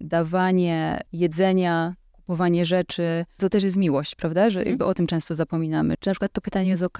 dawanie jedzenia, kupowanie rzeczy, to też jest miłość, prawda? Że jakby o tym często zapominamy. Czy na przykład to pytanie jest ok,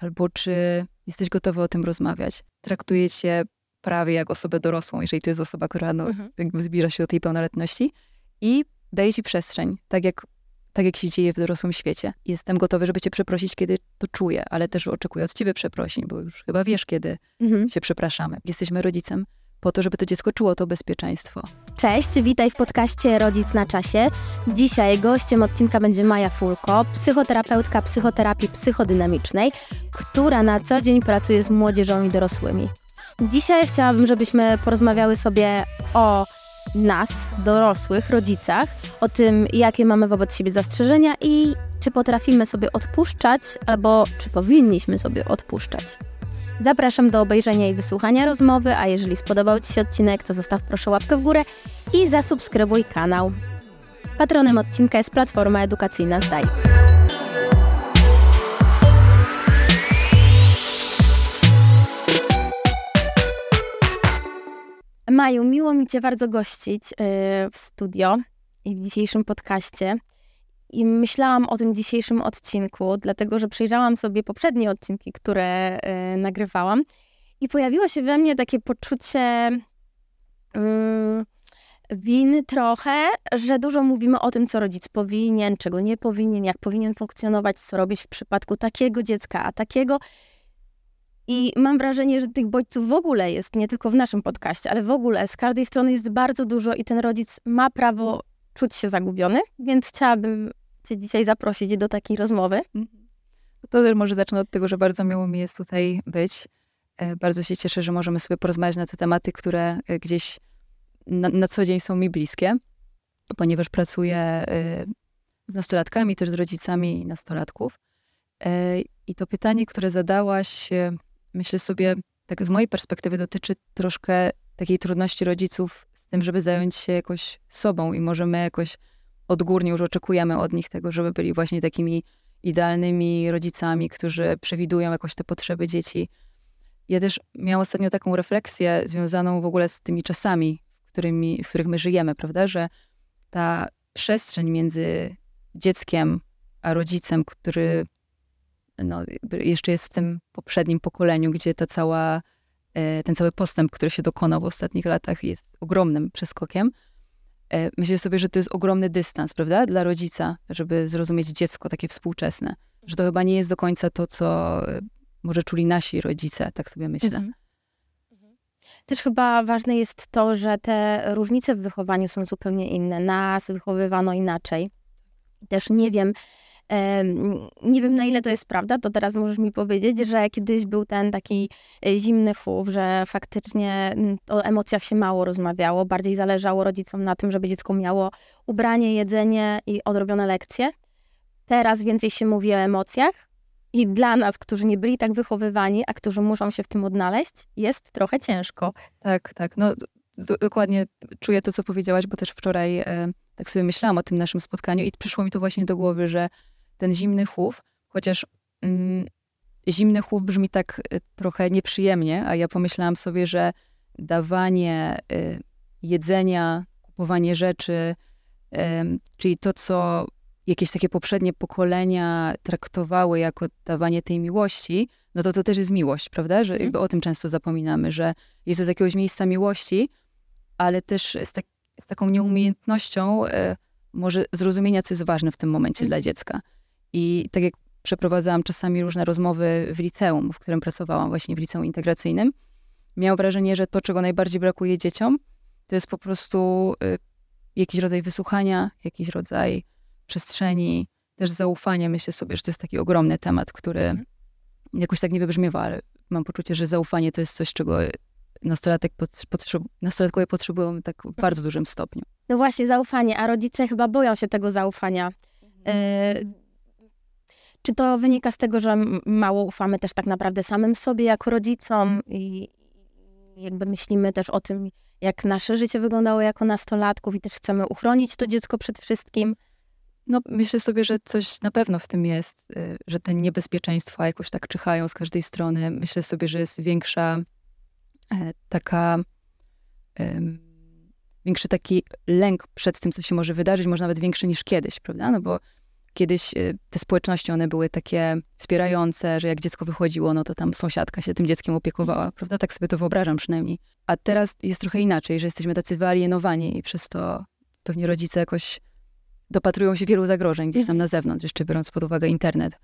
albo czy jesteś gotowy o tym rozmawiać. Traktuje cię prawie jak osobę dorosłą, jeżeli to jest osoba, która no, mhm. jakby zbliża się do tej pełnoletności i daje ci przestrzeń, tak jak, tak jak się dzieje w dorosłym świecie. Jestem gotowy, żeby cię przeprosić, kiedy to czuję, ale też oczekuję od ciebie przeprosin, bo już chyba wiesz, kiedy mhm. się przepraszamy. Jesteśmy rodzicem po to, żeby to dziecko czuło to bezpieczeństwo. Cześć, witaj w podcaście Rodzic na czasie. Dzisiaj gościem odcinka będzie Maja Fulko, psychoterapeutka psychoterapii psychodynamicznej, która na co dzień pracuje z młodzieżą i dorosłymi. Dzisiaj chciałabym, żebyśmy porozmawiały sobie o nas, dorosłych, rodzicach, o tym, jakie mamy wobec siebie zastrzeżenia i czy potrafimy sobie odpuszczać, albo czy powinniśmy sobie odpuszczać. Zapraszam do obejrzenia i wysłuchania rozmowy, a jeżeli spodobał Ci się odcinek, to zostaw proszę łapkę w górę i zasubskrybuj kanał. Patronem odcinka jest platforma edukacyjna Zdaj. Maju, miło mi Cię bardzo gościć yy, w studio i w dzisiejszym podcaście. I myślałam o tym dzisiejszym odcinku, dlatego że przejrzałam sobie poprzednie odcinki, które y, nagrywałam, i pojawiło się we mnie takie poczucie y, winy trochę, że dużo mówimy o tym, co rodzic powinien, czego nie powinien, jak powinien funkcjonować, co robić w przypadku takiego dziecka, a takiego. I mam wrażenie, że tych bodźców w ogóle jest, nie tylko w naszym podcaście, ale w ogóle z każdej strony jest bardzo dużo i ten rodzic ma prawo czuć się zagubiony, więc chciałabym Cię dzisiaj zaprosić do takiej rozmowy. Mhm. To też może zacznę od tego, że bardzo miło mi jest tutaj być. E, bardzo się cieszę, że możemy sobie porozmawiać na te tematy, które e, gdzieś na, na co dzień są mi bliskie, ponieważ pracuję e, z nastolatkami, też z rodzicami nastolatków. I to pytanie, które zadałaś, myślę sobie, tak z mojej perspektywy dotyczy troszkę takiej trudności rodziców z tym, żeby zająć się jakoś sobą i możemy jakoś odgórnie już oczekujemy od nich tego, żeby byli właśnie takimi idealnymi rodzicami, którzy przewidują jakoś te potrzeby dzieci. Ja też miałam ostatnio taką refleksję związaną w ogóle z tymi czasami, w, którymi, w których my żyjemy, prawda, że ta przestrzeń między dzieckiem a rodzicem, który no, jeszcze jest w tym poprzednim pokoleniu, gdzie ta cała, e, ten cały postęp, który się dokonał w ostatnich latach, jest ogromnym przeskokiem. E, myślę sobie, że to jest ogromny dystans, prawda, dla rodzica, żeby zrozumieć dziecko takie współczesne. Że to chyba nie jest do końca to, co e, może czuli nasi rodzice, tak sobie myślę. Mhm. mhm. Też chyba ważne jest to, że te różnice w wychowaniu są zupełnie inne. Nas wychowywano inaczej. Też nie wiem, nie wiem na ile to jest prawda, to teraz możesz mi powiedzieć, że kiedyś był ten taki e, zimny chów, że faktycznie o emocjach się mało rozmawiało, bardziej zależało rodzicom na tym, żeby dziecko miało ubranie, jedzenie i odrobione lekcje. Teraz więcej się mówi o emocjach i dla nas, którzy nie byli tak wychowywani, a którzy muszą się w tym odnaleźć, jest trochę ciężko. Tak, tak. No dokładnie czuję to, co powiedziałaś, bo też wczoraj tak sobie myślałam o tym naszym spotkaniu i przyszło mi to właśnie do głowy, że ten zimny chów, chociaż mm, zimny chów brzmi tak y, trochę nieprzyjemnie, a ja pomyślałam sobie, że dawanie y, jedzenia, kupowanie rzeczy, y, czyli to, co jakieś takie poprzednie pokolenia traktowały jako dawanie tej miłości, no to to też jest miłość, prawda? Że mhm. jakby o tym często zapominamy, że jest to z jakiegoś miejsca miłości, ale też z, tak, z taką nieumiejętnością y, może zrozumienia, co jest ważne w tym momencie dla mhm. dziecka. I tak jak przeprowadzałam czasami różne rozmowy w liceum, w którym pracowałam, właśnie w liceum integracyjnym, miałam wrażenie, że to, czego najbardziej brakuje dzieciom, to jest po prostu y, jakiś rodzaj wysłuchania, jakiś rodzaj przestrzeni, też zaufania. Myślę sobie, że to jest taki ogromny temat, który jakoś tak nie wybrzmiewa, ale mam poczucie, że zaufanie to jest coś, czego nastolatek potrzeb, nastolatkowie potrzebują tak w bardzo dużym stopniu. No właśnie, zaufanie, a rodzice chyba boją się tego zaufania. Mhm. Czy to wynika z tego, że mało ufamy też tak naprawdę samym sobie jako rodzicom i jakby myślimy też o tym, jak nasze życie wyglądało jako nastolatków i też chcemy uchronić to dziecko przed wszystkim? No, myślę sobie, że coś na pewno w tym jest, y, że te niebezpieczeństwa jakoś tak czyhają z każdej strony. Myślę sobie, że jest większa e, taka większy taki lęk przed tym, co się może wydarzyć, może nawet większy niż kiedyś, prawda? No bo kiedyś y, te społeczności, one były takie wspierające, że jak dziecko wychodziło, no to tam sąsiadka się tym dzieckiem opiekowała, prawda? Tak sobie to wyobrażam przynajmniej. A teraz jest trochę inaczej, że jesteśmy tacy wyalienowani i przez to pewnie rodzice jakoś dopatrują się wielu zagrożeń gdzieś tam na zewnątrz, jeszcze biorąc pod uwagę internet.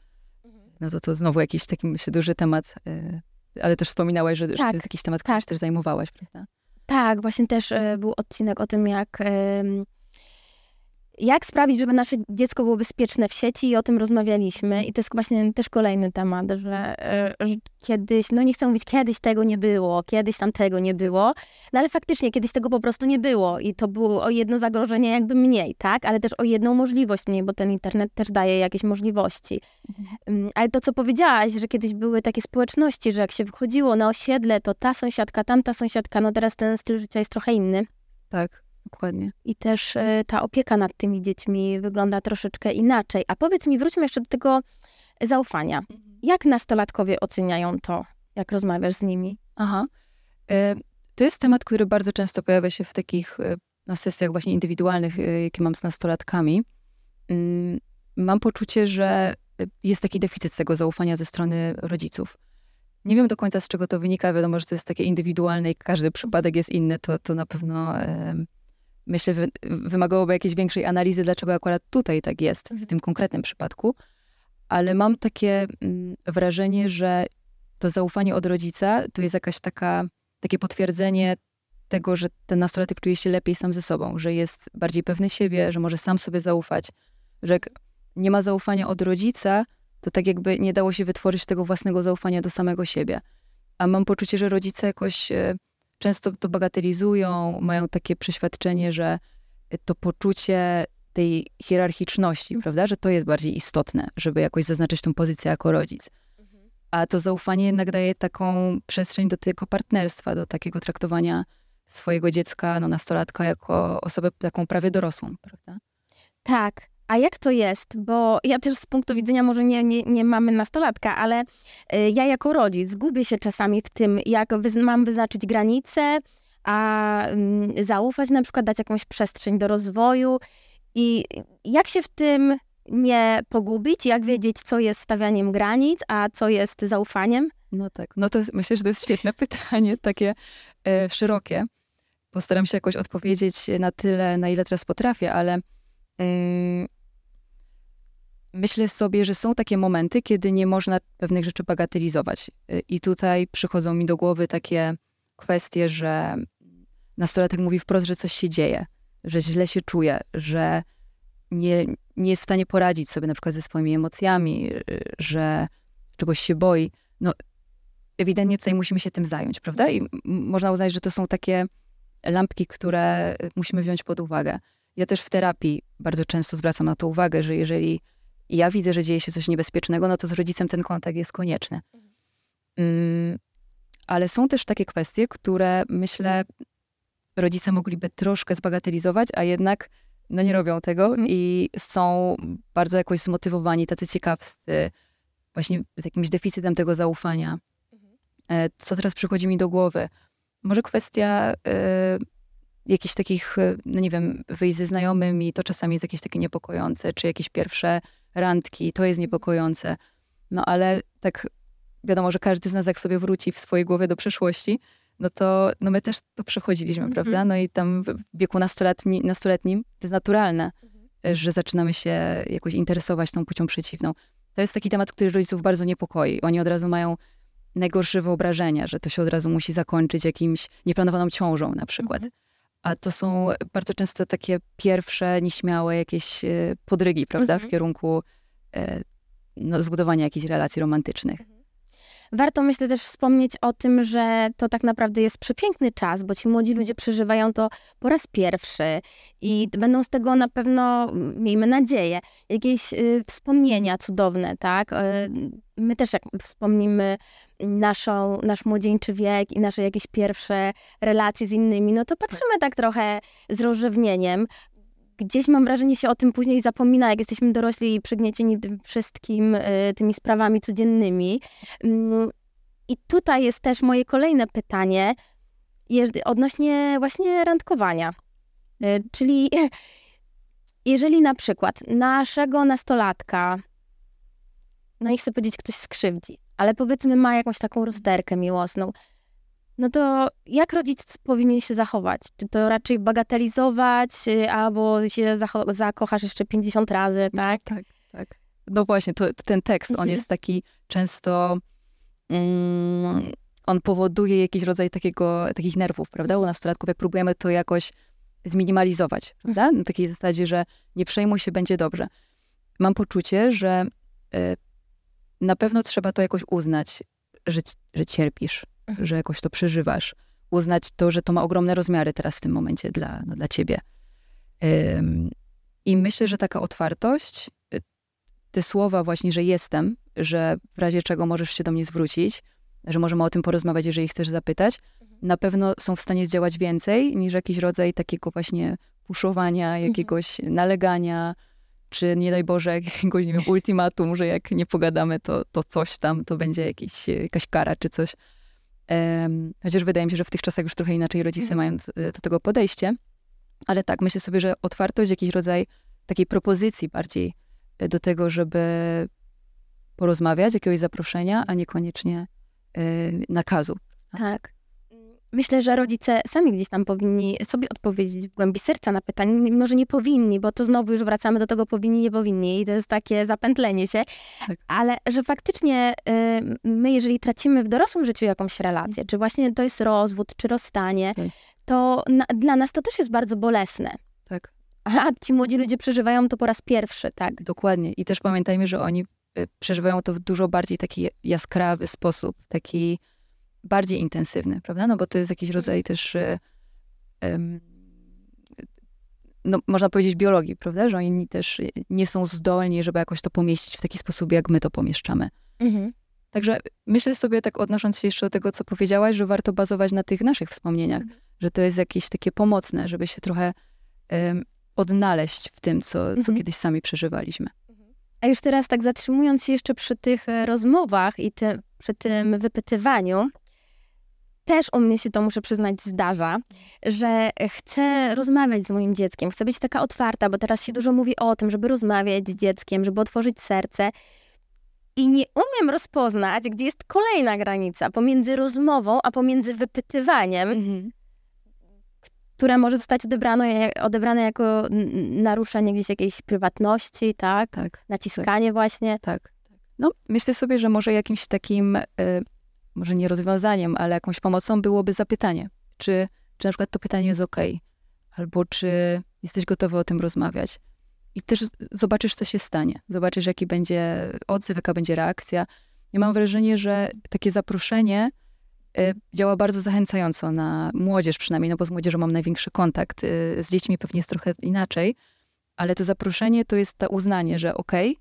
No to to znowu jakiś taki, myślę, duży temat, y, ale też wspominałaś, że, tak, że to jest jakiś temat, którym tak. się też zajmowałaś, prawda? Tak, właśnie też y, był odcinek o tym, jak jak sprawić, żeby nasze dziecko było bezpieczne w sieci i o tym rozmawialiśmy. I to jest właśnie też kolejny temat, że, e, że, kiedyś, no nie chcę mówić, kiedyś tego nie było, kiedyś tam tego nie było, no ale faktycznie kiedyś tego po prostu nie było i to było o jedno zagrożenie jakby mniej, tak? Ale też o jedną możliwość mniej, bo ten internet też daje jakieś możliwości. Mhm. Mm, ale to, co powiedziałaś, że kiedyś były takie społeczności, że jak się wychodziło na osiedle, to ta sąsiadka, tamta sąsiadka, no teraz ten styl życia jest trochę inny. Tak. Dokładnie. I też y, ta opieka nad tymi dziećmi wygląda troszeczkę inaczej. A powiedz mi, wróćmy jeszcze do tego zaufania. Mhm. Jak nastolatkowie oceniają to, jak rozmawiasz z nimi? Aha. E, to jest temat, który bardzo często pojawia się w takich e, na sesjach właśnie indywidualnych, jakie mam z nastolatkami. Mm, mam poczucie, że jest taki deficyt tego zaufania ze strony rodziców. Nie wiem do końca, z czego to wynika. Wiadomo, że to jest takie indywidualne i każdy przypadek jest inny. To, to na pewno myślę, wy, wymagałoby jakiejś większej analizy, dlaczego akurat tutaj tak jest, w mhm. tym konkretnym przypadku. Ale mam takie mm, wrażenie, że to zaufanie od rodzica to jest jakaś taka, takie potwierdzenie tego, że ten nastolatek czuje się lepiej sam ze sobą, że jest bardziej pewny siebie, że może sam sobie zaufać, że jak nie ma zaufania od rodzica, to tak jakby nie dało się wytworzyć tego własnego zaufania do samego siebie. A mam poczucie, że rodzice jakoś e, często to bagatelizują, mają takie przeświadczenie, że to poczucie tej hierarchiczności, prawda, że to jest bardziej istotne, żeby jakoś zaznaczyć tą pozycję jako rodzic. A to zaufanie jednak daje taką przestrzeń do tego partnerstwa, do takiego traktowania swojego dziecka, no nastolatka, jako osobę taką prawie dorosłą, prawda? Tak. A jak to jest? Bo ja też z punktu widzenia, może nie, nie, nie mamy nastolatka, ale y, ja jako rodzic gubię się czasami w tym, jak mam wyznaczyć granice, a y, zaufać na przykład, dać jakąś przestrzeń do rozwoju. I jak się w tym nie pogubić, jak wiedzieć, co jest stawianiem granic, a co jest zaufaniem? No tak, no to myślę, że to jest świetne pytanie, takie e, szerokie. Postaram się jakoś odpowiedzieć na tyle, na ile teraz potrafię, ale myślę sobie, że są takie momenty, kiedy nie można pewnych rzeczy bagatelizować. Y, I tutaj przychodzą mi do głowy takie kwestie, że nastolatek mówi wprost, że coś się dzieje, że źle się czuje, że nie, nie jest w stanie poradzić sobie na przykład ze swoimi emocjami, y, że czegoś się boi. No, ewidentnie tutaj musimy się tym zająć, prawda? I można uznać, że to są takie lampki, które musimy wziąć pod uwagę. Ja też w terapii bardzo często zwracam na to uwagę, że jeżeli ja widzę, że dzieje się coś niebezpiecznego, no to z rodzicem ten kontakt jest konieczny. Mm, ale są też takie kwestie, które myślę, rodzice mogliby troszkę zbagatelizować, a jednak no nie robią tego mhm. i są bardzo jakoś zmotywowani, tacy ciekawscy, właśnie z jakimś deficytem tego zaufania. Mhm. E, co teraz przychodzi mi do głowy? Może kwestia y, jakichś takich, no nie wiem, wyjść ze znajomymi, to czasami jest jakieś takie niepokojące, czy jakieś pierwsze randki, to jest niepokojące. No ale tak wiadomo, że każdy z nas jak sobie wróci w swojej głowie do przeszłości, no to no my też to przechodziliśmy, mm -hmm. prawda? No i tam w wieku nastoletni, nastoletnim to jest naturalne, mm -hmm. że zaczynamy się jakoś interesować tą płcią przeciwną. To jest taki temat, który rodziców bardzo niepokoi. Oni od razu mają najgorsze wyobrażenia, że to się od razu musi zakończyć jakimś nieplanowaną ciążą na przykład. Mm -hmm. A to są bardzo często takie pierwsze, nieśmiałe jakieś e, podrygi, prawda, mhm. w kierunku e, no, zbudowania jakichś relacji romantycznych. Warto myślę też wspomnieć o tym, że to tak naprawdę jest przepiękny czas, bo ci młodzi ludzie przeżywają to po raz pierwszy i będą z tego na pewno, miejmy nadzieję, jakieś y, wspomnienia cudowne, tak? Y, my też jak wspomnimy naszą, nasz młodzieńczy wiek i nasze jakieś pierwsze relacje z innymi, no to patrzymy tak trochę z rozrzewnieniem, gdzieś mam wrażenie się o tym później zapomina, jak jesteśmy dorośli i przygniecieni tym wszystkim, y, tymi sprawami codziennymi. Mm, I tutaj jest też moje kolejne pytanie odnośnie właśnie randkowania. Y, czyli jeżeli na przykład naszego nastolatka, no nie chcę powiedzieć, ktoś skrzywdzi, ale powiedzmy ma jakąś taką rozterkę miłosną, no to jak rodzic powinien się zachować? Czy to raczej bagatelizować, y, albo się zakochasz jeszcze 50 razy, tak? Tak, tak. No właśnie, to, ten tekst, on jest taki często... Mm, on powoduje jakiś rodzaj takiego, takich nerwów, prawda, u nastolatków, jak próbujemy to jakoś zminimalizować, prawda? Na takiej zasadzie, że nie przejmuj się, będzie dobrze. Mam poczucie, że y, na pewno trzeba to jakoś uznać, że, że cierpisz, mhm. Że jakoś to przeżywasz. Uznać to, że to ma ogromne rozmiary teraz w tym momencie dla, no, dla ciebie. Ym, I myślę, że taka otwartość, y, te słowa właśnie, że jestem, że w razie czego możesz się do mnie zwrócić, że możemy o tym porozmawiać, jeżeli chcesz zapytać, mhm. na pewno są w stanie zdziałać więcej niż jakiś rodzaj takiego właśnie puszowania, mhm. jakiegoś nalegania, czy nie daj Boże jakiegoś, nie wiem, ultimatum, że jak nie pogadamy, to, to coś tam, to będzie jakiś, jakaś kara czy coś. Chociaż wydaje mi się, że w tych czasach już trochę inaczej rodzice mhm. mają do, do tego podejście. Ale tak, myślę sobie, że otwartość, jakiś rodzaj takiej propozycji bardziej e, do tego, żeby porozmawiać, jakiegoś zaproszenia, a niekoniecznie y, nakazu. Tak. Myślę, że rodzice sami gdzieś tam powinni sobie odpowiedzieć w głębi serca na pytanie. Może nie powinni, bo to znowu już wracamy do tego powinni, nie powinni i to jest takie zapętlenie się. Tak. Ale że faktycznie y, my, jeżeli tracimy w dorosłym życiu jakąś relację, czy właśnie to jest rozwód, czy rozstanie, tak. to na, dla nas to też jest bardzo bolesne. Tak. A ci młodzi ludzie przeżywają to po raz pierwszy, tak? Dokładnie. I też pamiętajmy, że oni y, przeżywają to w dużo bardziej taki jaskrawy sposób, taki bardziej intensywny, prawda? No bo to jest jakiś rodzaj też, um, no można powiedzieć biologii, prawda? Że oni też nie są zdolni, żeby jakoś to pomieścić w taki sposób, jak my to pomieszczamy. Mhm. Także myślę sobie, tak odnosząc się jeszcze do tego, co powiedziałaś, że warto bazować na tych naszych wspomnieniach, mhm. że to jest jakieś takie pomocne, żeby się trochę um, odnaleźć w tym, co, co mhm. kiedyś sami przeżywaliśmy. Mhm. A już teraz tak zatrzymując się jeszcze przy tych e, rozmowach i te, przy tym wypytywaniu, też u mnie się to, muszę przyznać, zdarza, że chcę rozmawiać z moim dzieckiem, chcę być taka otwarta, bo teraz się dużo mówi o tym, żeby rozmawiać z dzieckiem, żeby otworzyć serce. I nie umiem rozpoznać, gdzie jest kolejna granica pomiędzy rozmową, a pomiędzy wypytywaniem, mhm. które może zostać odebrane, odebrane jako naruszenie gdzieś jakiejś prywatności, tak? tak Naciskanie tak. właśnie. Tak. No, myślę sobie, że może jakimś takim... Y może nie rozwiązaniem, ale jakąś pomocą byłoby zapytanie, czy, czy na przykład to pytanie jest ok, albo czy jesteś gotowy o tym rozmawiać. I też zobaczysz, co się stanie. Zobaczysz, jaki będzie odzew, jaka będzie reakcja. Ja mam wrażenie, że takie zaproszenie y, działa bardzo zachęcająco na młodzież przynajmniej, no bo z młodzieżą mam największy kontakt. Y, z dziećmi pewnie jest trochę inaczej, ale to zaproszenie to jest to uznanie, że okej,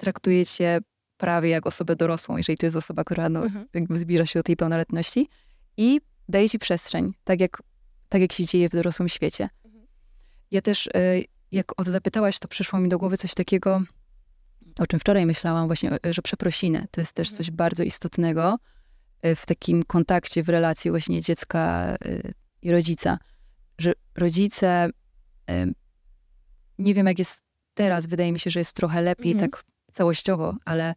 okay, cię prawie jak osobę dorosłą, jeżeli to jest osoba, która no, mhm. zbliża się do tej pełnoletności i daje ci przestrzeń, tak jak, tak jak się dzieje w dorosłym świecie. Mhm. Ja też, e, jak o to zapytałaś, to przyszło mi do głowy coś takiego, o czym wczoraj myślałam właśnie, e, że przeprosiny to jest też mhm. coś bardzo istotnego e, w takim kontakcie, w relacji właśnie dziecka i rodzica, że rodzice, nie wiem jak jest teraz, wydaje mi się, że jest trochę lepiej mhm. tak całościowo, ale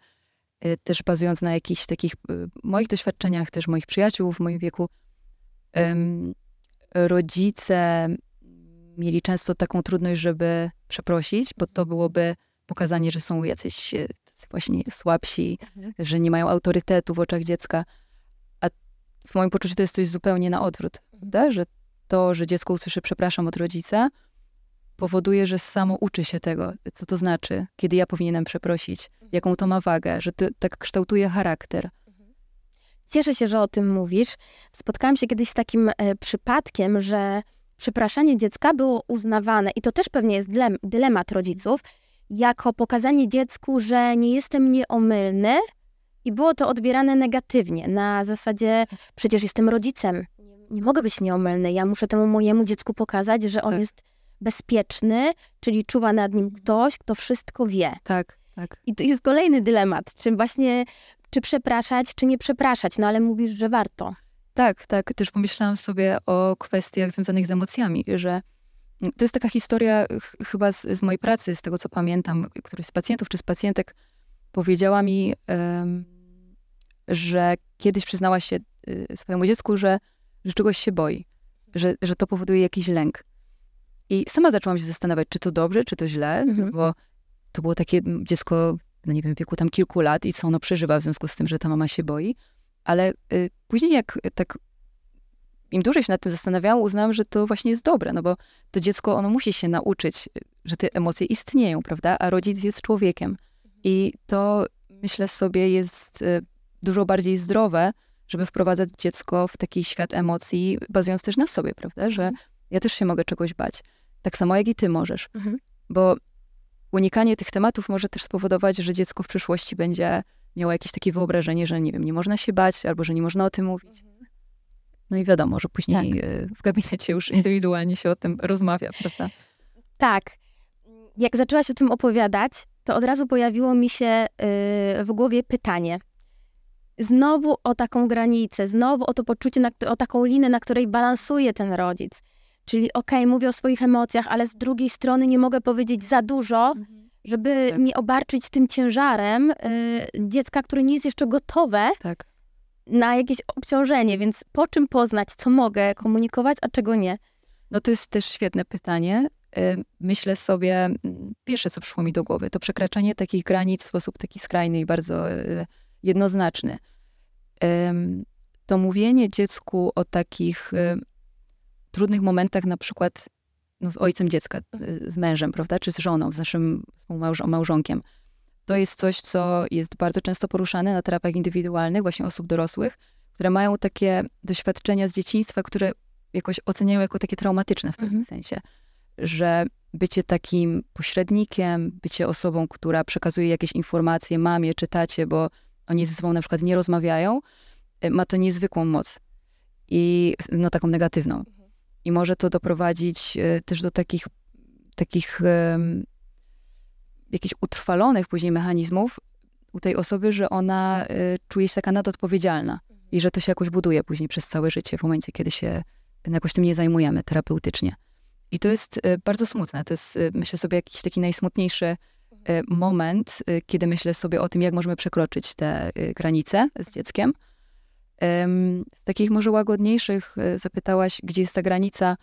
y, też bazując na jakichś takich y, moich doświadczeniach, też moich przyjaciół w moim wieku, rodzice mieli często taką trudność, żeby przeprosić, bo to byłoby pokazanie, że są jacyś y, właśnie słabsi, mhm. że nie mają autorytetu w oczach dziecka. A w moim poczuciu to jest coś zupełnie na odwrót, mhm. prawda? Że to, że dziecko usłyszy przepraszam od rodzica, powoduje, że samo uczy się tego, co to znaczy, kiedy ja powinienem przeprosić, mhm. jaką to ma wagę, że to tak kształtuje charakter. Mhm. Cieszę się, że o tym mówisz. Spotkałam się kiedyś z takim e, przypadkiem, że przepraszanie dziecka było uznawane, i to też pewnie jest dylemat rodziców, jako pokazanie dziecku, że nie jestem nieomylny, i było to odbierane negatywnie, na zasadzie przecież jestem rodzicem, nie mogę być nieomylny, ja muszę temu mojemu dziecku pokazać, że on tak. jest bezpieczny, czyli czuwa nad nim ktoś, kto wszystko wie. Tak, tak. I to jest kolejny dylemat, czy właśnie, czy przepraszać, czy nie przepraszać, no ale mówisz, że warto. Tak, tak. Też pomyślałam sobie o kwestiach związanych z emocjami, że To jest taka historia chyba z, z, mojej pracy, z tego co pamiętam, któryś z pacjentów czy z pacjentek powiedziała mi, um, że kiedyś przyznała się y, swojemu dziecku, że, że czegoś się boi, że, że to powoduje jakiś lęk. I sama zaczęłam się zastanawiać, czy to dobrze, czy to źle, mhm. bo to było takie dziecko, no nie wiem, wieku tam kilku lat i co ono przeżywa w związku z tym, że ta mama się boi. Ale y, później jak tak im dłużej się nad tym zastanawiałam, uznałam, że to właśnie jest dobre, no bo to dziecko, ono musi się nauczyć, że te emocje istnieją, prawda? A rodzic jest człowiekiem. I to, myślę sobie, jest y, dużo bardziej zdrowe, żeby wprowadzać dziecko w taki świat emocji, bazując też na sobie, prawda? Że mhm. ja też się mogę czegoś bać. Tak samo jak i ty możesz. Mhm. Bo unikanie tych tematów może też spowodować, że dziecko w przyszłości będzie miało jakieś takie wyobrażenie, że nie wiem, nie można się bać, albo że nie można o tym mówić. Mhm. No i wiadomo, że później tak. Y, w gabinecie już indywidualnie się o tym rozmawia, prawda? Tak. Jak zaczęłaś o tym opowiadać, to od razu pojawiło mi się y, w głowie pytanie. Znowu o taką granicę, znowu o to poczucie, na, o taką linę, na której balansuje ten rodzic. Czyli okej, okay, mówię o swoich emocjach, ale z drugiej strony nie mogę powiedzieć za dużo, mhm. żeby tak. nie obarczyć tym ciężarem y, dziecka, które nie jest jeszcze gotowe tak. na jakieś obciążenie. Więc po czym poznać, co mogę komunikować, a czego nie? No to jest też świetne pytanie. Y, myślę sobie, mm, pierwsze co przyszło mi do głowy, to przekraczanie takich granic w sposób taki skrajny i bardzo y, jednoznaczny. To mówienie dziecku o takich y, trudnych momentach, na przykład no, z ojcem dziecka, z mężem, prawda, czy z żoną, z naszym małżonkiem, to jest coś, co jest bardzo często poruszane na terapiach indywidualnych, właśnie osób dorosłych, które mają takie doświadczenia z dzieciństwa, które jakoś oceniają jako takie traumatyczne w pewnym mhm. sensie że bycie takim pośrednikiem, bycie osobą, która przekazuje jakieś informacje mamie czy tacie, bo oni ze sobą na przykład nie rozmawiają, y, ma to niezwykłą moc. I no taką negatywną. I może to doprowadzić y, też do takich, takich jakichś utrwalonych później mechanizmów u tej osoby, że ona y, czuje się taka nadodpowiedzialna i że to się jakoś buduje później przez całe życie, w momencie, kiedy się jakoś tym nie zajmujemy terapeutycznie. I to jest e, bardzo smutne. To jest, e, myślę sobie, jakiś taki najsmutniejszy e, moment, kiedy myślę sobie o tym, jak możemy przekroczyć te granice z dzieckiem. Z takich może łagodniejszych zapytałaś, gdzie jest ta granica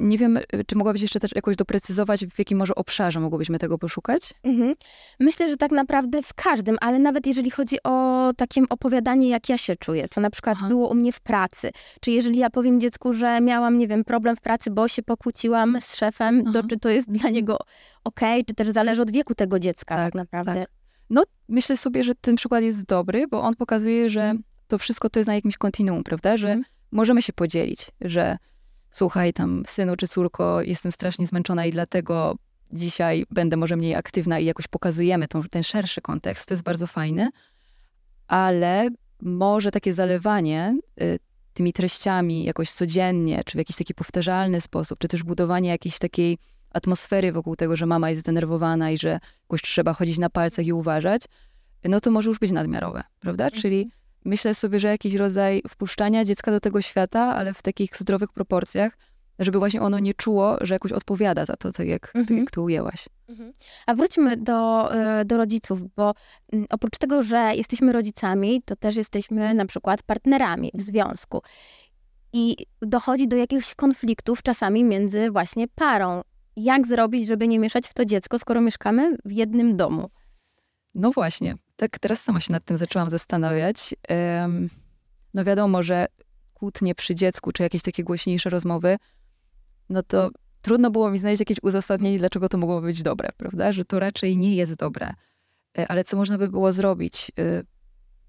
Nie wiem, czy mogłabyś jeszcze też jakoś doprecyzować, w jakim może obszarze mogłybyśmy tego poszukać? Mhm. Myślę, że tak naprawdę w każdym, ale nawet jeżeli chodzi o takie opowiadanie, jak ja się czuję, co na przykład Aha. było u mnie w pracy, czy jeżeli ja powiem dziecku, że miałam, nie wiem, problem w pracy, bo się pokłóciłam z szefem, Aha. to czy to jest dla niego ok, czy też zależy od wieku tego dziecka tak, tak naprawdę. Tak. No, myślę sobie, że ten przykład jest dobry, bo on pokazuje, że mhm. to wszystko to jest na jakimś kontinuum, prawda? Że mhm. możemy się podzielić, że słuchaj tam synu czy córko, jestem strasznie zmęczona i dlatego dzisiaj będę może mniej aktywna i jakoś pokazujemy tą, ten szerszy kontekst. To jest bardzo fajne, ale może takie zalewanie y, tymi treściami jakoś codziennie, czy w jakiś taki powtarzalny sposób, czy też budowanie jakiejś takiej atmosfery wokół tego, że mama jest zdenerwowana i że jakoś trzeba chodzić na palcach i uważać, no to może już być nadmiarowe, prawda? Mhm. Czyli myślę sobie, że jakiś rodzaj wpuszczania dziecka do tego świata, ale w takich zdrowych proporcjach, żeby właśnie ono nie czuło, że jakoś odpowiada za to, tak jak, tak mhm. tak jak to ujęłaś. Mhm. A wróćmy do, e, do rodziców, bo mm, oprócz tego, że jesteśmy rodzicami, to też jesteśmy na przykład partnerami w związku. I dochodzi do jakichś konfliktów czasami między właśnie parą. Jak zrobić, żeby nie mieszać w to dziecko, skoro mieszkamy w jednym domu? No właśnie, tak teraz sama się nad tym zaczęłam zastanawiać. No wiadomo, że kłótnie przy dziecku, czy jakieś takie głośniejsze rozmowy, no to trudno było mi znaleźć jakieś uzasadnienie, dlaczego to mogło być dobre, prawda? Że to raczej nie jest dobre. E, ale co można by było zrobić? E,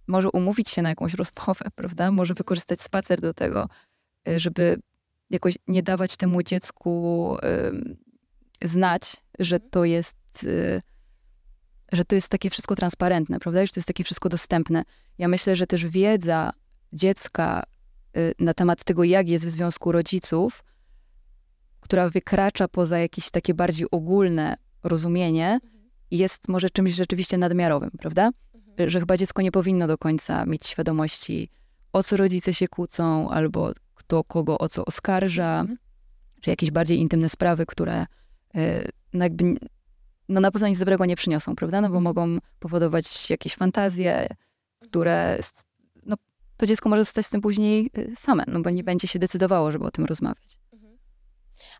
może umówić się na jakąś rozmowę, prawda? Może wykorzystać spacer do tego, e, żeby jakoś nie dawać temu dziecku znać, że to jest że to jest takie wszystko transparentne, prawda? Że to jest takie wszystko dostępne. Ja myślę, że też wiedza dziecka y, na temat tego, jak jest w związku rodziców, która wykracza poza jakieś takie bardziej ogólne rozumienie, jest może czymś rzeczywiście nadmiarowym, prawda? Że chyba dziecko nie powinno do końca mieć świadomości, o co rodzice się kłócą, albo kto kogo o co oskarża, Mhm. czy jakieś bardziej intymne sprawy, które y, no jakby no na pewno nic dobrego nie przyniosą, prawda? No bo Mhm. mogą powodować jakieś fantazje, które no, to dziecko może zostać z tym później y, same, no bo nie będzie się decydowało, żeby o tym rozmawiać.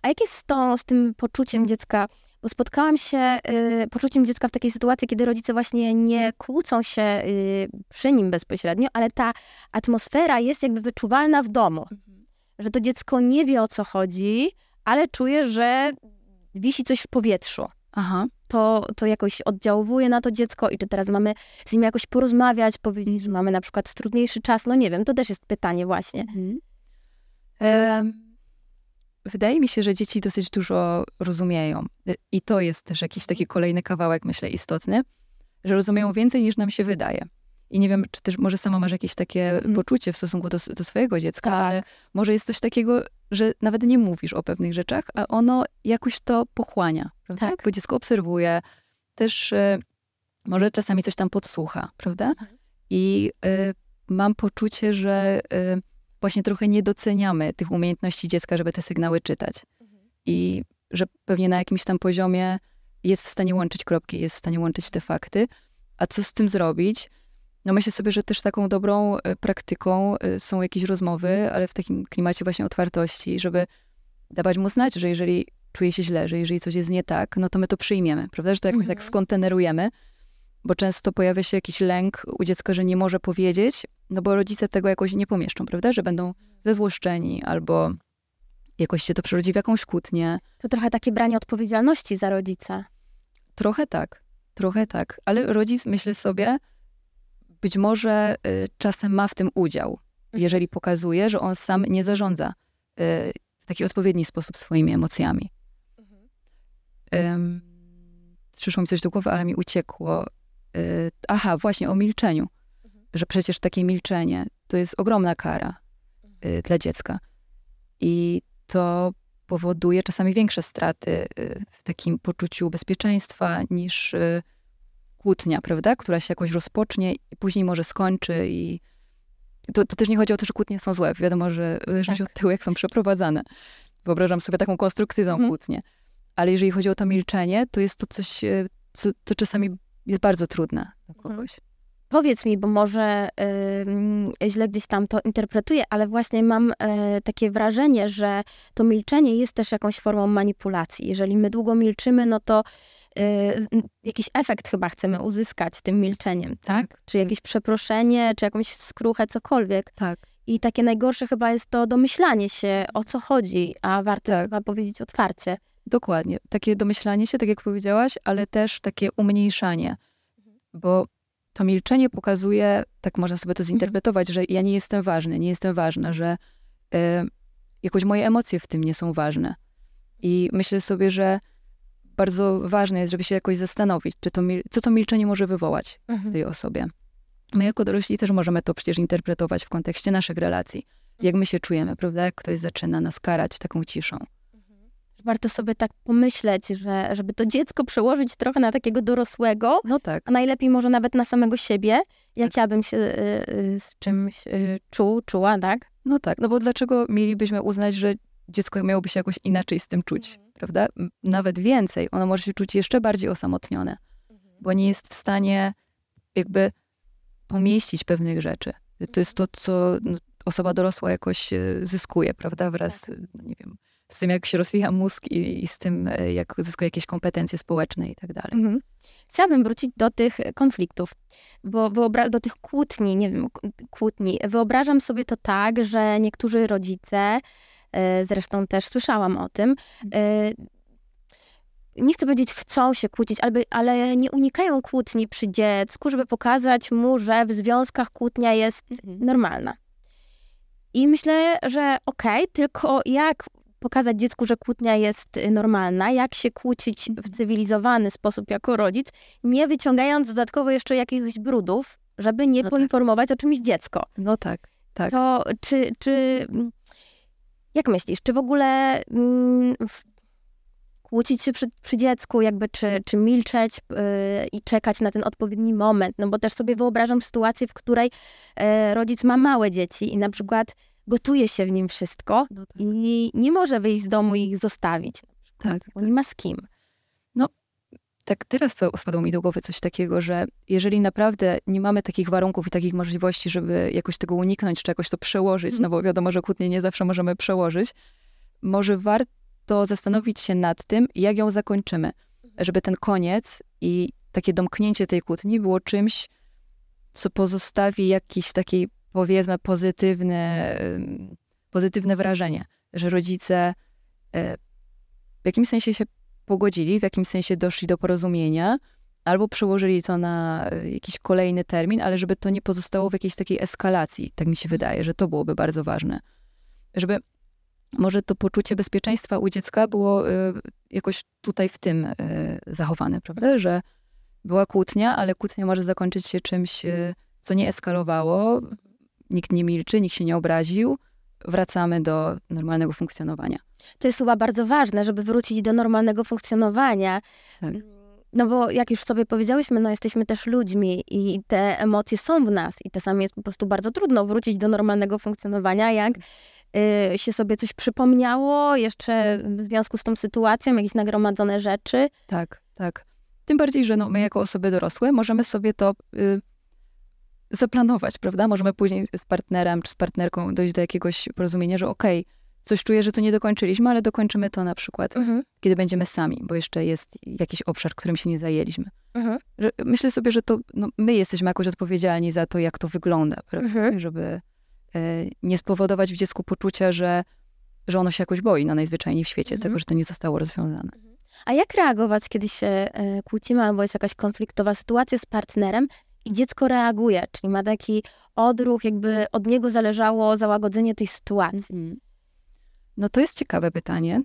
A jak jest z, tą, z tym poczuciem dziecka? Bo spotkałam się y, poczuciem dziecka w takiej sytuacji, kiedy rodzice właśnie nie kłócą się y, przy nim bezpośrednio, ale ta atmosfera jest jakby wyczuwalna w domu. Że to dziecko nie wie o co chodzi, ale czuje, że wisi coś w powietrzu. Aha. To, to jakoś oddziałuje na to dziecko i czy teraz mamy z nim jakoś porozmawiać, powiedzieć, że mamy na przykład trudniejszy czas, no nie wiem, to też jest pytanie właśnie. Em, Wydaje mi się, że dzieci dosyć dużo rozumieją. Y, I to jest też jakiś taki kolejny kawałek, myślę, istotny, że rozumieją więcej niż nam się wydaje. I nie wiem, czy też może sama masz jakieś takie Mhm. poczucie w stosunku do, do swojego dziecka, Tak. ale może jest coś takiego, że nawet nie mówisz o pewnych rzeczach, a ono jakoś to pochłania, prawda? Tak. Bo dziecko obserwuje, też y, może czasami coś tam podsłucha, prawda? Mhm. I y, mam poczucie, że y, właśnie trochę nie doceniamy tych umiejętności dziecka, żeby te sygnały czytać. I że pewnie na jakimś tam poziomie jest w stanie łączyć kropki, jest w stanie łączyć te fakty. A co z tym zrobić? No myślę sobie, że też taką dobrą e, praktyką e, są jakieś rozmowy, ale w takim klimacie właśnie otwartości, żeby dawać mu znać, że jeżeli czuje się źle, że jeżeli coś jest nie tak, no to my to przyjmiemy, prawda? Że to jakoś tak Mhm. skontenerujemy, bo często pojawia się jakiś lęk u dziecka, że nie może powiedzieć, no bo rodzice tego jakoś nie pomieszczą, prawda? Że będą zezłoszczeni albo jakoś się to przerodzi w jakąś kłótnię. To trochę takie branie odpowiedzialności za rodzica. Trochę tak, trochę tak. Ale rodzic, myślę sobie, być może y, czasem ma w tym udział, jeżeli pokazuje, że on sam nie zarządza y, w taki odpowiedni sposób swoimi emocjami. Ym, przyszło mi coś do głowy, ale mi uciekło. Y, aha, właśnie o milczeniu. Że przecież takie milczenie to jest ogromna kara dla dziecka. I to powoduje czasami większe straty w takim poczuciu bezpieczeństwa niż kłótnia, prawda? Która się jakoś rozpocznie i później może skończy i to, to też nie chodzi o to, że kłótnie są złe. Wiadomo, że w zależności Tak. od tego, jak są przeprowadzane. Wyobrażam sobie taką konstruktywną Mhm. kłótnię. Ale jeżeli chodzi o to milczenie, to jest to coś, e, co to czasami jest bardzo trudne dla Mhm. kogoś. Powiedz mi, bo może ym, źle gdzieś tam to interpretuję, ale właśnie mam e, takie wrażenie, że to milczenie jest też jakąś formą manipulacji. Jeżeli my długo milczymy, no to jakiś efekt chyba chcemy uzyskać tym milczeniem, tak? Czy jakieś przeproszenie, czy jakąś skruchę, cokolwiek. Tak. I takie najgorsze chyba jest to domyślanie się, o co chodzi, a warto Tak. chyba powiedzieć otwarcie. Dokładnie. Takie domyślanie się, tak jak powiedziałaś, ale też takie umniejszanie. Bo to milczenie pokazuje, tak można sobie to zinterpretować, że ja nie jestem ważny, nie jestem ważna, że e, jakoś moje emocje w tym nie są ważne. I myślę sobie, że bardzo ważne jest, żeby się jakoś zastanowić, czy to, co to milczenie może wywołać w tej osobie. My jako dorośli też możemy to przecież interpretować w kontekście naszych relacji. Jak my się czujemy, prawda? Jak ktoś zaczyna nas karać taką ciszą. Warto sobie tak pomyśleć, że żeby to dziecko przełożyć trochę na takiego dorosłego, No tak. a najlepiej może nawet na samego siebie, jak ja bym się y, y, z czymś y, czuł, czuła, tak? No tak, no bo dlaczego mielibyśmy uznać, że dziecko miałoby się jakoś inaczej z tym czuć, prawda? Nawet więcej, ono może się czuć jeszcze bardziej osamotnione, bo nie jest w stanie jakby pomieścić pewnych rzeczy. To jest to, co no, osoba dorosła jakoś e, zyskuje, prawda? Wraz, Tak. e, no nie wiem, z tym, jak się rozwija mózg i, i z tym, e, jak zyskuje jakieś kompetencje społeczne i tak dalej. Mhm. Chciałabym wrócić do tych konfliktów, bo wyobra- do tych kłótni, nie wiem, kłótni. Wyobrażam sobie to tak, że niektórzy rodzice, e, zresztą też słyszałam o tym, e, nie chcę powiedzieć chcą się kłócić, ale, ale nie unikają kłótni przy dziecku, żeby pokazać mu, że w związkach kłótnia jest normalna. I myślę, że okej, tylko jak pokazać dziecku, że kłótnia jest y, normalna, jak się kłócić w Mhm. cywilizowany sposób jako rodzic, nie wyciągając dodatkowo jeszcze jakichś brudów, żeby nie No tak. poinformować o czymś dziecko. No tak, tak. To czy, czy, jak myślisz, czy w ogóle mm, kłócić się przy, przy dziecku, jakby czy, czy milczeć yy, i czekać na ten odpowiedni moment? No bo też sobie wyobrażam sytuację, w której e, rodzic ma małe dzieci i na przykład gotuje się w nim wszystko No tak. i nie może wyjść z domu i ich zostawić, tak. bo nie ma z kim. Tak teraz wpa- wpadło mi do głowy coś takiego, że jeżeli naprawdę nie mamy takich warunków i takich możliwości, żeby jakoś tego uniknąć, czy jakoś to przełożyć, Mhm. no bo wiadomo, że kłótnię nie zawsze możemy przełożyć, może warto zastanowić się nad tym, jak ją zakończymy, żeby ten koniec i takie domknięcie tej kłótni było czymś, co pozostawi jakiś taki, powiedzmy, pozytywne, ym, pozytywne wrażenie, że rodzice e, w jakimś sensie się pogodzili, w jakimś sensie doszli do porozumienia, albo przełożyli to na e, jakiś kolejny termin, ale żeby to nie pozostało w jakiejś takiej eskalacji. Tak mi się wydaje, że to byłoby bardzo ważne. Żeby może to poczucie bezpieczeństwa u dziecka było e, jakoś tutaj w tym e, zachowane, prawda? Że była kłótnia, ale kłótnia może zakończyć się czymś, e, co nie eskalowało, nikt nie milczy, nikt się nie obraził, wracamy do normalnego funkcjonowania. To jest chyba bardzo ważne, żeby wrócić do normalnego funkcjonowania. Tak. No bo jak już sobie powiedziałyśmy, no jesteśmy też ludźmi i te emocje są w nas i czasami jest po prostu bardzo trudno wrócić do normalnego funkcjonowania, jak y, się sobie coś przypomniało, jeszcze w związku z tą sytuacją, jakieś nagromadzone rzeczy. Tak, tak. Tym bardziej, że no, my jako osoby dorosłe możemy sobie to y, zaplanować, prawda? Możemy później z partnerem czy z partnerką dojść do jakiegoś porozumienia, że okej, coś czuję, że to nie dokończyliśmy, ale dokończymy to na przykład, kiedy będziemy sami, bo jeszcze jest jakiś obszar, którym się nie zajęliśmy. Że myślę sobie, że to no, my jesteśmy jakoś odpowiedzialni za to, jak to wygląda, prawda? Mhm. żeby e, nie spowodować w dziecku poczucia, że, że ono się jakoś boi na najzwyczajniej w świecie, Mhm. tego, że to nie zostało rozwiązane. A jak reagować, kiedy się e, kłócimy albo jest jakaś konfliktowa sytuacja z partnerem i dziecko reaguje, czyli ma taki odruch, jakby od niego zależało załagodzenie tej sytuacji? No to jest ciekawe pytanie.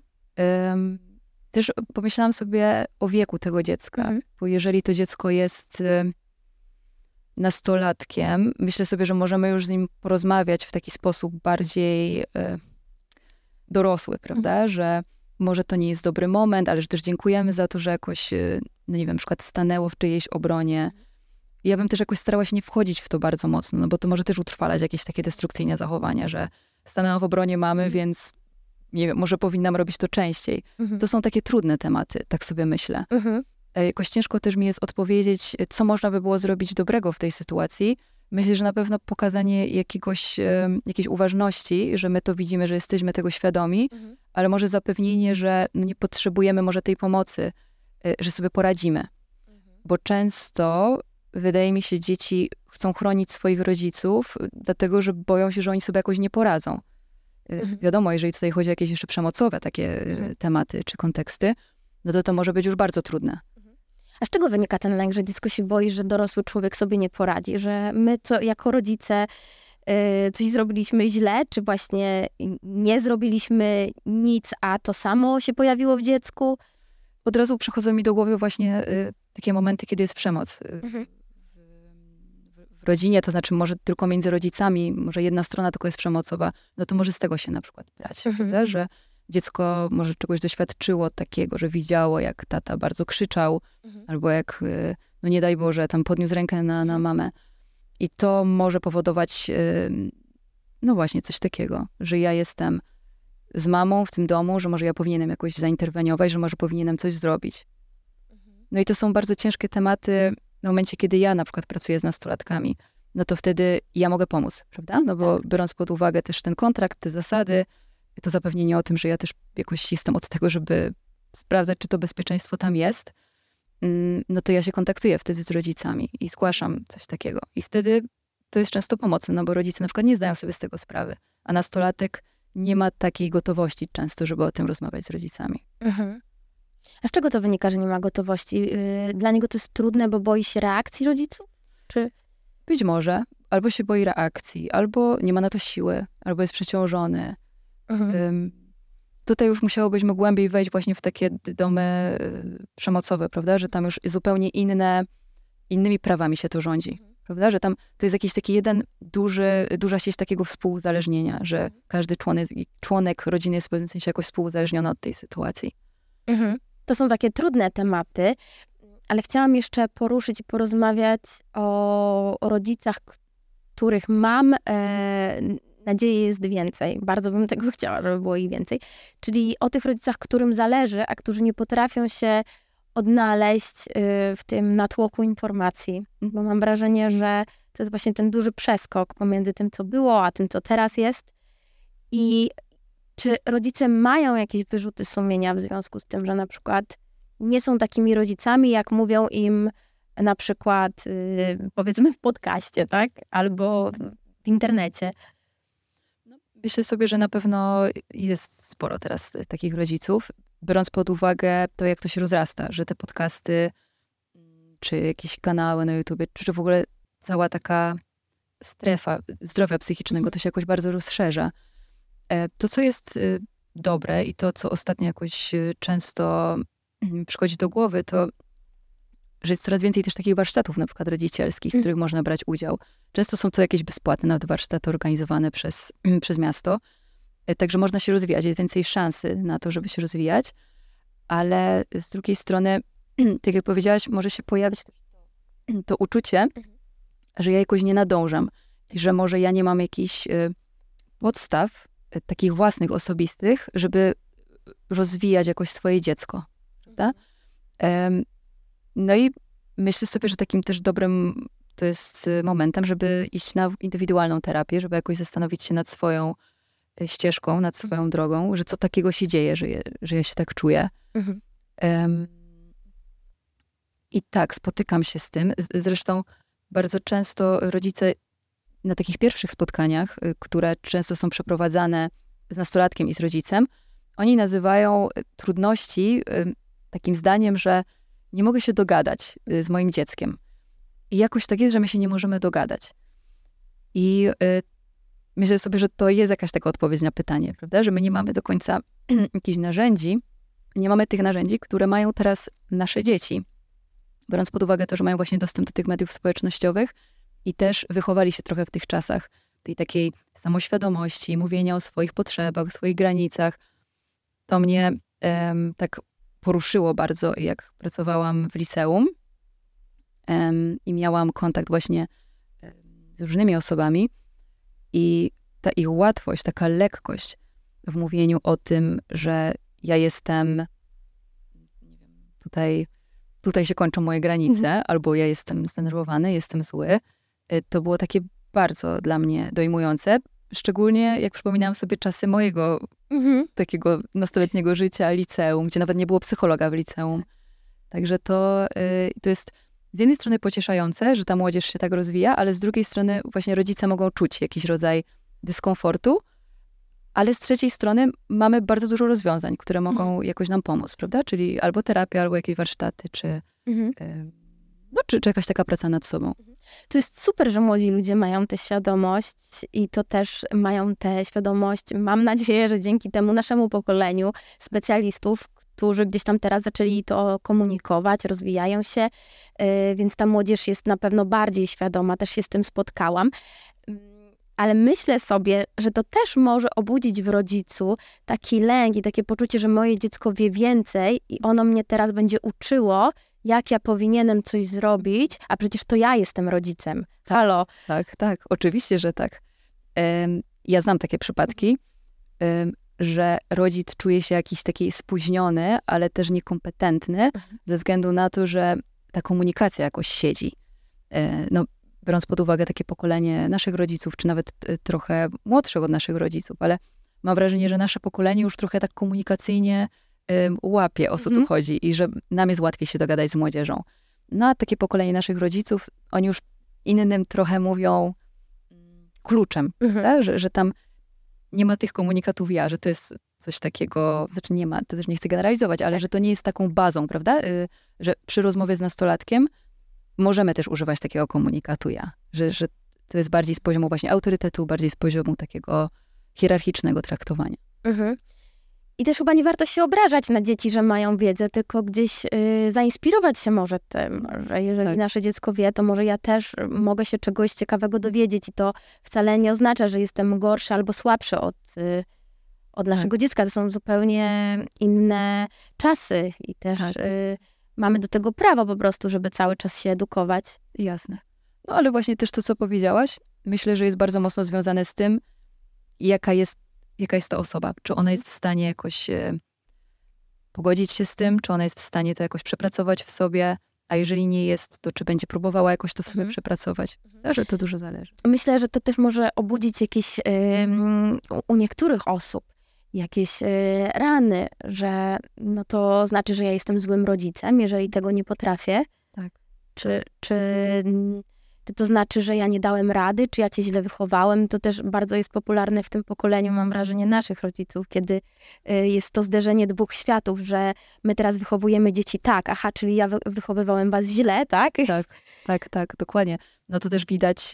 Też pomyślałam sobie o wieku tego dziecka, Mhm. bo jeżeli to dziecko jest em, nastolatkiem, myślę sobie, że możemy już z nim porozmawiać w taki sposób bardziej e, dorosły, prawda? Że może to nie jest dobry moment, ale że też dziękujemy za to, że jakoś, e, no nie wiem, na przykład stanęło w czyjejś obronie. Ja bym też jakoś starała się nie wchodzić w to bardzo mocno, no bo to może też utrwalać jakieś takie destrukcyjne zachowania, że stanęłam w obronie mamy, więc nie wiem, może powinnam robić to częściej. To są takie trudne tematy, tak sobie myślę. Mhm. E, Jakoś ciężko też mi jest odpowiedzieć, e, co można by było zrobić dobrego w tej sytuacji. Myślę, że na pewno pokazanie jakiegoś, em, jakiejś uważności, że my to widzimy, że jesteśmy tego świadomi, Mhm. ale może zapewnienie, że nie potrzebujemy może tej pomocy, e, że sobie poradzimy. Bo często, wydaje mi się, dzieci chcą chronić swoich rodziców, e, dlatego że boją się, że oni sobie jakoś nie poradzą. E, Mhm. Wiadomo, jeżeli tutaj chodzi o jakieś jeszcze przemocowe takie e, Mhm. tematy czy konteksty, no to to może być już bardzo trudne. A z czego wynika ten lęk, że dziecko się boi, że dorosły człowiek sobie nie poradzi? Że my co, jako rodzice y, coś zrobiliśmy źle, czy właśnie nie zrobiliśmy nic, a to samo się pojawiło w dziecku? Od razu przychodzą mi do głowy właśnie y, takie momenty, kiedy jest przemoc y, Mhm. Rodzinie, to znaczy może tylko między rodzicami, może jedna strona tylko jest przemocowa, no to może z tego się na przykład brać, Mhm. prawda? że dziecko może czegoś doświadczyło takiego, że widziało, jak tata bardzo krzyczał, Mhm. albo jak, y, no nie daj Boże, tam podniósł rękę na, na mamę. I to może powodować, y, no właśnie, coś takiego, że ja jestem z mamą w tym domu, że może ja powinienem jakoś zainterweniować, że może powinienem coś zrobić. No i to są bardzo ciężkie tematy w momencie, kiedy ja na przykład pracuję z nastolatkami. No to wtedy ja mogę pomóc, prawda? No bo biorąc pod uwagę też ten kontrakt, te zasady, to zapewnienie o tym, że ja też jakoś jestem od tego, żeby sprawdzać, czy to bezpieczeństwo tam jest, mm, no to ja się kontaktuję wtedy z rodzicami i zgłaszam coś takiego. I wtedy to jest często pomocne, no bo rodzice na przykład nie zdają sobie z tego sprawy, a nastolatek nie ma takiej gotowości często, żeby o tym rozmawiać z rodzicami. Mhm. A z czego to wynika, że nie ma gotowości? Y, Dla niego to jest trudne, bo boi się reakcji rodziców? Czy... Być może albo się boi reakcji, albo nie ma na to siły, albo jest przeciążony. Ym, Tutaj już musiałobyśmy głębiej wejść właśnie w takie domy y, przemocowe, prawda? Że tam już zupełnie inne, innymi prawami się to rządzi, prawda? Że tam to jest jakiś taki jeden duży, duża sieć takiego współuzależnienia, że każdy członek, członek rodziny jest w pewnym sensie jakoś współuzależniony od tej sytuacji. Mhm. To są takie trudne tematy, ale chciałam jeszcze poruszyć i porozmawiać o, o rodzicach, których mam e, jest więcej. Bardzo bym tego chciała, żeby było ich więcej. Czyli o tych rodzicach, którym zależy, a którzy nie potrafią się odnaleźć y, w tym natłoku informacji. Bo mam wrażenie, że to jest właśnie ten duży przeskok pomiędzy tym, co było, a tym, co teraz jest. I czy rodzice mają jakieś wyrzuty sumienia w związku z tym, że na przykład nie są takimi rodzicami, jak mówią im na przykład, yy, powiedzmy, w podcaście, tak? Albo w internecie. No, myślę sobie, że na pewno jest sporo teraz takich rodziców, biorąc pod uwagę to, jak to się rozrasta, że te podcasty, czy jakieś kanały na YouTube, czy w ogóle cała taka strefa zdrowia psychicznego, to się jakoś bardzo rozszerza. E, to, co jest y, dobre i to, co ostatnio jakoś y, często mm, przychodzi do głowy, to że jest coraz więcej też takich warsztatów, na przykład rodzicielskich, w mm. których można brać udział. Często są to jakieś bezpłatne nawet warsztaty organizowane przez, przez miasto. E, także można się rozwijać, jest więcej szansy na to, żeby się rozwijać, ale z drugiej strony, tak jak powiedziałaś, może się pojawić to, to uczucie, mhm. że ja jakoś nie nadążam i że może ja nie mam jakichś y, podstaw y, takich własnych, osobistych, żeby rozwijać jakoś swoje dziecko, prawda? Mhm. No i myślę sobie, że takim też dobrym to jest y, momentem, żeby iść na indywidualną terapię, żeby jakoś zastanowić się nad swoją y, ścieżką, nad swoją mhm. drogą, że co takiego się dzieje, że, je, że ja się tak czuję. Mhm. Um, I tak, spotykam się z tym. Zresztą bardzo często rodzice na takich pierwszych spotkaniach, y, które często są przeprowadzane z nastolatkiem i z rodzicem, oni nazywają trudności takim zdaniem, że nie mogę się dogadać y, z moim dzieckiem. I jakoś tak jest, że my się nie możemy dogadać. I y, myślę sobie, że to jest jakaś taka odpowiedź na pytanie, prawda? Że my nie mamy do końca jakichś narzędzi, nie mamy tych narzędzi, które mają teraz nasze dzieci. Biorąc pod uwagę to, że mają właśnie dostęp do tych mediów społecznościowych i też wychowali się trochę w tych czasach tej takiej samoświadomości, mówienia o swoich potrzebach, swoich granicach, to mnie tak poruszyło bardzo, jak pracowałam w liceum um, i miałam kontakt właśnie z różnymi osobami i ta ich łatwość, taka lekkość w mówieniu o tym, że ja jestem tutaj, tutaj się kończą moje granice, mhm. albo ja jestem zdenerwowany, jestem zły, to było takie bardzo dla mnie dojmujące, Szczególnie jak przypominałam sobie czasy mojego mhm. takiego nastoletniego życia, liceum, gdzie nawet nie było psychologa w liceum. Także to, y, to jest z jednej strony pocieszające, że ta młodzież się tak rozwija, ale z drugiej strony właśnie rodzice mogą czuć jakiś rodzaj dyskomfortu, ale z trzeciej strony mamy bardzo dużo rozwiązań, które mogą mhm. jakoś nam pomóc, prawda? Czyli albo terapia, albo jakieś warsztaty, czy, mhm. y, no, czy, czy jakaś taka praca nad sobą. To jest super, że młodzi ludzie mają tę świadomość i to też mają tę świadomość. Mam nadzieję, że dzięki temu naszemu pokoleniu specjalistów, którzy gdzieś tam teraz zaczęli to komunikować, rozwijają się, y, więc ta młodzież jest na pewno bardziej świadoma, też się z tym spotkałam. Ale myślę sobie, że to też może obudzić w rodzicu taki lęk i takie poczucie, że moje dziecko wie więcej i ono mnie teraz będzie uczyło, jak ja powinienem coś zrobić, a przecież to ja jestem rodzicem. Tak, Halo. Tak, tak, oczywiście, że tak. Um, ja znam takie przypadki, um, że rodzic czuje się jakiś taki spóźniony, ale też niekompetentny, mhm. ze względu na to, że ta komunikacja jakoś siedzi. E, no, biorąc pod uwagę takie pokolenie naszych rodziców, czy nawet e, trochę młodszych od naszych rodziców, ale mam wrażenie, że nasze pokolenie już trochę tak komunikacyjnie łapie, o co tu mhm. chodzi i że nam jest łatwiej się dogadać z młodzieżą. No a takie pokolenie naszych rodziców, oni już innym trochę mówią kluczem, mhm. tak? że, że tam nie ma tych komunikatów ja, że to jest coś takiego, znaczy nie ma, to też nie chcę generalizować, ale że to nie jest taką bazą, prawda? Y, że przy rozmowie z nastolatkiem możemy też używać takiego komunikatu ja, że, że to jest bardziej z poziomu właśnie autorytetu, bardziej z poziomu takiego hierarchicznego traktowania. Mhm. I też chyba nie warto się obrażać na dzieci, że mają wiedzę, tylko gdzieś y, zainspirować się może tym, że jeżeli tak. nasze dziecko wie, to może ja też mogę się czegoś ciekawego dowiedzieć i to wcale nie oznacza, że jestem gorszy albo słabszy od, y, od naszego tak. dziecka. To są zupełnie inne czasy i też tak. y, mamy do tego prawo po prostu, żeby cały czas się edukować. Jasne. No ale właśnie też to, co powiedziałaś, myślę, że jest bardzo mocno związane z tym, jaka jest, jaka jest ta osoba. Czy ona jest w stanie jakoś e, pogodzić się z tym, czy ona jest w stanie to jakoś przepracować w sobie, a jeżeli nie jest, to czy będzie próbowała jakoś to w sobie Mhm. przepracować. Że to dużo zależy. Myślę, że to też może obudzić jakieś ym, u- niektórych osób jakieś y, rany, że no to znaczy, że ja jestem złym rodzicem, jeżeli tego nie potrafię. Tak. Czy, czy, czy to znaczy, że ja nie dałem rady, czy ja cię źle wychowałem? To też bardzo jest popularne w tym pokoleniu, mam wrażenie, naszych rodziców, kiedy y, jest to zderzenie dwóch światów, że my teraz wychowujemy dzieci tak, aha, czyli ja wy- wychowywałem was źle, tak? Tak, tak, tak, dokładnie. No to też widać,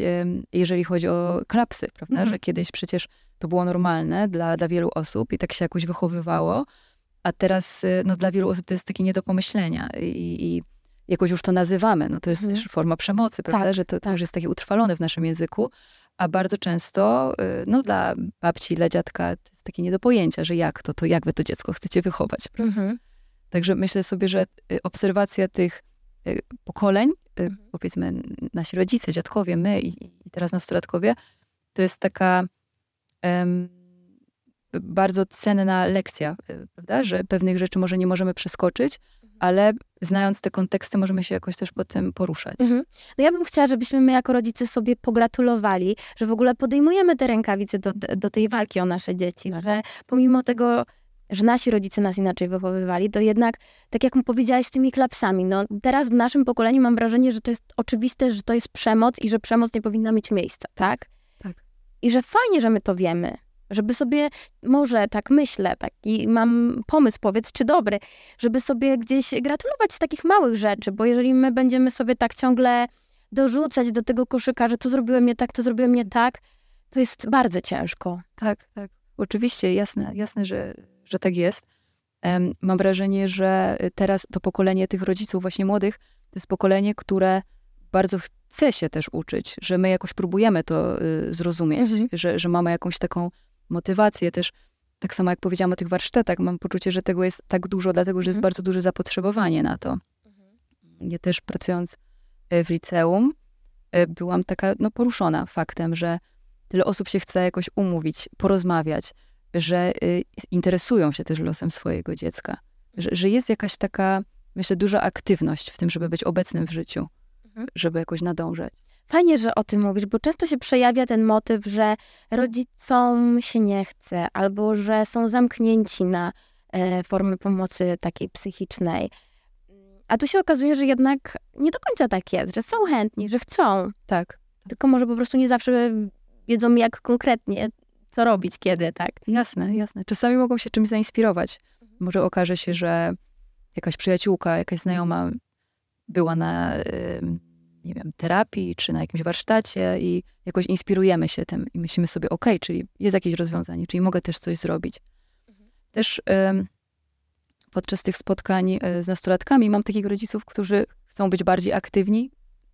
jeżeli chodzi o klapsy, prawda? Mhm. Że kiedyś przecież to było normalne dla, dla wielu osób i tak się jakoś wychowywało, a teraz y, no, dla wielu osób to jest takie nie do pomyślenia i, i jakoś już to nazywamy. No to jest Mhm. też forma przemocy, prawda? Tak, że to, to tak. już jest takie utrwalone w naszym języku, a bardzo często y, no, dla babci, dla dziadka to jest takie nie do pojęcia, że jak to, to jak wy to dziecko chcecie wychować, prawda? Mhm. Także myślę sobie, że y, obserwacja tych y, pokoleń, Mhm. powiedzmy nasi rodzice, dziadkowie, my i, i teraz nastolatkowie, to jest taka b- bardzo cenna lekcja, prawda? Że pewnych rzeczy może nie możemy przeskoczyć, ale znając te konteksty możemy się jakoś też po tym poruszać. Mhm. No ja bym chciała, żebyśmy my jako rodzice sobie pogratulowali, że w ogóle podejmujemy te rękawice do, do tej walki o nasze dzieci, Tak. że pomimo tego, że nasi rodzice nas inaczej wychowywali, to jednak, tak jak mu powiedziałaś z tymi klapsami, no teraz w naszym pokoleniu mam wrażenie, że to jest oczywiste, że to jest przemoc i że przemoc nie powinna mieć miejsca, tak? Tak. I że fajnie, że my to wiemy. Żeby sobie, może tak myślę, taki mam pomysł, powiedz, czy dobry, żeby sobie gdzieś gratulować z takich małych rzeczy, bo jeżeli my będziemy sobie tak ciągle dorzucać do tego koszyka, że to zrobiłem nie tak, to zrobiłem nie tak, to jest bardzo ciężko. Tak, tak. Oczywiście, jasne, jasne że, że tak jest. Em, mam wrażenie, że teraz to pokolenie tych rodziców właśnie młodych, to jest pokolenie, które bardzo chce się też uczyć, że my jakoś próbujemy to y, zrozumieć, Mhm. że, że mamy jakąś taką motywację też. Tak samo jak powiedziałam o tych warsztatach, mam poczucie, że tego jest tak dużo, dlatego że jest Mhm. bardzo duże zapotrzebowanie na to. Ja też pracując e, w liceum, e, byłam taka no, poruszona faktem, że tyle osób się chce jakoś umówić, porozmawiać, że y, interesują się też losem swojego dziecka, że, że jest jakaś taka, myślę, duża aktywność w tym, żeby być obecnym w życiu, Mhm. żeby jakoś nadążać. Fajnie, że o tym mówisz, bo często się przejawia ten motyw, że rodzicom się nie chce, albo że są zamknięci na e, formy pomocy takiej psychicznej. A tu się okazuje, że jednak nie do końca tak jest, że są chętni, że chcą, Tak, tylko może po prostu nie zawsze wiedzą, jak konkretnie, co robić, kiedy, tak? jasne, jasne. Czasami mogą się czymś zainspirować. Może okaże się, że jakaś przyjaciółka, jakaś znajoma była na, nie wiem, terapii, czy na jakimś warsztacie i jakoś inspirujemy się tym i myślimy sobie, okej, czyli jest jakieś rozwiązanie, czyli mogę też coś zrobić. Też ym, podczas tych spotkań y, z nastolatkami mam takich rodziców, którzy chcą być bardziej aktywni,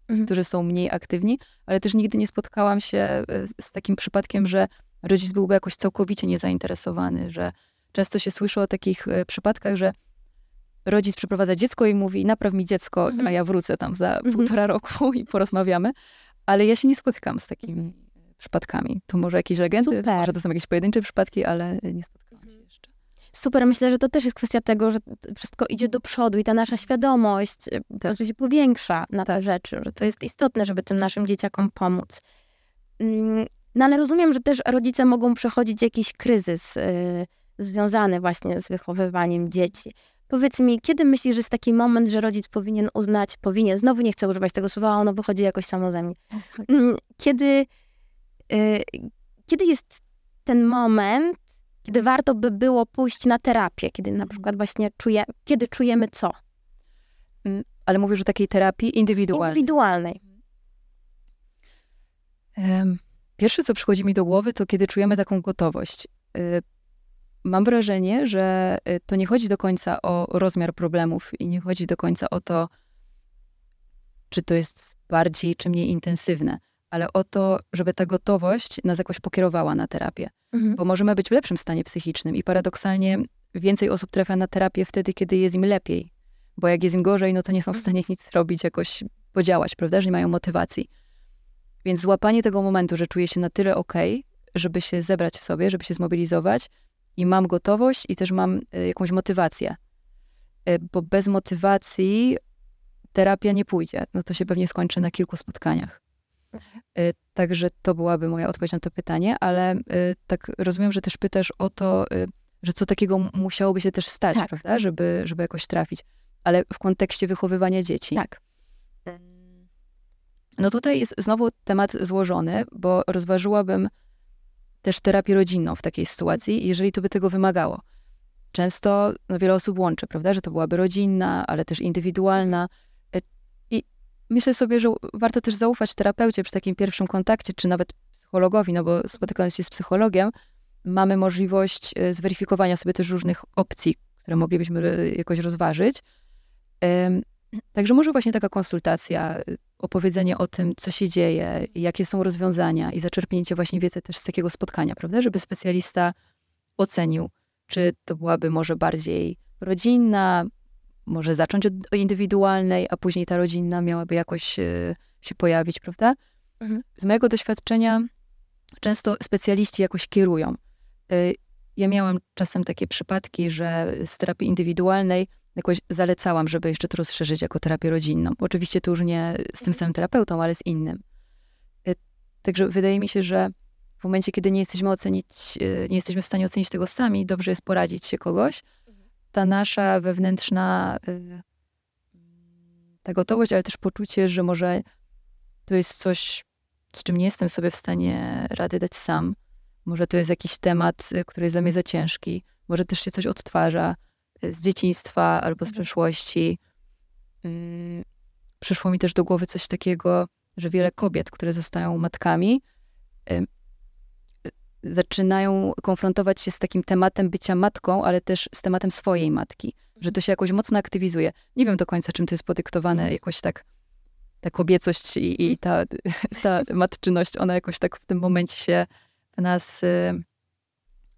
Mhm. którzy są mniej aktywni, ale też nigdy nie spotkałam się y, z takim przypadkiem, że rodzic byłby jakoś całkowicie niezainteresowany, że często się słyszy o takich y, przypadkach, że rodzic przyprowadza dziecko i mówi, napraw mi dziecko, Mhm. a ja wrócę tam za Mhm. półtora roku i porozmawiamy. Ale ja się nie spotykam z takimi przypadkami. To może jakieś legendy, Super. może to są jakieś pojedyncze przypadki, ale nie spotkałam się jeszcze. Super, myślę, że to też jest kwestia tego, że wszystko idzie do przodu i ta nasza świadomość y, po prostu się powiększa na te Tak. rzeczy, że to jest istotne, żeby tym naszym dzieciakom pomóc. Mm, No ale rozumiem, że też rodzice mogą przechodzić jakiś kryzys y, związany właśnie z wychowywaniem dzieci. Powiedz mi, kiedy myślisz, że jest taki moment, że rodzic powinien uznać, powinien, znowu nie chcę używać tego słowa, ono wychodzi jakoś samo ze mnie. Mm, Kiedy, y, kiedy jest ten moment, kiedy warto by było pójść na terapię, kiedy na przykład właśnie czuje, kiedy czujemy co? Ale mówisz o takiej terapii indywidualnej. Indywidualnej. Pierwsze, co przychodzi mi do głowy, to kiedy czujemy taką gotowość. Mam wrażenie, że y, to nie chodzi do końca o rozmiar problemów i nie chodzi do końca o to, czy to jest bardziej czy mniej intensywne, ale o to, żeby ta gotowość nas jakoś pokierowała na terapię. Mhm. Bo możemy być w lepszym stanie psychicznym i paradoksalnie więcej osób trafia na terapię wtedy, kiedy jest im lepiej. Bo jak jest im gorzej, no to nie są w stanie nic robić, jakoś podziałać, prawda, że nie mają motywacji. Więc złapanie tego momentu, że czuję się na tyle okej, żeby się zebrać w sobie, żeby się zmobilizować i mam gotowość i też mam y, jakąś motywację. Y, bo bez motywacji terapia nie pójdzie. No to się pewnie skończy na kilku spotkaniach. Y, także to byłaby moja odpowiedź na to pytanie, ale tak rozumiem, że też pytasz o to, że co takiego musiałoby się też stać, tak. prawda, żeby, żeby jakoś trafić. Ale w kontekście wychowywania dzieci. Tak. No tutaj jest znowu temat złożony, bo rozważyłabym też terapię rodzinną w takiej sytuacji, jeżeli to by tego wymagało. Często no, wiele osób łączy, prawda, że to byłaby rodzinna, ale też indywidualna. E, I myślę sobie, że warto też zaufać terapeucie przy takim pierwszym kontakcie, czy nawet psychologowi, no bo spotykając się z psychologiem, mamy możliwość e, zweryfikowania sobie też różnych opcji, które moglibyśmy e, jakoś rozważyć. Także może właśnie taka konsultacja, opowiedzenie o tym, co się dzieje, jakie są rozwiązania i zaczerpnięcie właśnie wiedzy też z takiego spotkania, prawda? Żeby specjalista ocenił, czy to byłaby może bardziej rodzinna, może zacząć od indywidualnej, a później ta rodzinna miałaby jakoś e, się pojawić, prawda? Mhm. Z mojego doświadczenia często specjaliści jakoś kierują. E, ja miałam czasem takie przypadki, że z terapii indywidualnej jakoś zalecałam, żeby jeszcze to rozszerzyć jako terapię rodzinną. Oczywiście to już nie z tym samym terapeutą, ale z innym. Y, także wydaje mi się, że w momencie, kiedy nie jesteśmy ocenić, y, nie jesteśmy w stanie ocenić tego sami, dobrze jest poradzić się kogoś. Ta nasza wewnętrzna y, ta gotowość, ale też poczucie, że może to jest coś, z czym nie jestem sobie w stanie rady dać sam. Może to jest jakiś temat, który jest dla mnie za ciężki. Może też się coś odtwarza z dzieciństwa albo z mhm. przeszłości. Mm, przyszło mi też do głowy coś takiego, że wiele kobiet, które zostają matkami, zaczynają konfrontować się z takim tematem bycia matką, ale też z tematem swojej matki, że to się jakoś mocno aktywizuje. Nie wiem do końca, czym to jest podyktowane, mhm. jakoś tak ta kobiecość i, i ta, ta matczyność, ona jakoś tak w tym momencie się w nas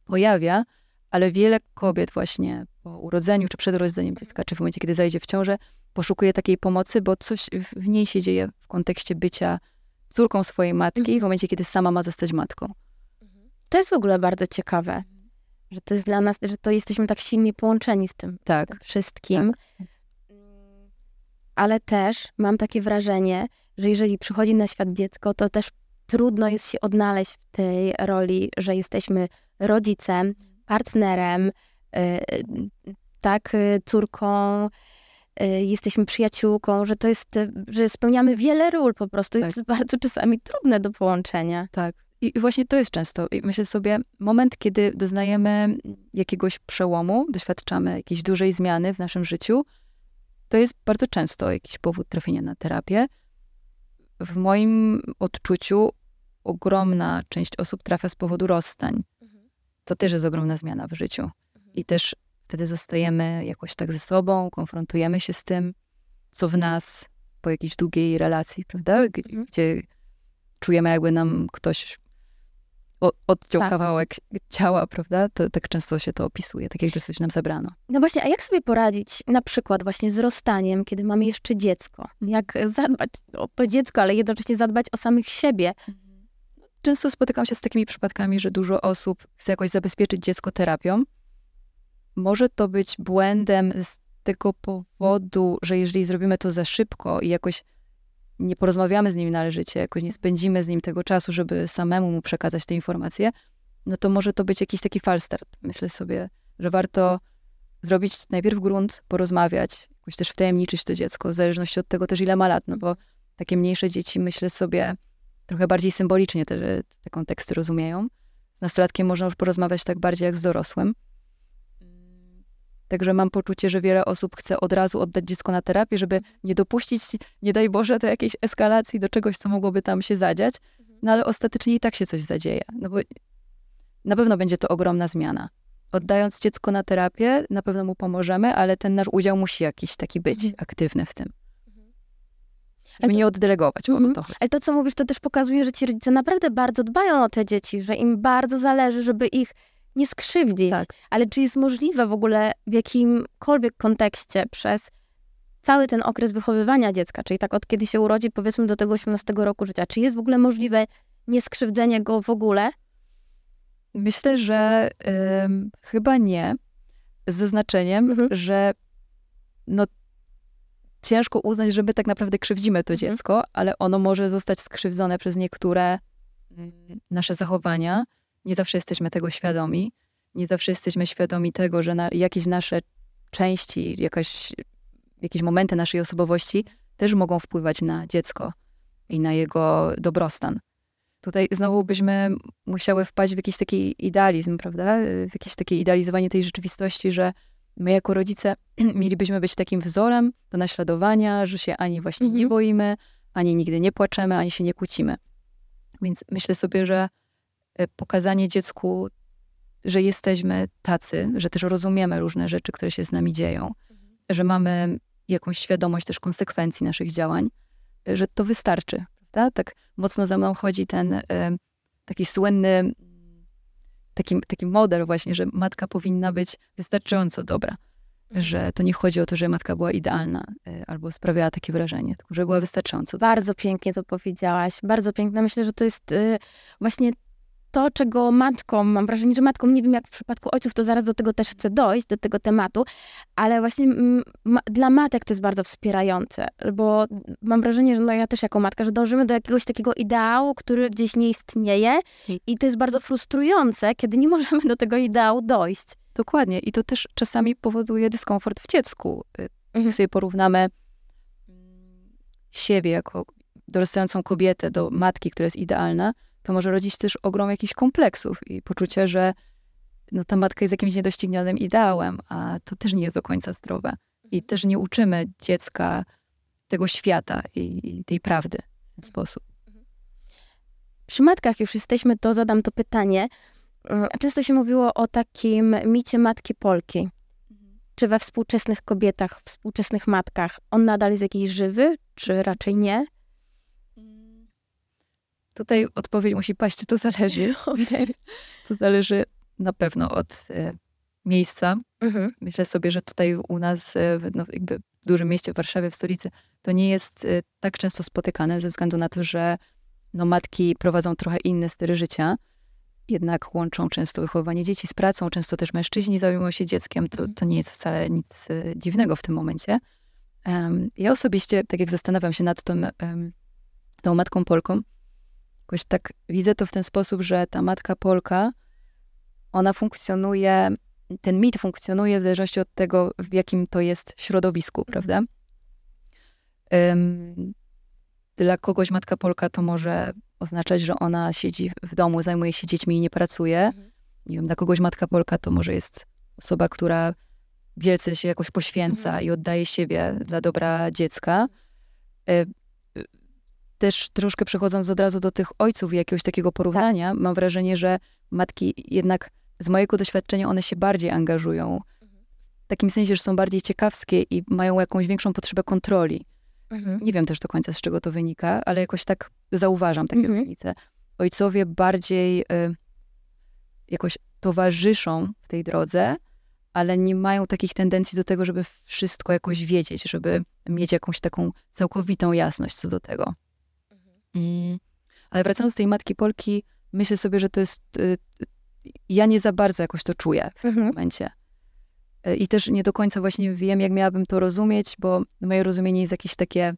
pojawia, ale wiele kobiet właśnie po urodzeniu, czy przed urodzeniem dziecka, czy w momencie, kiedy zajdzie w ciążę, poszukuje takiej pomocy, bo coś w niej się dzieje w kontekście bycia córką swojej matki, w mhm. momencie, kiedy sama ma zostać matką. To jest w ogóle bardzo ciekawe, że to jest dla nas, że to jesteśmy tak silnie połączeni z tym, tak. tym wszystkim. Tak. Ale też mam takie wrażenie, że jeżeli przychodzi na świat dziecko, to też trudno jest się odnaleźć w tej roli, że jesteśmy rodzicem, partnerem, y, tak, y, córką, y, jesteśmy przyjaciółką, że to jest, że spełniamy wiele ról po prostu. Tak. Jest bardzo czasami trudne do połączenia. Tak. I właśnie to jest często, myślę sobie, moment, kiedy doznajemy jakiegoś przełomu, doświadczamy jakiejś dużej zmiany w naszym życiu, to jest bardzo często jakiś powód trafienia na terapię. W moim odczuciu ogromna część osób trafia z powodu rozstań to też jest ogromna zmiana w życiu. I też wtedy zostajemy jakoś tak ze sobą, konfrontujemy się z tym, co w nas po jakiejś długiej relacji, prawda? Gdzie, mhm. gdzie czujemy, jakby nam ktoś odciął tak. kawałek ciała, prawda? To tak często się to opisuje, tak jakby coś nam zabrano. No właśnie, a jak sobie poradzić na przykład właśnie z rozstaniem, kiedy mamy jeszcze dziecko? Jak zadbać o to dziecko, ale jednocześnie zadbać o samych siebie? Często spotykam się z takimi przypadkami, że dużo osób chce jakoś zabezpieczyć dziecko terapią. Może to być błędem z tego powodu, że jeżeli zrobimy to za szybko i jakoś nie porozmawiamy z nim należycie, jakoś nie spędzimy z nim tego czasu, żeby samemu mu przekazać te informacje, no to może to być jakiś taki falstart. Myślę sobie, że warto zrobić najpierw grunt, porozmawiać, jakoś też wtajemniczyć to dziecko, w zależności od tego też, ile ma lat, no bo takie mniejsze dzieci, myślę sobie, trochę bardziej symbolicznie te, te konteksty rozumieją. Z nastolatkiem można już porozmawiać tak bardziej jak z dorosłym. Także mam poczucie, że wiele osób chce od razu oddać dziecko na terapię, żeby nie dopuścić, nie daj Boże, do jakiejś eskalacji, do czegoś, co mogłoby tam się zadziać. No ale ostatecznie i tak się coś zadzieje. No bo na pewno będzie to ogromna zmiana. Oddając dziecko na terapię, na pewno mu pomożemy, ale ten nasz udział musi jakiś taki być mhm. aktywny w tym żeby to, nie oddelegować. Mm -hmm. to Ale to, co mówisz, to też pokazuje, że ci rodzice naprawdę bardzo dbają o te dzieci, że im bardzo zależy, żeby ich nie skrzywdzić. Tak. Ale czy jest możliwe w ogóle w jakimkolwiek kontekście przez cały ten okres wychowywania dziecka, czyli tak od kiedy się urodzi, powiedzmy do tego 18 roku życia, czy jest w ogóle możliwe nieskrzywdzenie go w ogóle? Myślę, że chyba nie. Z zaznaczeniem, mhm. że no, ciężko uznać, że my tak naprawdę krzywdzimy to mhm. dziecko, ale ono może zostać skrzywdzone przez niektóre mm, nasze zachowania. Nie zawsze jesteśmy tego świadomi. Nie zawsze jesteśmy świadomi tego, że na jakieś nasze części, jakaś, jakieś momenty naszej osobowości też mogą wpływać na dziecko i na jego dobrostan. Tutaj znowu byśmy musiały wpaść w jakiś taki idealizm, prawda? W jakieś takie idealizowanie tej rzeczywistości, że my jako rodzice mielibyśmy być takim wzorem do naśladowania, że się ani właśnie nie mhm. boimy, ani nigdy nie płaczemy, ani się nie kłócimy. Więc myślę sobie, że e, pokazanie dziecku, że jesteśmy tacy, że też rozumiemy różne rzeczy, które się z nami dzieją, mhm. że mamy jakąś świadomość też konsekwencji naszych działań, e, że to wystarczy, prawda? Tak mocno za mną chodzi ten y, taki słynny taki, taki model właśnie, że matka powinna być wystarczająco dobra. Mhm. Że to nie chodzi o to, że matka była idealna y, albo sprawiała takie wrażenie, tylko że była wystarczająco. Bardzo pięknie to powiedziałaś. Bardzo piękne. Myślę, że to jest y, właśnie to, czego matkom, mam wrażenie, że matkom, nie wiem jak w przypadku ojców, to zaraz do tego też chcę dojść, do tego tematu, ale właśnie ma, dla matek to jest bardzo wspierające, bo mam wrażenie, że no ja też jako matka, że dążymy do jakiegoś takiego ideału, który gdzieś nie istnieje i to jest bardzo frustrujące, kiedy nie możemy do tego ideału dojść. Dokładnie i to też czasami powoduje dyskomfort w dziecku. Y, mhm. sobie porównamy mm, siebie jako dorastającą kobietę do matki, która jest idealna, to może rodzić też ogrom jakichś kompleksów i poczucie, że no, ta matka jest jakimś niedoścignionym ideałem, a to też nie jest do końca zdrowe. I mhm. też nie uczymy dziecka tego świata i, i tej prawdy w ten sposób. Mhm. Przy matkach już jesteśmy, to zadam to pytanie. Mm, często się mówiło o takim micie matki Polki. Mhm. Czy we współczesnych kobietach, współczesnych matkach on nadal jest jakiś żywy, czy raczej nie? Tutaj odpowiedź musi paść, to zależy. To zależy na pewno od e, miejsca. Mhm. Myślę sobie, że tutaj u nas, e, no, jakby w dużym mieście, w Warszawie, w stolicy, to nie jest e, tak często spotykane ze względu na to, że no, matki prowadzą trochę inne styly życia. Jednak łączą często wychowywanie dzieci z pracą, często też mężczyźni zajmują się dzieckiem. To, mhm. to nie jest wcale nic dziwnego w tym momencie. Um, ja osobiście, tak jak zastanawiam się nad tą, um, tą matką Polką, Jakoś tak widzę to w ten sposób, że ta matka Polka, ona funkcjonuje, ten mit funkcjonuje w zależności od tego, w jakim to jest środowisku, mhm. prawda? Um, dla kogoś matka Polka to może oznaczać, że ona siedzi w domu, zajmuje się dziećmi i nie pracuje. Mhm. Nie wiem, dla kogoś matka Polka to może jest osoba, która wielce się jakoś poświęca mhm. i oddaje siebie dla dobra dziecka. Też troszkę przechodząc od razu do tych ojców i jakiegoś takiego porównania, tak. mam wrażenie, że matki jednak z mojego doświadczenia one się bardziej angażują. W takim sensie, że są bardziej ciekawskie i mają jakąś większą potrzebę kontroli. Mhm. Nie wiem też do końca, z czego to wynika, ale jakoś tak zauważam takie mhm. różnice. Ojcowie bardziej y, jakoś towarzyszą w tej drodze, ale nie mają takich tendencji do tego, żeby wszystko jakoś wiedzieć, żeby mieć jakąś taką całkowitą jasność co do tego. Mm. Ale wracając do tej matki Polki, myślę sobie, że to jest. Y, ja nie za bardzo jakoś to czuję w tym mhm. momencie. Y, I też nie do końca właśnie wiem, jak miałabym to rozumieć, bo moje rozumienie jest jakieś takie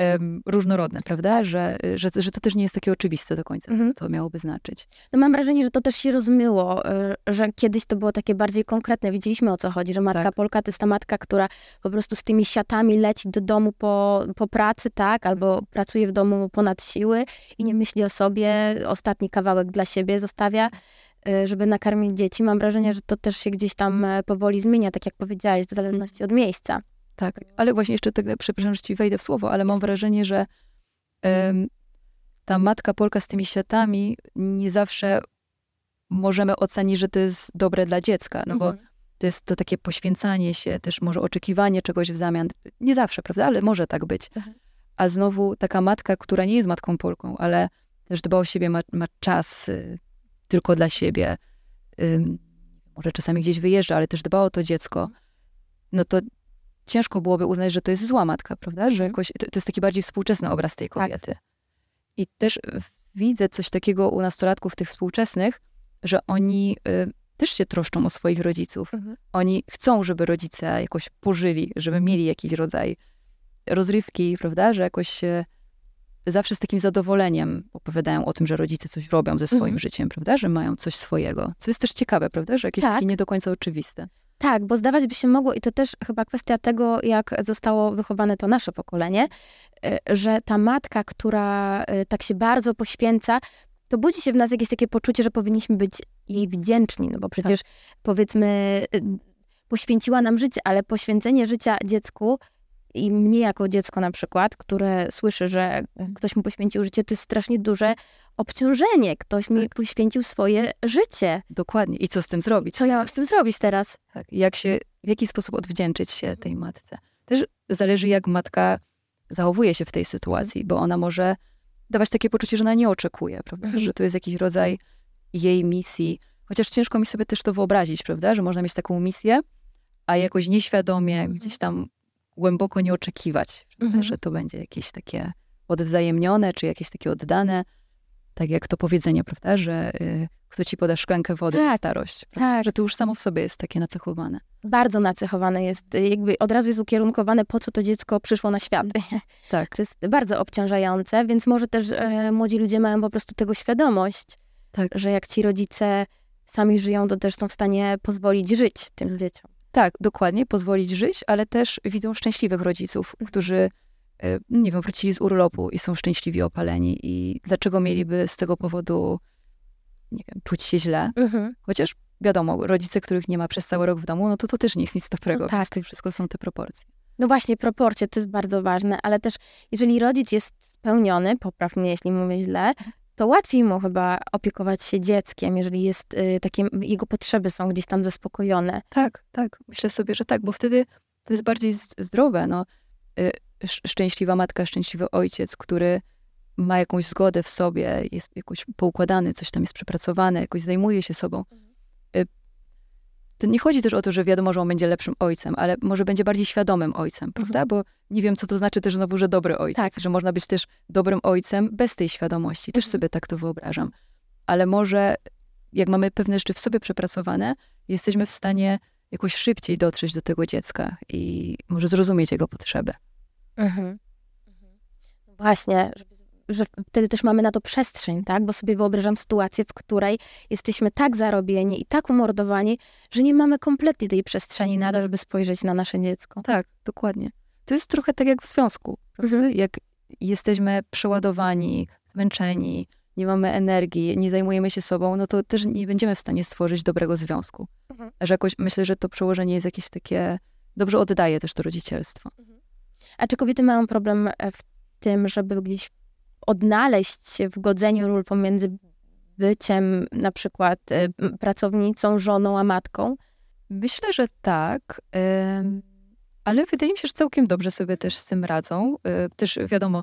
um, różnorodne, prawda? Że, że, że to też nie jest takie oczywiste do końca, mhm. co to miałoby znaczyć. No mam wrażenie, że to też się rozmyło, y, że kiedyś to było takie bardziej konkretne. Widzieliśmy o co chodzi, że matka tak. Polka to jest ta matka, która po prostu z tymi siatami leci do domu po, po pracy, tak? Albo pracuje w domu ponad siły i nie myśli o sobie, ostatni kawałek dla siebie zostawia y, żeby nakarmić dzieci. Mam wrażenie, że to też się gdzieś tam e, powoli zmienia, tak jak powiedziałaś, w zależności od miejsca. Tak, ale właśnie jeszcze tak, przepraszam, że ci wejdę w słowo, ale mam wrażenie, że um, ta matka Polka z tymi światami nie zawsze możemy ocenić, że to jest dobre dla dziecka, no mhm. bo to jest to takie poświęcanie się, też może oczekiwanie czegoś w zamian. Nie zawsze, prawda, ale może tak być. Mhm. A znowu taka matka, która nie jest matką Polką, ale też dba o siebie, ma, ma czas y, tylko dla siebie, y, może czasami gdzieś wyjeżdża, ale też dba o to dziecko, no to ciężko byłoby uznać, że to jest zła matka, prawda? Że mhm. jakoś, to, to jest taki bardziej współczesny obraz tej tak. kobiety. Tak. I też widzę coś takiego u nastolatków tych współczesnych, że oni y, też się troszczą o swoich rodziców. Mhm. Oni chcą, żeby rodzice jakoś pożyli, żeby mieli jakiś rodzaj rozrywki, prawda, że jakoś y, zawsze z takim zadowoleniem opowiadają o tym, że rodzice coś robią ze swoim Mhm. życiem, prawda, że mają coś swojego. Co jest też ciekawe, prawda, że jakieś Tak. takie nie do końca oczywiste. Tak, bo zdawać by się mogło, i to też chyba kwestia tego, jak zostało wychowane to nasze pokolenie, y, że ta matka, która y, tak się bardzo poświęca, to budzi się w nas jakieś takie poczucie, że powinniśmy być jej wdzięczni, no bo przecież powiedzmy, y, poświęciła nam życie, ale poświęcenie życia dziecku i mnie jako dziecko na przykład, które słyszy, że ktoś mu poświęcił życie, to jest strasznie duże obciążenie. Ktoś mi Tak. poświęcił swoje życie. Dokładnie. I co z tym zrobić? Co ja mam z tym zrobić teraz? Tak. Jak się, w jaki sposób odwdzięczyć się tej matce. Też zależy, jak matka zachowuje się w tej sytuacji, bo ona może dawać takie poczucie, że ona nie oczekuje, prawda? Mhm. Że to jest jakiś rodzaj jej misji. Chociaż ciężko mi sobie też to wyobrazić, prawda? Że można mieć taką misję, a jakoś nieświadomie gdzieś tam głęboko nie oczekiwać? Mhm. że to będzie jakieś takie odwzajemnione, czy jakieś takie oddane. Tak jak to powiedzenie, prawda? Że y, kto ci poda szklankę wody na Tak. starość. Prawda? Tak. Że to już samo w sobie jest takie nacechowane. bardzo nacechowane jest, y, jakby od razu jest ukierunkowane, po co to dziecko przyszło na świat. Tak. To jest bardzo obciążające, więc może też e, młodzi ludzie mają po prostu tego świadomość, Tak. że jak ci rodzice sami żyją, to też są w stanie pozwolić żyć tym dzieciom. Tak, dokładnie, pozwolić żyć, ale też widzą szczęśliwych rodziców, którzy, e, nie wiem, wrócili z urlopu i są szczęśliwi, opaleni. I dlaczego mieliby z tego powodu, nie wiem, czuć się źle? Chociaż wiadomo, rodzice, których nie ma przez cały rok w domu, no to to też nie jest nic dobrego. No tak. Więc to wszystko są te proporcje. No właśnie, proporcje to jest bardzo ważne, ale też jeżeli rodzic jest spełniony, popraw mnie, jeśli mówię źle, to łatwiej mu chyba opiekować się dzieckiem, jeżeli jest y, takie, jego potrzeby są gdzieś tam zaspokojone. Tak, tak. Myślę sobie, że tak, bo wtedy to jest bardziej zdrowe. No. Y, sz- Szczęśliwa matka, szczęśliwy ojciec, który ma jakąś zgodę w sobie, jest jakoś poukładany, coś tam jest przepracowane, jakoś zajmuje się sobą. To nie chodzi też o to, że wiadomo, że on będzie lepszym ojcem, ale może będzie bardziej świadomym ojcem, prawda? Bo nie wiem, co to znaczy też znowu, że dobry ojciec, Tak. że można być też dobrym ojcem bez tej świadomości. Też Mhm. sobie tak to wyobrażam. Ale może jak mamy pewne rzeczy w sobie przepracowane, jesteśmy w stanie jakoś szybciej dotrzeć do tego dziecka i może zrozumieć jego potrzeby. Właśnie, żeby, że wtedy też mamy na to przestrzeń, tak? Bo sobie wyobrażam sytuację, w której jesteśmy tak zarobieni i tak umordowani, że nie mamy kompletnie tej przestrzeni na to, żeby spojrzeć na nasze dziecko. Tak, dokładnie. To jest trochę tak jak w związku. Mhm. Jak jesteśmy przeładowani, zmęczeni, nie mamy energii, nie zajmujemy się sobą, no to też nie będziemy w stanie stworzyć dobrego związku. Mhm. Że jakoś myślę, że to przełożenie jest jakieś takie, dobrze oddaje też to rodzicielstwo. A czy kobiety mają problem e, w tym, żeby gdzieś odnaleźć się w godzeniu ról pomiędzy byciem na przykład m, pracownicą, żoną, a matką? Myślę, że tak, ale wydaje mi się, że całkiem dobrze sobie też z tym radzą. E, Też wiadomo,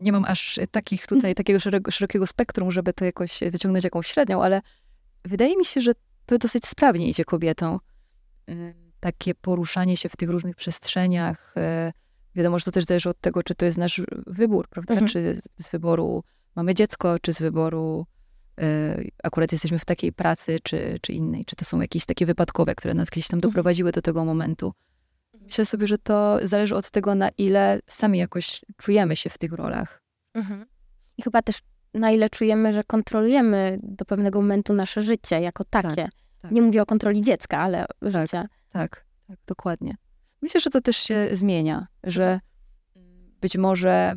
nie mam aż takich tutaj, takiego szereg- szerokiego spektrum, żeby to jakoś wyciągnąć jakąś średnią, ale wydaje mi się, że to dosyć sprawnie idzie kobietom. Em, Takie poruszanie się w tych różnych przestrzeniach. Wiadomo, że to też zależy od tego, czy to jest nasz wybór, prawda? Mhm. Czy z wyboru mamy dziecko, czy z wyboru e, akurat jesteśmy w takiej pracy, czy, czy innej, czy to są jakieś takie wypadkowe, które nas gdzieś tam Mhm. doprowadziły do tego momentu. Myślę sobie, że to zależy od tego, na ile sami jakoś czujemy się w tych rolach. I chyba też na ile czujemy, że kontrolujemy do pewnego momentu nasze życie jako takie. tak. Nie mówię o kontroli dziecka, ale życia. Tak, tak, dokładnie. Myślę, że to też się zmienia, że być może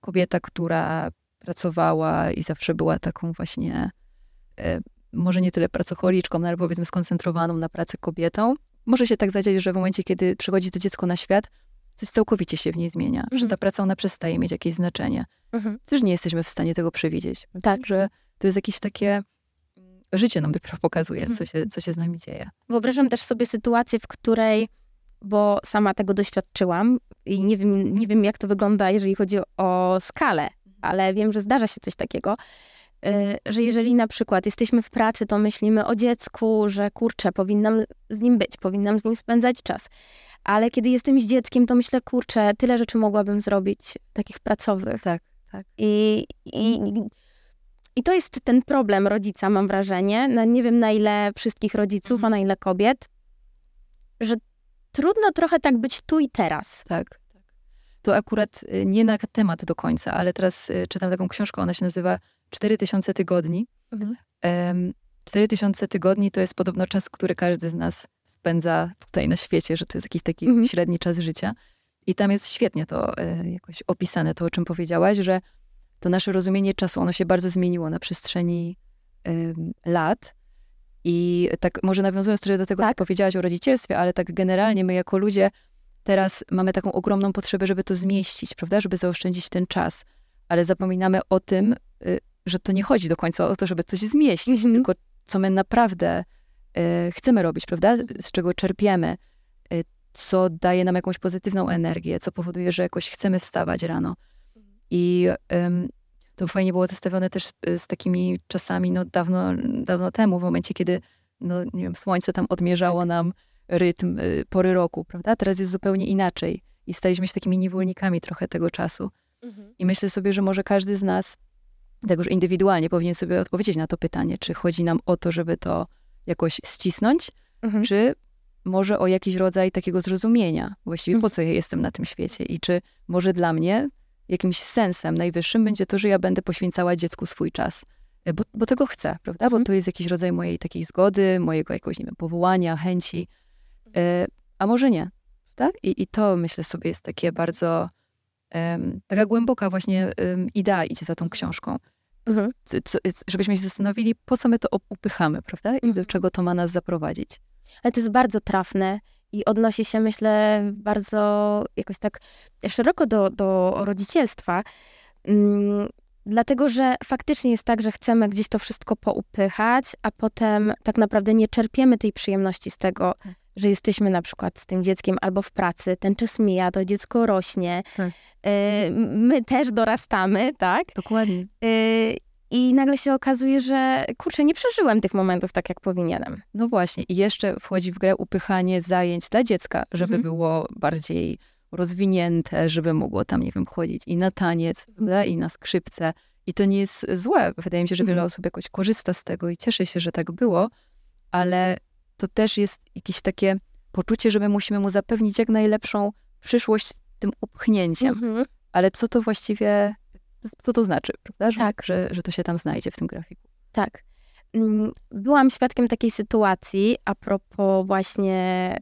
kobieta, która pracowała i zawsze była taką właśnie, e, może nie tyle pracocholiczką, no ale powiedzmy skoncentrowaną na pracy kobietą, może się tak zadziać, że w momencie, kiedy przychodzi to dziecko na świat, coś całkowicie się w niej zmienia, że Mhm. ta praca ona przestaje mieć jakieś znaczenie. Też nie jesteśmy w stanie tego przewidzieć. Tak. Że to jest jakieś takie, życie nam dopiero pokazuje, co Mhm. się, co się z nami dzieje. Wyobrażam też sobie sytuację, w której, bo sama tego doświadczyłam i nie wiem, nie wiem jak to wygląda, jeżeli chodzi o skalę, ale wiem, że zdarza się coś takiego, y, że jeżeli na przykład jesteśmy w pracy, to myślimy o dziecku, że kurczę, powinnam z nim być, powinnam z nim spędzać czas. Ale kiedy jestem z dzieckiem, to myślę, kurczę, tyle rzeczy mogłabym zrobić, takich pracowych. Tak, tak. I, i I to jest ten problem rodzica, mam wrażenie. No, nie wiem na ile wszystkich rodziców, Mhm. a na ile kobiet, że trudno trochę tak być tu i teraz. Tak. To akurat y, nie na temat do końca, ale teraz y, czytam taką książkę, ona się nazywa 4000 tygodni. Em, 4000 tygodni to jest podobno czas, który każdy z nas spędza tutaj na świecie, że to jest jakiś taki Mhm. średni czas życia. I tam jest świetnie to e, jakoś opisane, to o czym powiedziałaś, że to nasze rozumienie czasu, ono się bardzo zmieniło na przestrzeni lat. I tak może nawiązując trochę do tego, Tak. co powiedziałaś o rodzicielstwie, ale tak generalnie my jako ludzie teraz mamy taką ogromną potrzebę, żeby to zmieścić, prawda? Żeby zaoszczędzić ten czas. Ale zapominamy o tym, y, że to nie chodzi do końca o to, żeby coś zmieścić, Mhm. tylko co my naprawdę y, chcemy robić, prawda? Z czego czerpiemy, y, co daje nam jakąś pozytywną energię, co powoduje, że jakoś chcemy wstawać rano. I ym, to fajnie było zestawione też z, z takimi czasami, no dawno, dawno temu, w momencie, kiedy, no nie wiem, słońce tam odmierzało nam rytm y, pory roku, prawda? Teraz jest zupełnie inaczej i staliśmy się takimi niewolnikami trochę tego czasu. I myślę sobie, że może każdy z nas tak już indywidualnie powinien sobie odpowiedzieć na to pytanie, czy chodzi nam o to, żeby to jakoś ścisnąć, Mhm. czy może o jakiś rodzaj takiego zrozumienia, właściwie po co ja jestem na tym świecie i czy może dla mnie jakimś sensem najwyższym będzie to, że ja będę poświęcała dziecku swój czas, E, bo, bo tego chcę, prawda? Bo Mhm. to jest jakiś rodzaj mojej takiej zgody, mojego jakiegoś, nie wiem, powołania, chęci, e, a może nie, tak? I, I to myślę sobie jest takie bardzo, taka głęboka właśnie idea idzie za tą książką. Mhm. Co, co, żebyśmy się zastanowili, po co my to upychamy, prawda? I do Mhm. czego to ma nas zaprowadzić. Ale to jest bardzo trafne i odnosi się, myślę, bardzo jakoś tak szeroko do, do rodzicielstwa. Mm, Dlatego, że faktycznie jest tak, że chcemy gdzieś to wszystko poupychać, a potem tak naprawdę nie czerpiemy tej przyjemności z tego, Tak. że jesteśmy na przykład z tym dzieckiem albo w pracy, ten czas mija, to dziecko rośnie, Tak. y, my też dorastamy, tak? Dokładnie. Y, I nagle się okazuje, że kurczę, nie przeżyłem tych momentów tak, jak powinienem. No właśnie. I jeszcze wchodzi w grę upychanie zajęć dla dziecka, żeby Mhm. było bardziej rozwinięte, żeby mogło tam, nie wiem, chodzić i na taniec? I na skrzypce. I to nie jest złe. Wydaje mi się, że wiele Mhm. osób jakoś korzysta z tego i cieszy się, że tak było, ale to też jest jakieś takie poczucie, że my musimy mu zapewnić jak najlepszą przyszłość tym upchnięciem. Mhm. Ale co to właściwie, co to znaczy, prawda? Że, Tak. że, że to się tam znajdzie w tym grafiku. Tak. Mm, Byłam świadkiem takiej sytuacji a propos właśnie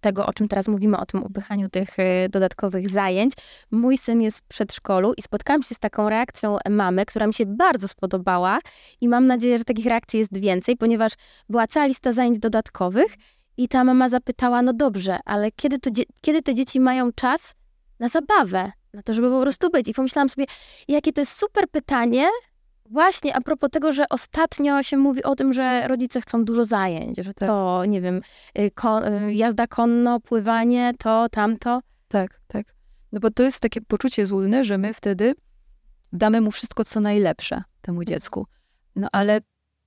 tego, o czym teraz mówimy, o tym upychaniu tych y, dodatkowych zajęć. Mój syn jest w przedszkolu i spotkałam się z taką reakcją mamy, która mi się bardzo spodobała i mam nadzieję, że takich reakcji jest więcej, ponieważ była cała lista zajęć dodatkowych i ta mama zapytała, no dobrze, ale kiedy, to kiedy te dzieci mają czas na zabawę, na to, żeby po prostu być? I pomyślałam sobie, jakie to jest super pytanie, Właśnie a propos tego, że ostatnio się mówi o tym, że rodzice chcą dużo zajęć, że Tak. to, nie wiem, y, ko- y, jazda konno, pływanie, to, tamto. Tak, tak. No bo to jest takie poczucie złudne, że my wtedy damy mu wszystko, co najlepsze temu dziecku. No ale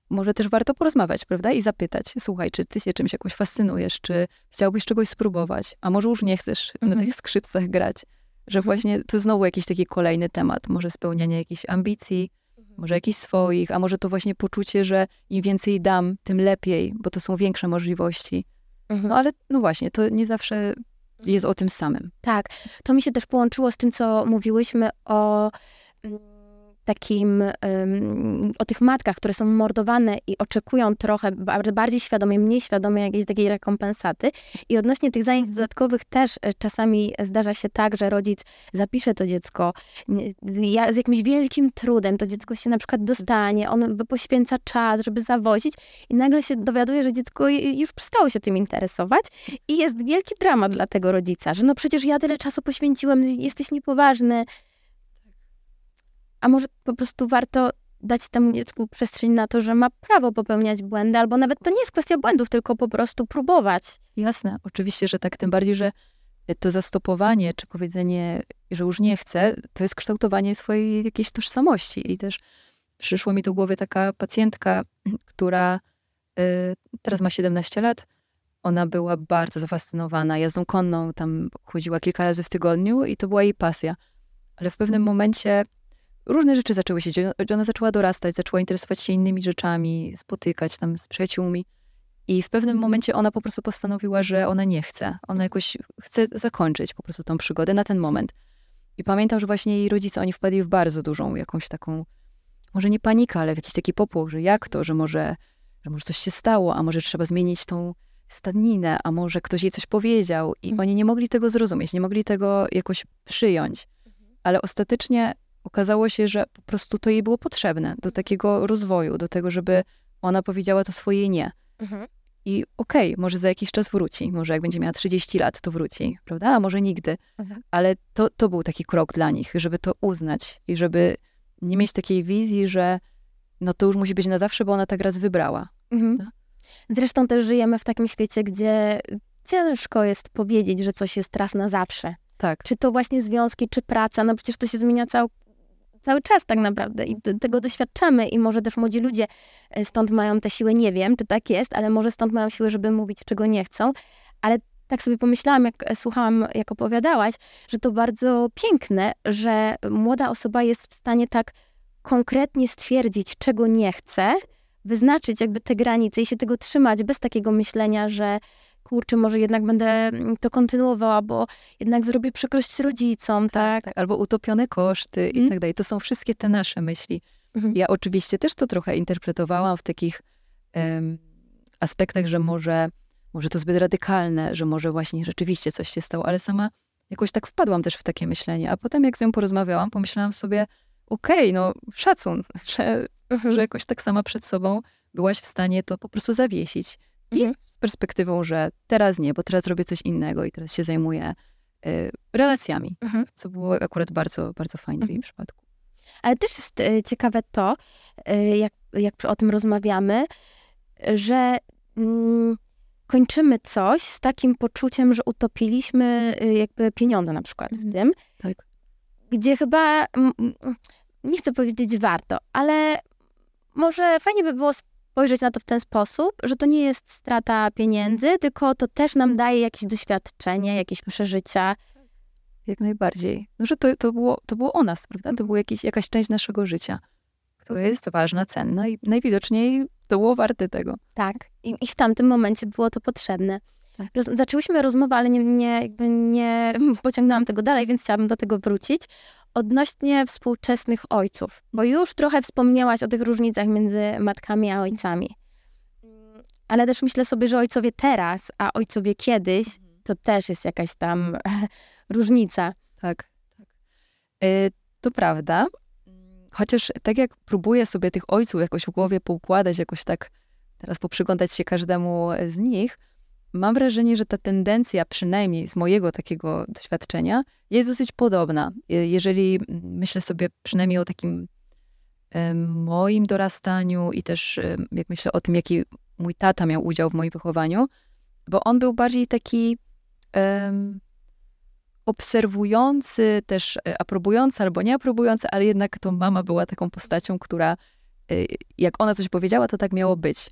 może też warto porozmawiać, prawda? I zapytać, słuchaj, czy ty się czymś jakoś fascynujesz, czy chciałbyś czegoś spróbować, a może już nie chcesz na Mhm. tych skrzypcach grać. Że właśnie to znowu jakiś taki kolejny temat, może spełnianie jakichś ambicji, może jakichś swoich, a może to właśnie poczucie, że im więcej dam, tym lepiej, bo to są większe możliwości. No ale no właśnie, to nie zawsze jest o tym samym. Tak, to mi się też połączyło z tym, co mówiłyśmy o mm, takim, o tych matkach, które są mordowane i oczekują trochę ba- bardziej świadomie, mniej świadomie jakiejś takiej rekompensaty. I odnośnie tych zajęć dodatkowych też e, czasami zdarza się tak, że rodzic zapisze to dziecko ja- z jakimś wielkim trudem, to dziecko się na przykład dostanie, on poświęca czas, żeby zawozić i nagle się dowiaduje, że dziecko ju- już przestało się tym interesować i jest wielki dramat dla tego rodzica, że no przecież ja tyle czasu poświęciłem, jesteś niepoważny. A może po prostu warto dać temu dziecku przestrzeń na to, że ma prawo popełniać błędy, albo nawet to nie jest kwestia błędów, tylko po prostu próbować. Jasne, oczywiście, że tak. Tym bardziej, że to zastopowanie, czy powiedzenie, że już nie chcę, to jest kształtowanie swojej jakiejś tożsamości. I też przyszła mi do głowy taka pacjentka, która y, teraz ma 17 lat. Ona była bardzo zafascynowana jazdą konną, tam chodziła kilka razy w tygodniu i to była jej pasja. Ale w pewnym momencie różne rzeczy zaczęły się dziać. Ona zaczęła dorastać, zaczęła interesować się innymi rzeczami, spotykać tam z przyjaciółmi. I w pewnym momencie ona po prostu postanowiła, że ona nie chce. Ona jakoś chce zakończyć po prostu tą przygodę na ten moment. I pamiętam, że właśnie jej rodzice, oni wpadli w bardzo dużą jakąś taką, może nie panikę, ale w jakiś taki popłoch, że jak to, że może, że może coś się stało, a może trzeba zmienić tą stadninę, a może ktoś jej coś powiedział. I oni nie mogli tego zrozumieć, nie mogli tego jakoś przyjąć. Ale ostatecznie okazało się, że po prostu to jej było potrzebne do takiego rozwoju, do tego, żeby ona powiedziała to swoje nie. Mhm. I okej, okay, może za jakiś czas wróci, może jak będzie miała 30 lat, to wróci, prawda? A może nigdy. Mhm. Ale to, to był taki krok dla nich, żeby to uznać i żeby nie mieć takiej wizji, że no to już musi być na zawsze, bo ona tak raz wybrała. Mhm. Zresztą też żyjemy w takim świecie, gdzie ciężko jest powiedzieć, że coś jest raz na zawsze. Tak. Czy to właśnie związki, czy praca, no przecież to się zmienia cał, cały czas tak naprawdę i tego doświadczamy i może też młodzi ludzie e, stąd mają tę siłę, nie wiem, czy tak jest, ale może stąd mają siłę, żeby mówić, czego nie chcą, ale tak sobie pomyślałam, jak e, słuchałam, jak opowiadałaś, że to bardzo piękne, że młoda osoba jest w stanie tak konkretnie stwierdzić, czego nie chce, wyznaczyć jakby te granice i się tego trzymać bez takiego myślenia, że kurczę, może jednak będę mm, to kontynuowała, bo jednak zrobię przykrość rodzicom, tak? tak? tak. Albo utopione koszty i mhm. tak dalej. To są wszystkie te nasze myśli. Mhm. Ja oczywiście też to trochę interpretowałam w takich um, aspektach, że może, może to zbyt radykalne, że może właśnie rzeczywiście coś się stało, ale sama jakoś tak wpadłam też w takie myślenie. A potem jak z nią porozmawiałam, pomyślałam sobie, okej, okay, no szacun, że, mhm. że jakoś tak sama przed sobą byłaś w stanie to po prostu zawiesić. Mhm. I z perspektywą, że teraz nie, bo teraz robię coś innego i teraz się zajmuję y, relacjami, mhm. co było akurat bardzo, bardzo fajne w jej mhm. przypadku. Ale też jest y, ciekawe to, y, jak, jak o tym rozmawiamy, że mm, kończymy coś z takim poczuciem, że utopiliśmy y, jakby pieniądze na przykład w tym. Tak. Gdzie chyba, nie chcę powiedzieć warto, ale może fajnie by było spojrzeć na to w ten sposób, że to nie jest strata pieniędzy, tylko to też nam daje jakieś doświadczenie, jakieś przeżycia. Jak najbardziej. No, że to, to, było, to było o nas, prawda? To była jakiś, jakaś część naszego życia, która jest ważna, cenna i najwidoczniej to było warte tego. Tak. I, i w tamtym momencie było to potrzebne. Tak. Roz, zaczęłyśmy rozmowę, ale nie, nie, nie pociągnęłam tego dalej, więc chciałabym do tego wrócić odnośnie współczesnych ojców, bo już trochę wspomniałaś o tych różnicach między matkami a ojcami. Ale też myślę sobie, że ojcowie teraz, a ojcowie kiedyś, mhm. to też jest jakaś tam różnica. Tak, tak. Yy, to prawda. Chociaż tak jak próbuję sobie tych ojców jakoś w głowie poukładać, jakoś tak teraz poprzyglądać się każdemu z nich, mam wrażenie, że ta tendencja, przynajmniej z mojego takiego doświadczenia, jest dosyć podobna. Jeżeli myślę sobie przynajmniej o takim moim dorastaniu i też jak myślę o tym, jaki mój tata miał udział w moim wychowaniu, bo on był bardziej taki um, obserwujący, też e, aprobujący albo nie aprobujący, ale jednak to mama była taką postacią, która e, jak ona coś powiedziała, to tak miało być.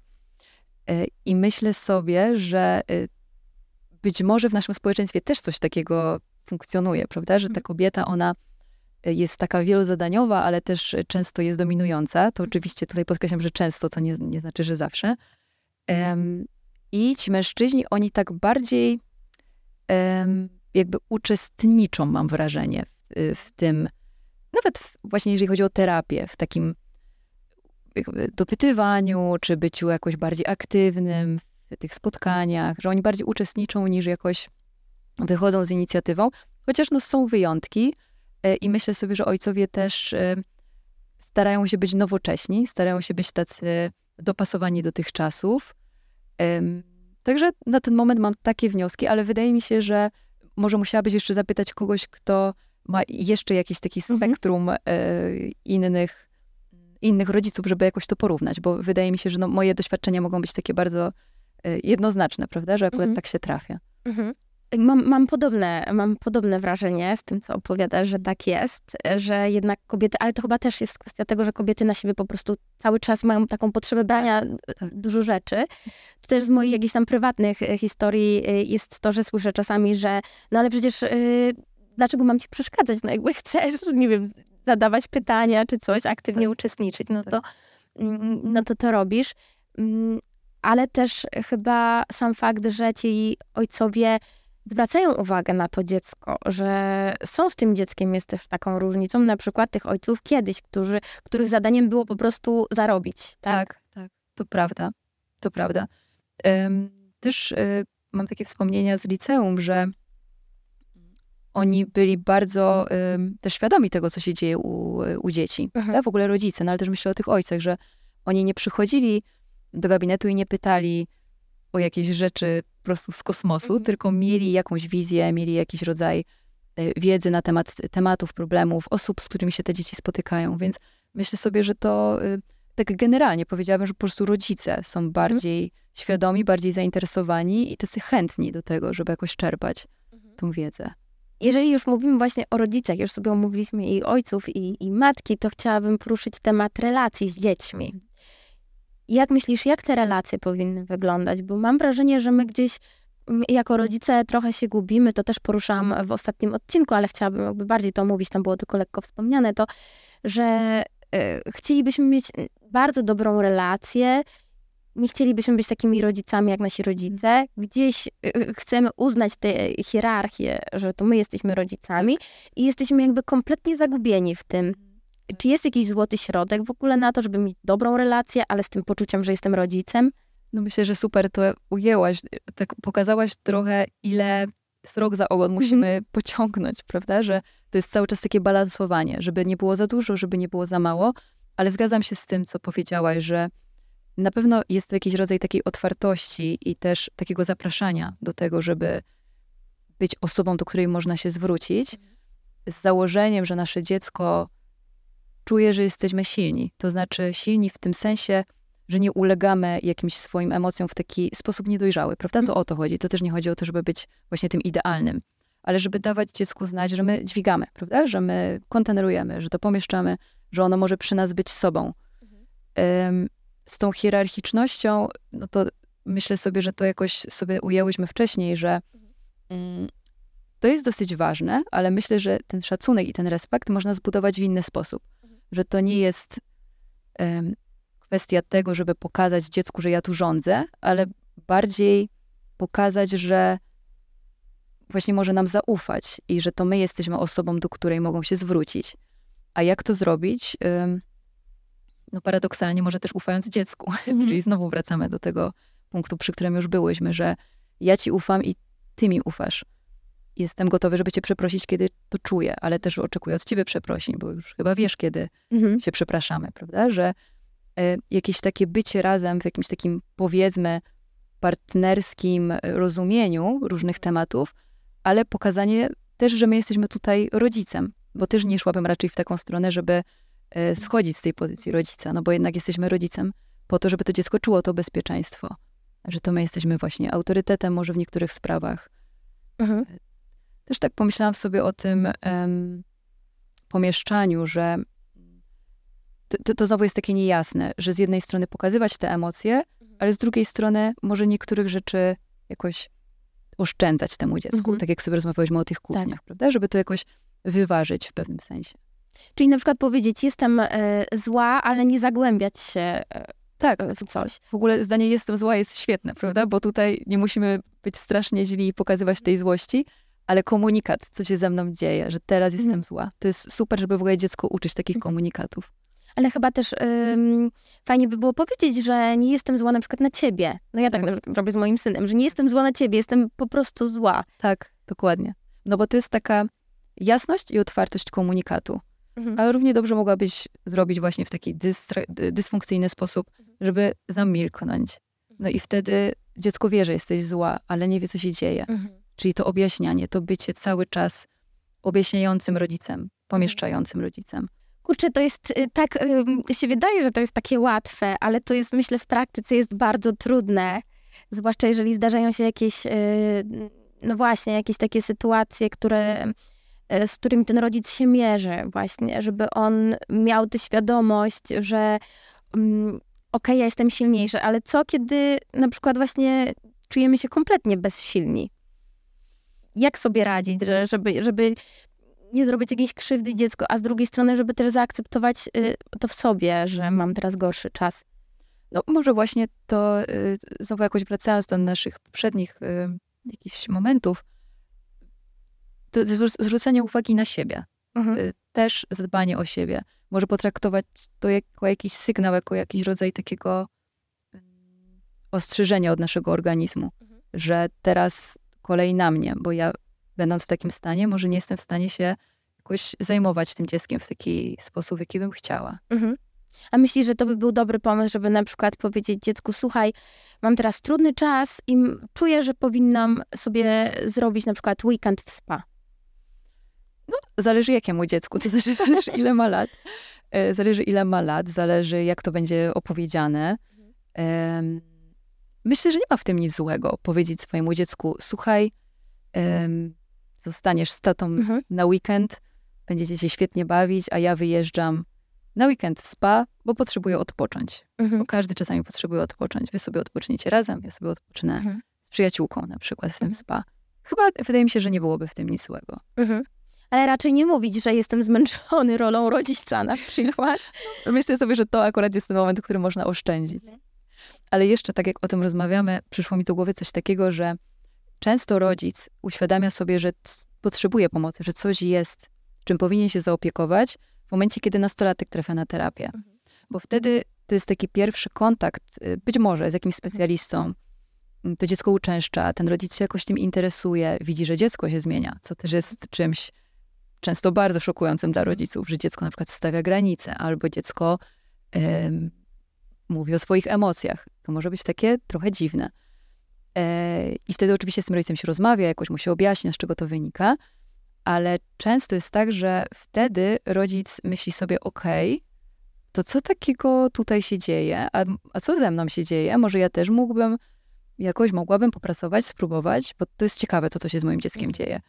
E, I myślę sobie, że e, być może w naszym społeczeństwie też coś takiego funkcjonuje, prawda? Że ta mhm. kobieta, ona e, jest taka wielozadaniowa, ale też często jest dominująca. To oczywiście tutaj podkreślam, że często, to nie, nie znaczy, że zawsze. Um, I ci mężczyźni, oni tak bardziej um, jakby uczestniczą, mam wrażenie, w, w tym, nawet w, właśnie jeżeli chodzi o terapię, w takim dopytywaniu, czy byciu jakoś bardziej aktywnym w tych spotkaniach, że oni bardziej uczestniczą niż jakoś wychodzą z inicjatywą. Chociaż no, są wyjątki e, i myślę sobie, że ojcowie też e, starają się być nowocześni, starają się być tacy dopasowani do tych czasów. Także na ten moment mam takie wnioski, ale wydaje mi się, że może musiałabyś jeszcze zapytać kogoś, kto ma jeszcze jakieś takie mhm. spektrum mhm. innych innych rodziców, żeby jakoś to porównać, bo wydaje mi się, że no, moje doświadczenia mogą być takie bardzo y, jednoznaczne, prawda, że akurat mhm. tak się trafia. Mhm. Mam, mam, podobne, mam podobne wrażenie z tym, co opowiadasz, że tak jest, że jednak kobiety, ale to chyba też jest kwestia tego, że kobiety na siebie po prostu cały czas mają taką potrzebę brania tak, tak. dużo rzeczy. To też z moich jakichś tam prywatnych e, historii e, jest to, że słyszę czasami, że no ale przecież yy, dlaczego mam ci przeszkadzać? No jakby chcesz, nie wiem, zadawać pytania czy coś, aktywnie tak. uczestniczyć, no tak. to, mm, no to to robisz. Mm, ale też chyba sam fakt, że ci ojcowie zwracają uwagę na to dziecko, że są z tym dzieckiem jest też taką różnicą, na przykład tych ojców kiedyś, którzy, których zadaniem było po prostu zarobić. Tak, tak, tak to prawda, to prawda. Też y, mam takie wspomnienia z liceum, że oni byli bardzo też świadomi tego, co się dzieje u, u dzieci. Mhm. Tak? W ogóle rodzice, no ale też myślę o tych ojcach, że oni nie przychodzili do gabinetu i nie pytali o jakieś rzeczy po prostu z kosmosu, mhm. tylko mieli jakąś wizję, mieli jakiś rodzaj y, wiedzy na temat tematów, problemów, osób, z którymi się te dzieci spotykają. Więc myślę sobie, że to y, tak generalnie powiedziałabym, że po prostu rodzice są mhm. bardziej mhm. świadomi, bardziej zainteresowani i tacy chętni do tego, żeby jakoś czerpać mhm. tą wiedzę. Jeżeli już mówimy właśnie o rodzicach, już sobie omówiliśmy i ojców, i, i matki, to chciałabym poruszyć temat relacji z dziećmi. Jak myślisz, jak te relacje powinny wyglądać? Bo mam wrażenie, że my gdzieś mm, jako rodzice trochę się gubimy, to też poruszam w ostatnim odcinku, ale chciałabym jakby bardziej to omówić, tam było tylko lekko wspomniane, to, że y, chcielibyśmy mieć bardzo dobrą relację nie chcielibyśmy być takimi rodzicami jak nasi rodzice. Gdzieś y, y, chcemy uznać tę hierarchię, że to my jesteśmy rodzicami i jesteśmy jakby kompletnie zagubieni w tym. Czy jest jakiś złoty środek w ogóle na to, żeby mieć dobrą relację, ale z tym poczuciem, że jestem rodzicem? No myślę, że super to ujęłaś. Tak pokazałaś trochę, ile srok za ogon musimy mhm. pociągnąć, prawda? Że to jest cały czas takie balansowanie, żeby nie było za dużo, żeby nie było za mało. Ale zgadzam się z tym, co powiedziałaś, że na pewno jest to jakiś rodzaj takiej otwartości i też takiego zapraszania do tego, żeby być osobą, do której można się zwrócić, z założeniem, że nasze dziecko czuje, że jesteśmy silni. To znaczy silni w tym sensie, że nie ulegamy jakimś swoim emocjom w taki sposób niedojrzały, prawda? To o to chodzi. To też nie chodzi o to, żeby być właśnie tym idealnym, ale żeby dawać dziecku znać, że my dźwigamy, prawda? Że my kontenerujemy, że to pomieszczamy, że ono może przy nas być sobą. Um, z tą hierarchicznością, no to myślę sobie, że to jakoś sobie ujęłyśmy wcześniej, że mm, to jest dosyć ważne, ale myślę, że ten szacunek i ten respekt można zbudować w inny sposób. Że to nie jest um, kwestia tego, żeby pokazać dziecku, że ja tu rządzę, ale bardziej pokazać, że właśnie może nam zaufać i że to my jesteśmy osobą, do której mogą się zwrócić. A jak to zrobić? Um, no paradoksalnie może też ufając dziecku. Mhm. Czyli znowu wracamy do tego punktu, przy którym już byłyśmy, że ja ci ufam i ty mi ufasz. Jestem gotowy, żeby cię przeprosić, kiedy to czuję, ale też oczekuję od ciebie przeprosin, bo już chyba wiesz, kiedy mhm. się przepraszamy, prawda? Że e, jakieś takie bycie razem w jakimś takim, powiedzmy, partnerskim rozumieniu różnych tematów, ale pokazanie też, że my jesteśmy tutaj rodzicem, bo też nie szłabym raczej w taką stronę, żeby schodzić z tej pozycji rodzica, no bo jednak jesteśmy rodzicem po to, żeby to dziecko czuło to bezpieczeństwo, że to my jesteśmy właśnie autorytetem może w niektórych sprawach. Mhm. E, też tak pomyślałam sobie o tym um, pomieszczaniu, że to, to, znowu jest takie niejasne, że z jednej strony pokazywać te emocje, mhm. ale z drugiej strony może niektórych rzeczy jakoś oszczędzać temu dziecku, mhm. tak jak sobie rozmawialiśmy o tych kłótniach, tak. prawda? Żeby to jakoś wyważyć w pewnym sensie. Czyli na przykład powiedzieć, jestem e, zła, ale nie zagłębiać się e, tak, w coś. W ogóle zdanie jestem zła jest świetne, prawda? Bo tutaj nie musimy być strasznie źli i pokazywać tej złości, ale komunikat, co się ze mną dzieje, że teraz jestem mhm. zła. To jest super, żeby w ogóle dziecko uczyć takich mhm. komunikatów. Ale chyba też ym, fajnie by było powiedzieć, że nie jestem zła na przykład na ciebie. No ja tak robię z moim synem, że nie jestem zła na ciebie, jestem po prostu zła. Tak, dokładnie. No bo to jest taka jasność i otwartość komunikatu mhm. ale równie dobrze mogłabyś zrobić właśnie w taki dysfunkcyjny sposób, mhm. żeby zamilknąć. No i wtedy dziecko wie, że jesteś zła, ale nie wie, co się dzieje. Mhm. Czyli to objaśnianie, to bycie cały czas objaśniającym rodzicem, pomieszczającym rodzicem. Kurczę, to jest y, tak, się wydaje, że to jest takie łatwe, ale to jest, myślę, w praktyce jest bardzo trudne. Zwłaszcza jeżeli zdarzają się jakieś, y, no właśnie, jakieś takie sytuacje, które z którymi ten rodzic się mierzy, właśnie, żeby on miał tę świadomość, że um, okej, okay, ja jestem silniejszy, ale co kiedy na przykład właśnie czujemy się kompletnie bezsilni? Jak sobie radzić, że, żeby, żeby nie zrobić jakiejś krzywdy dziecku, a z drugiej strony, żeby też zaakceptować y, to w sobie, że mam teraz gorszy czas. No może właśnie to, y, znowu jakoś wracając do naszych poprzednich y, jakichś momentów, to zwrócenie uwagi na siebie. Mhm. Y, też zadbanie o siebie. Może potraktować to jako jakiś sygnał, jako jakiś rodzaj takiego mm, ostrzeżenia od naszego organizmu, mhm. że teraz kolej na mnie, bo ja będąc w takim stanie, może nie jestem w stanie się jakoś zajmować tym dzieckiem w taki sposób, w jaki bym chciała. Mhm. A myślisz, że to by był dobry pomysł, żeby na przykład powiedzieć dziecku, słuchaj, mam teraz trudny czas i czuję, że powinnam sobie zrobić na przykład weekend w spa. No, zależy jakiemu dziecku, to znaczy zależy ile ma lat. E, zależy ile ma lat, zależy jak to będzie opowiedziane. Myślę, że nie ma w tym nic złego powiedzieć swojemu dziecku, słuchaj, zostaniesz z tatą mhm. na weekend, będziecie się świetnie bawić, a ja wyjeżdżam na weekend w spa, bo potrzebuję odpocząć. Mhm. Bo każdy czasami potrzebuje odpocząć. Wy sobie odpoczniecie razem, ja sobie odpocznę mhm. z przyjaciółką na przykład w tym mhm. spa. Chyba wydaje mi się, że nie byłoby w tym nic złego. Ale raczej nie mówić, że jestem zmęczony rolą rodzica na przykład. Myślę sobie, że to akurat jest ten moment, który można oszczędzić. Ale jeszcze, tak jak o tym rozmawiamy, przyszło mi do głowy coś takiego, że często rodzic uświadamia sobie, że potrzebuje pomocy, że coś jest, czym powinien się zaopiekować, w momencie, kiedy nastolatek trafia na terapię. Mhm. Bo wtedy to jest taki pierwszy kontakt, y, być może z jakimś specjalistą. Mm, to dziecko uczęszcza, ten rodzic się jakoś tym interesuje, widzi, że dziecko się zmienia, co też jest czymś często bardzo szokującym dla mhm. rodziców, że dziecko na przykład stawia granice, albo dziecko mówi o swoich emocjach. To może być takie trochę dziwne. E, I wtedy oczywiście z tym rodzicem się rozmawia, jakoś mu się objaśnia, z czego to wynika, ale często jest tak, że wtedy rodzic myśli sobie, okej, okay, to co takiego tutaj się dzieje, a, a co ze mną się dzieje? Może ja też mógłbym, jakoś mogłabym popracować, spróbować, bo to jest ciekawe, to co się z moim dzieckiem dzieje.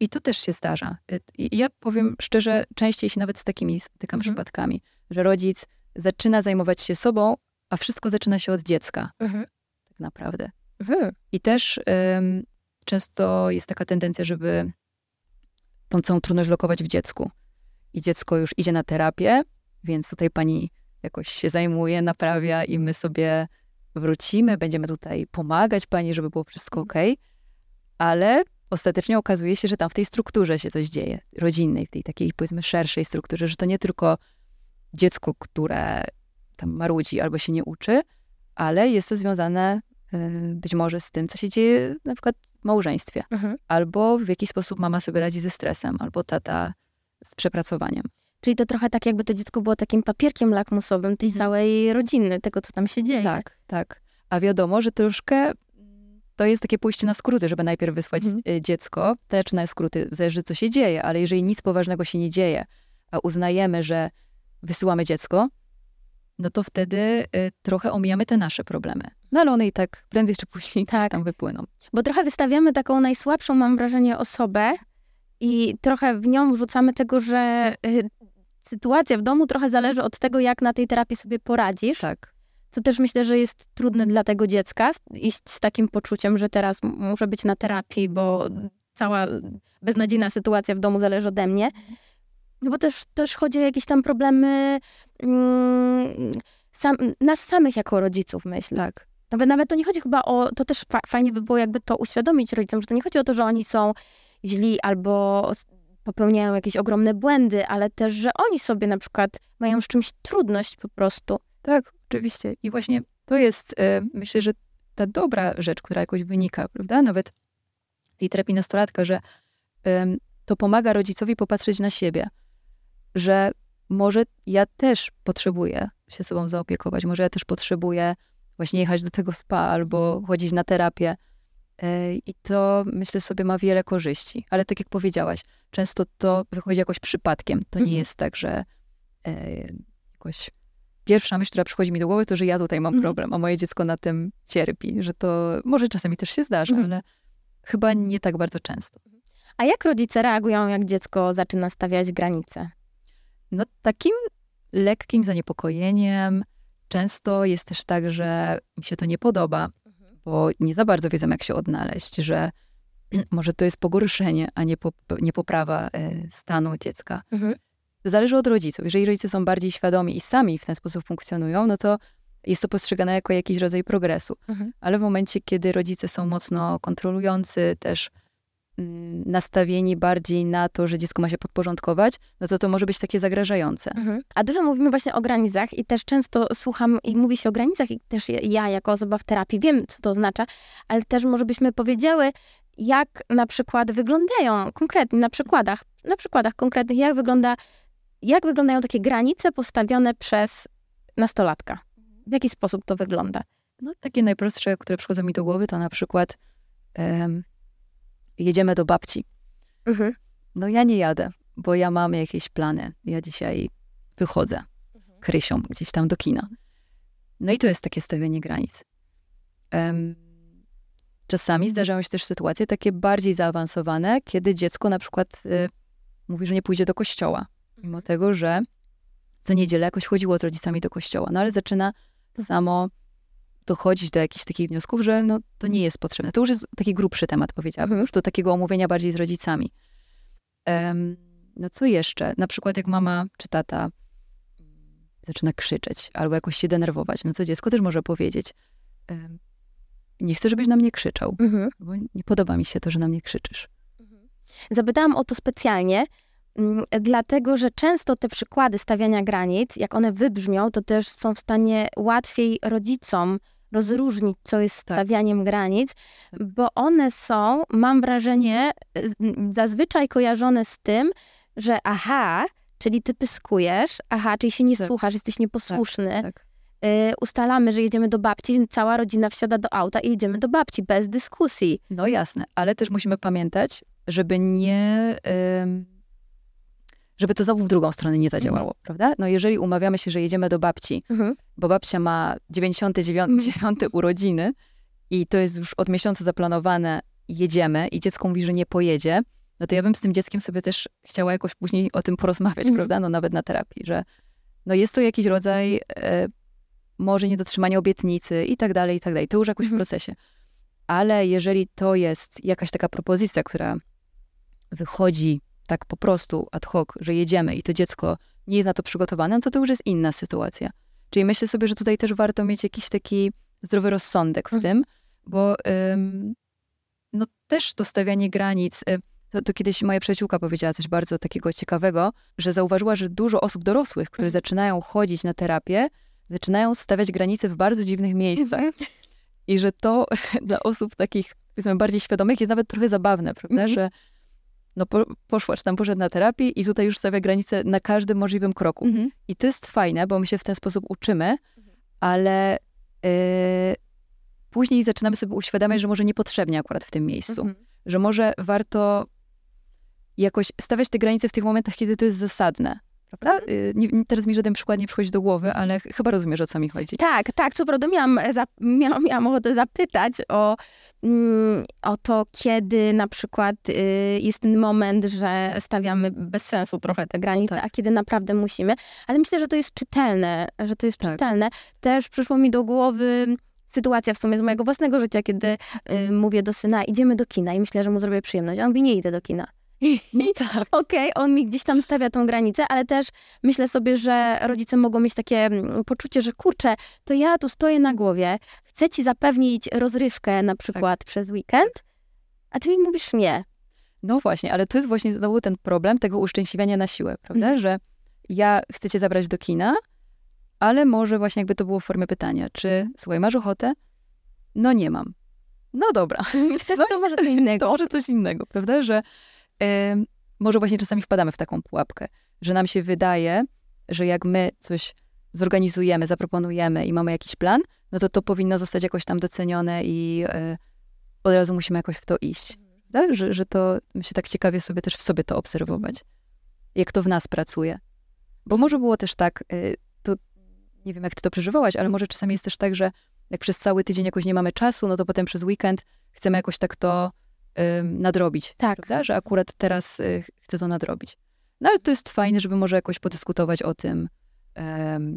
I to też się zdarza. I ja powiem szczerze, częściej się nawet z takimi spotykam mhm. przypadkami, że rodzic zaczyna zajmować się sobą, a wszystko zaczyna się od dziecka. Mhm. Tak naprawdę. Mhm. I też um, często jest taka tendencja, żeby tą całą trudność lokować w dziecku. I dziecko już idzie na terapię, więc tutaj pani jakoś się zajmuje, naprawia i my sobie wrócimy, będziemy tutaj pomagać pani, żeby było wszystko mhm. ok. Ale ostatecznie okazuje się, że tam w tej strukturze się coś dzieje, rodzinnej, w tej takiej powiedzmy szerszej strukturze, że to nie tylko dziecko, które tam marudzi albo się nie uczy, ale jest to związane y, być może z tym, co się dzieje na przykład w małżeństwie. Mhm. Albo w jakiś sposób mama sobie radzi ze stresem, albo tata z przepracowaniem. Czyli to trochę tak, jakby to dziecko było takim papierkiem lakmusowym tej mhm. całej rodziny, tego, co tam się dzieje. Tak, tak. A wiadomo, że troszkę to jest takie pójście na skróty, żeby najpierw wysłać mhm. Y, dziecko. Też na skróty zależy, co się dzieje, ale jeżeli nic poważnego się nie dzieje, a uznajemy, że wysyłamy dziecko, no to wtedy y, trochę omijamy te nasze problemy. No ale one i tak prędzej czy później tak. tam wypłyną. Bo trochę wystawiamy taką najsłabszą, mam wrażenie, osobę i trochę w nią wrzucamy tego, że y, sytuacja w domu trochę zależy od tego, jak na tej terapii sobie poradzisz. Tak. Co też myślę, że jest trudne dla tego dziecka, iść z takim poczuciem, że teraz muszę być na terapii, bo cała beznadziejna sytuacja w domu zależy ode mnie. No bo też, też chodzi o jakieś tam problemy mm, sam, nas samych jako rodziców, myślę. Tak. Nawet, nawet to nie chodzi chyba o, to też fa fajnie by było jakby to uświadomić rodzicom, że to nie chodzi o to, że oni są źli albo popełniają jakieś ogromne błędy, ale też, że oni sobie na przykład mają z czymś trudność po prostu. Tak, oczywiście. I właśnie to jest, e, myślę, że ta dobra rzecz, która jakoś wynika, prawda? Nawet z tej terapii nastolatka, że to pomaga rodzicowi popatrzeć na siebie że może ja też potrzebuję się sobą zaopiekować, może ja też potrzebuję właśnie jechać do tego spa albo mhm. chodzić na terapię. E, I to myślę sobie ma wiele korzyści. Ale tak jak powiedziałaś, często to wychodzi jakoś przypadkiem. To nie mhm. jest tak, że e, jakoś pierwsza myśl, która przychodzi mi do głowy, to, że ja tutaj mam mhm. problem, a moje dziecko na tym cierpi. Że to może czasami też się zdarza, ale chyba nie tak bardzo często. A jak rodzice reagują, jak dziecko zaczyna stawiać granice? No takim lekkim zaniepokojeniem często jest też tak, że mi się to nie podoba, mhm. bo nie za bardzo wiedzą, jak się odnaleźć, że może to jest pogorszenie, a nie, pop, nie poprawa e, stanu dziecka. Mhm. Zależy od rodziców. Jeżeli rodzice są bardziej świadomi i sami w ten sposób funkcjonują, no to jest to postrzegane jako jakiś rodzaj progresu. Mhm. Ale w momencie, kiedy rodzice są mocno kontrolujący, też mm, nastawieni bardziej na to, że dziecko ma się podporządkować, no to to może być takie zagrażające. Mhm. A dużo mówimy właśnie o granicach i też często słucham i mówi się o granicach i też ja jako osoba w terapii wiem, co to oznacza, ale też może byśmy powiedziały, jak na przykład wyglądają konkretnie, na przykładach, na przykładach konkretnych, jak wygląda, jak wyglądają takie granice postawione przez nastolatka. W jaki sposób to wygląda? No, takie najprostsze, które przychodzą mi do głowy, to na przykład em, jedziemy do babci. Mhm. No ja nie jadę, bo ja mam jakieś plany. Ja dzisiaj wychodzę z Krysią gdzieś tam do kina. No i to jest takie stawianie granic. Em, czasami zdarzają się też sytuacje takie bardziej zaawansowane, kiedy dziecko na przykład y, mówi, że nie pójdzie do kościoła, mimo tego, że co niedzielę jakoś chodziło z rodzicami do kościoła. No ale zaczyna samo dochodzić do jakichś takich wniosków, że no, to nie jest potrzebne. To już jest taki grubszy temat, powiedziałabym, Mhm. już do takiego omówienia bardziej z rodzicami. Em, no co jeszcze? Na przykład jak mama czy tata zaczyna krzyczeć albo jakoś się denerwować, no to dziecko też może powiedzieć em, nie chcę, żebyś na mnie krzyczał, Mhm. bo nie podoba mi się to, że na mnie krzyczysz. Zapytałam o to specjalnie, dlatego że często te przykłady stawiania granic, jak one wybrzmią, to też są w stanie łatwiej rodzicom rozróżnić, co jest Tak. stawianiem granic, Tak. bo one są, mam wrażenie, zazwyczaj kojarzone z tym, że aha, czyli ty pyskujesz, aha, czyli się nie Tak. słuchasz, jesteś nieposłuszny. Tak. Y, ustalamy, że jedziemy do babci, więc cała rodzina wsiada do auta i jedziemy do babci bez dyskusji. No jasne, ale też musimy pamiętać, żeby nie. Żeby to znowu w drugą stronę nie zadziałało, prawda? No jeżeli umawiamy się, że jedziemy do babci, Mhm. bo babcia ma 99 dziewiąte urodziny i to jest już od miesiąca zaplanowane, jedziemy i dziecko mówi, że nie pojedzie, no to ja bym z tym dzieckiem sobie też chciała jakoś później o tym porozmawiać, Mhm. prawda? No nawet na terapii, że no jest to jakiś rodzaj e, może niedotrzymania obietnicy i tak dalej, i tak dalej. To już jakoś w Mhm. procesie. Ale jeżeli to jest jakaś taka propozycja, która wychodzi tak po prostu ad hoc, że jedziemy i to dziecko nie jest na to przygotowane, no to to już jest inna sytuacja. Czyli myślę sobie, że tutaj też warto mieć jakiś taki zdrowy rozsądek w Mhm. tym, bo ym, no też to stawianie granic, y, to, to kiedyś moja przyjaciółka powiedziała coś bardzo takiego ciekawego, że zauważyła, że dużo osób dorosłych, które Mhm. zaczynają chodzić na terapię, zaczynają stawiać granice w bardzo dziwnych miejscach. Mhm. I że to dla osób takich, powiedzmy, bardziej świadomych jest nawet trochę zabawne, prawda? Że no po, poszła, czy tam poszedł na terapię i tutaj już stawia granice na każdym możliwym kroku. Mhm. I to jest fajne, bo my się w ten sposób uczymy, ale yy, później zaczynamy sobie uświadamiać, że może niepotrzebnie akurat w tym miejscu. Mhm. Że może warto jakoś stawiać te granice w tych momentach, kiedy to jest zasadne. Prawda? Yy, nie, teraz mi żaden przykład nie przychodzi do głowy, ale ch- chyba rozumiesz, o co mi chodzi. Tak, tak. Co prawda miałam, za, miałam, miałam ochotę zapytać o, mm, o to, kiedy na przykład y, jest ten moment, że stawiamy bez sensu trochę te granice, Tak. a kiedy naprawdę musimy. Ale myślę, że to jest czytelne, że to jest Tak. czytelne. Też przyszło mi do głowy sytuacja w sumie z mojego własnego życia, kiedy y, mówię do syna, idziemy do kina i myślę, że mu zrobię przyjemność. A on mówi, nie idę do kina. Tak. Okej, on mi gdzieś tam stawia tą granicę, ale też myślę sobie, że rodzice mogą mieć takie mm, poczucie, że kurczę, to ja tu stoję na głowie, chcę ci zapewnić rozrywkę na przykład przez weekend, a ty mi mówisz nie. No właśnie, ale to jest właśnie znowu ten problem tego uszczęśliwiania na siłę, prawda? Mhm. Że ja chcę cię zabrać do kina, ale może właśnie jakby to było w formie pytania, czy słuchaj, masz ochotę? No nie mam. No dobra, No to może co innego. to może coś innego, prawda? Że może właśnie czasami wpadamy w taką pułapkę, że nam się wydaje, że jak my coś zorganizujemy, zaproponujemy i mamy jakiś plan, no to to powinno zostać jakoś tam docenione i e, od razu musimy jakoś w to iść. Tak? Że, że to, my się tak ciekawie sobie też w sobie to obserwować. Jak to w nas pracuje. Bo może było też tak, y, to nie wiem jak ty to przeżywałaś, ale może czasami jest też tak, że jak przez cały tydzień jakoś nie mamy czasu, no to potem przez weekend chcemy jakoś tak to nadrobić. Tak. Prawda? Że akurat teraz y, chcę to nadrobić. No ale to jest fajne, żeby może jakoś podyskutować o tym,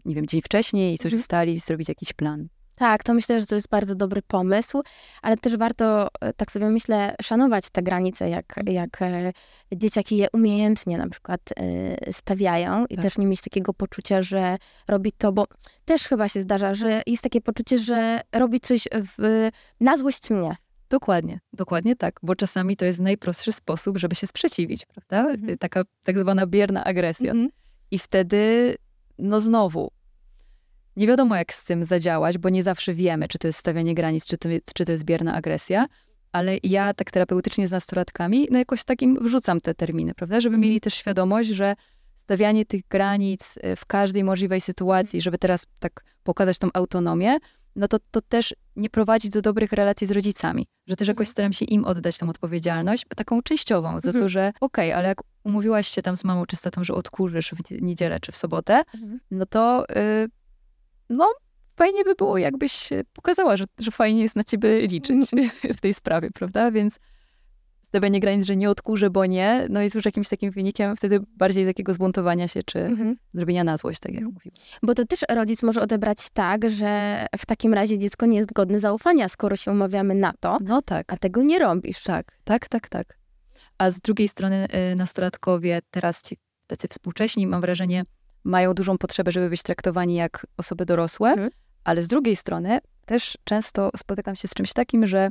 nie wiem, dzień wcześniej i coś Mhm. ustalić, zrobić jakiś plan. Tak, to myślę, że to jest bardzo dobry pomysł, ale też warto, e, tak sobie myślę, szanować te granice, jak, Mhm. jak e, dzieciaki je umiejętnie na przykład e, stawiają i Tak. też nie mieć takiego poczucia, że robi to, bo też chyba się zdarza, że jest takie poczucie, że robi coś w, na złość mnie. Dokładnie, dokładnie tak, bo czasami to jest najprostszy sposób, żeby się sprzeciwić, prawda? Mhm. Taka tak zwana bierna agresja. Mhm. I wtedy, no znowu, nie wiadomo jak z tym zadziałać, bo nie zawsze wiemy, czy to jest stawianie granic, czy to, czy to jest bierna agresja, ale ja tak terapeutycznie z nastolatkami, no jakoś takim wrzucam te terminy, prawda? Żeby mieli też świadomość, że stawianie tych granic y, w każdej możliwej sytuacji, żeby teraz tak pokazać tą autonomię, no to, to też nie prowadzi do dobrych relacji z rodzicami. Że też jakoś Mhm. staram się im oddać tą odpowiedzialność, taką częściową, za to, Mhm. że okej, ale jak umówiłaś się tam z mamą czy z tatą, że odkurzysz w niedzielę czy w sobotę, no to y, no fajnie by było, jakbyś pokazała, że, że fajnie jest na ciebie liczyć w tej sprawie, prawda? Więc stawianie granic, że nie odkurzę, bo nie, no jest już jakimś takim wynikiem wtedy bardziej takiego zbuntowania się, czy Mhm. zrobienia na złość, tak jak mówiłam. Bo to też rodzic może odebrać tak, że w takim razie dziecko nie jest godne zaufania, skoro się umawiamy na to, No tak. a tego nie robisz. Tak, tak, tak, tak. A z drugiej strony y, nastolatkowie, teraz ci tacy współcześni, mam wrażenie, mają dużą potrzebę, żeby być traktowani jak osoby dorosłe, Mhm. ale z drugiej strony też często spotykam się z czymś takim, że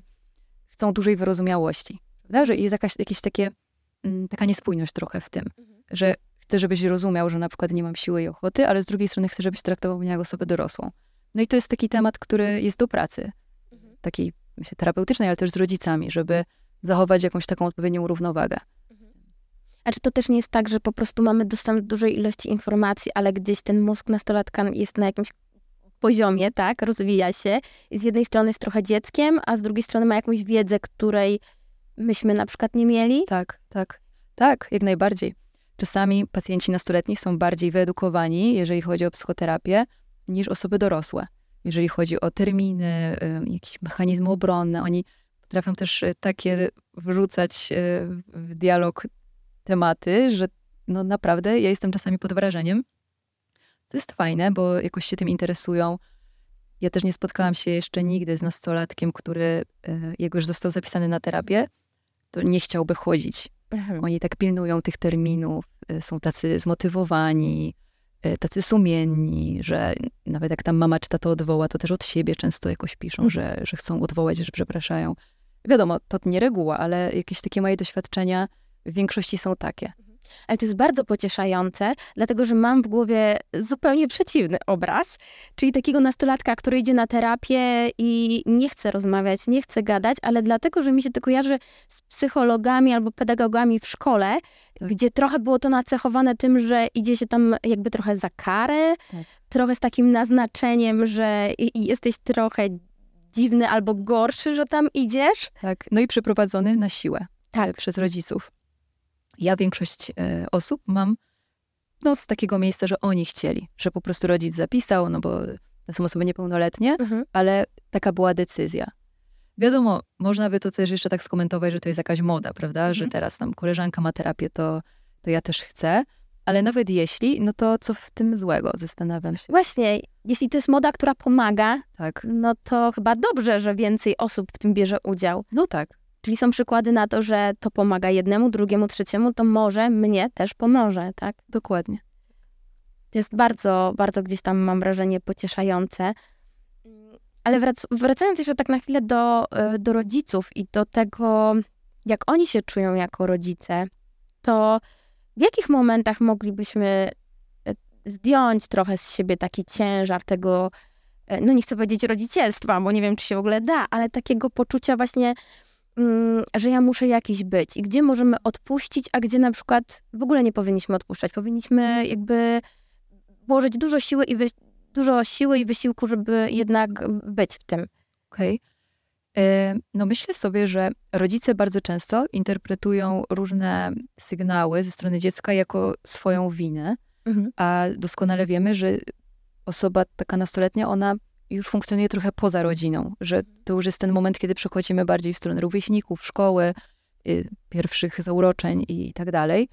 chcą dużej wyrozumiałości, prawda? Że jest jakaś, jakieś takie, mm, taka niespójność trochę w tym, że chcę, żebyś rozumiał, że na przykład nie mam siły i ochoty, ale z drugiej strony chcę, żebyś traktował mnie jak osobę dorosłą. No i to jest taki temat, który jest do pracy, takiej myślę, terapeutycznej, ale też z rodzicami, żeby zachować jakąś taką odpowiednią równowagę. A czy to też nie jest tak, że po prostu mamy dostęp do dużej ilości informacji, ale gdzieś ten mózg nastolatka jest na jakimś poziomie, tak, rozwija się i z jednej strony jest trochę dzieckiem, a z drugiej strony ma jakąś wiedzę, której myśmy na przykład nie mieli? Tak, tak. Tak, jak najbardziej. Czasami pacjenci nastoletni są bardziej wyedukowani, jeżeli chodzi o psychoterapię, niż osoby dorosłe. Jeżeli chodzi o terminy, jakieś mechanizmy obronne, oni potrafią też y, takie wrzucać y, w dialog tematy, że no naprawdę ja jestem czasami pod wrażeniem. To jest fajne, bo jakoś się tym interesują. Ja też nie spotkałam się jeszcze nigdy z nastolatkiem, który, y, jak już został zapisany na terapię, to nie chciałby chodzić. Oni tak pilnują tych terminów, y, są tacy zmotywowani, y, tacy sumienni, że nawet jak tam mama czy tato odwoła, to też od siebie często jakoś piszą, Mhm. że, że chcą odwołać, że przepraszają. Wiadomo, to nie reguła, ale jakieś takie moje doświadczenia w większości są takie. Ale to jest bardzo pocieszające, dlatego że mam w głowie zupełnie przeciwny obraz, czyli takiego nastolatka, który idzie na terapię i nie chce rozmawiać, nie chce gadać, ale dlatego, że mi się to kojarzy z psychologami albo pedagogami w szkole, Tak. gdzie trochę było to nacechowane tym, że idzie się tam jakby trochę za karę, Tak. trochę z takim naznaczeniem, że jesteś trochę dziwny albo gorszy, że tam idziesz. Tak. No i przeprowadzony na siłę Tak. przez rodziców. Ja większość e, osób mam no, z takiego miejsca, że oni chcieli, że po prostu rodzic zapisał, no bo to są osoby niepełnoletnie, Mhm. ale taka była decyzja. Wiadomo, można by to też jeszcze tak skomentować, że to jest jakaś moda, prawda? Że Mhm. teraz tam koleżanka ma terapię, to, to ja też chcę. Ale nawet jeśli, no to co w tym złego? Zastanawiam się. Właśnie, jeśli to jest moda, która pomaga, Tak. no to chyba dobrze, że więcej osób w tym bierze udział. No tak. Czyli są przykłady na to, że to pomaga jednemu, drugiemu, trzeciemu, to może mnie też pomoże, tak? Dokładnie. Jest bardzo, bardzo gdzieś tam, mam wrażenie, pocieszające. Ale wrac- wracając jeszcze tak na chwilę do, e, do rodziców i do tego, jak oni się czują jako rodzice, to w jakich momentach moglibyśmy e, zdjąć trochę z siebie taki ciężar tego, e, no nie chcę powiedzieć rodzicielstwa, bo nie wiem, czy się w ogóle da, ale takiego poczucia właśnie, że ja muszę jakiś być i gdzie możemy odpuścić, a gdzie na przykład w ogóle nie powinniśmy odpuszczać. Powinniśmy jakby włożyć dużo siły i, dużo siły i wysiłku, żeby jednak być w tym. Okej. E, No myślę sobie, że rodzice bardzo często interpretują różne sygnały ze strony dziecka jako swoją winę, a doskonale wiemy, że osoba taka nastoletnia, ona już funkcjonuje trochę poza rodziną, że to już jest ten moment, kiedy przechodzimy bardziej w stronę rówieśników, szkoły, y, pierwszych zauroczeń i tak dalej.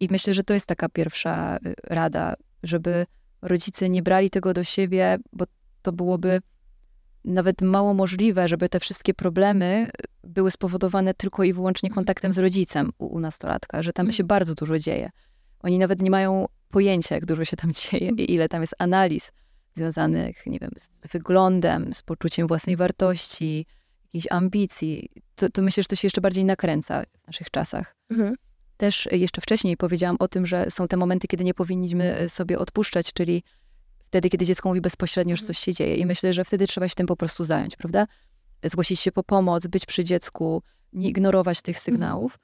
I myślę, że to jest taka pierwsza y, rada, żeby rodzice nie brali tego do siebie, bo to byłoby nawet mało możliwe, żeby te wszystkie problemy były spowodowane tylko i wyłącznie kontaktem z rodzicem u, u nastolatka, że tam się bardzo dużo dzieje. Oni nawet nie mają pojęcia, jak dużo się tam dzieje i ile tam jest analiz związanych, nie wiem, z wyglądem, z poczuciem własnej wartości, jakiejś ambicji. To, to myślę, że to się jeszcze bardziej nakręca w naszych czasach. Mhm. Też jeszcze wcześniej powiedziałam o tym, że są te momenty, kiedy nie powinniśmy sobie odpuszczać, czyli wtedy, kiedy dziecko mówi bezpośrednio, że coś się dzieje. I myślę, że wtedy trzeba się tym po prostu zająć, prawda? Zgłosić się po pomoc, być przy dziecku, nie ignorować tych sygnałów,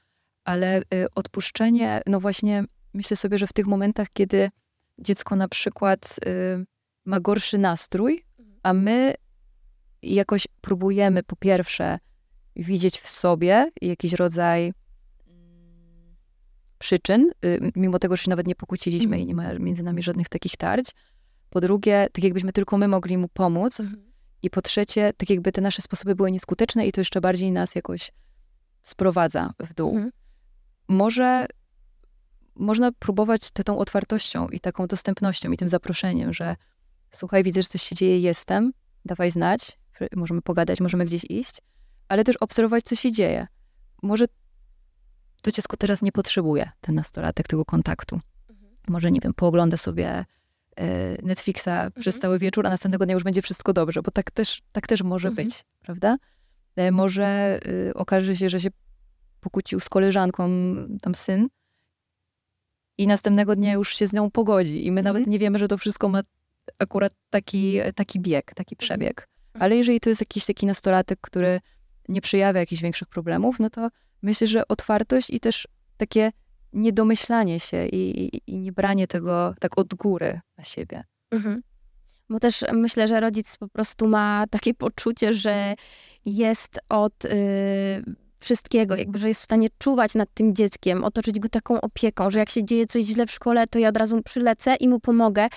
ale y, odpuszczenie, no właśnie myślę sobie, że w tych momentach, kiedy dziecko na przykład y, ma gorszy nastrój, a my jakoś próbujemy po pierwsze widzieć w sobie jakiś rodzaj mm, przyczyn, y, mimo tego, że się nawet nie pokłóciliśmy i nie ma między nami żadnych takich tarć. Po drugie, tak jakbyśmy tylko my mogli mu pomóc. Mhm. I po trzecie, tak jakby te nasze sposoby były nieskuteczne i to jeszcze bardziej nas jakoś sprowadza w dół. Mhm. Może można próbować te, tą otwartością i taką dostępnością i tym zaproszeniem, że słuchaj, widzę, że coś się dzieje, jestem, dawaj znać, możemy pogadać, możemy gdzieś iść, ale też obserwować, co się dzieje. Może to dziecko teraz nie potrzebuje, ten nastolatek, tego kontaktu. Mhm. Może, nie wiem, poogląda sobie e, Netflixa mhm. przez cały wieczór, a następnego dnia już będzie wszystko dobrze, bo tak też, tak też może mhm. być, prawda? E, może y, okaże się, że się pokłócił z koleżanką tam syn i następnego dnia już się z nią pogodzi i my nawet nie wiemy, że to wszystko ma akurat taki, taki bieg, taki przebieg. Ale jeżeli to jest jakiś taki nastolatek, który nie przejawia jakichś większych problemów, no to myślę, że otwartość i też takie niedomyślanie się i, i, i nie branie tego tak od góry na siebie. Mhm. Bo też myślę, że rodzic po prostu ma takie poczucie, że jest od y, wszystkiego, jakby, że jest w stanie czuwać nad tym dzieckiem, otoczyć go taką opieką, że jak się dzieje coś źle w szkole, to ja od razu przylecę i mu pomogę.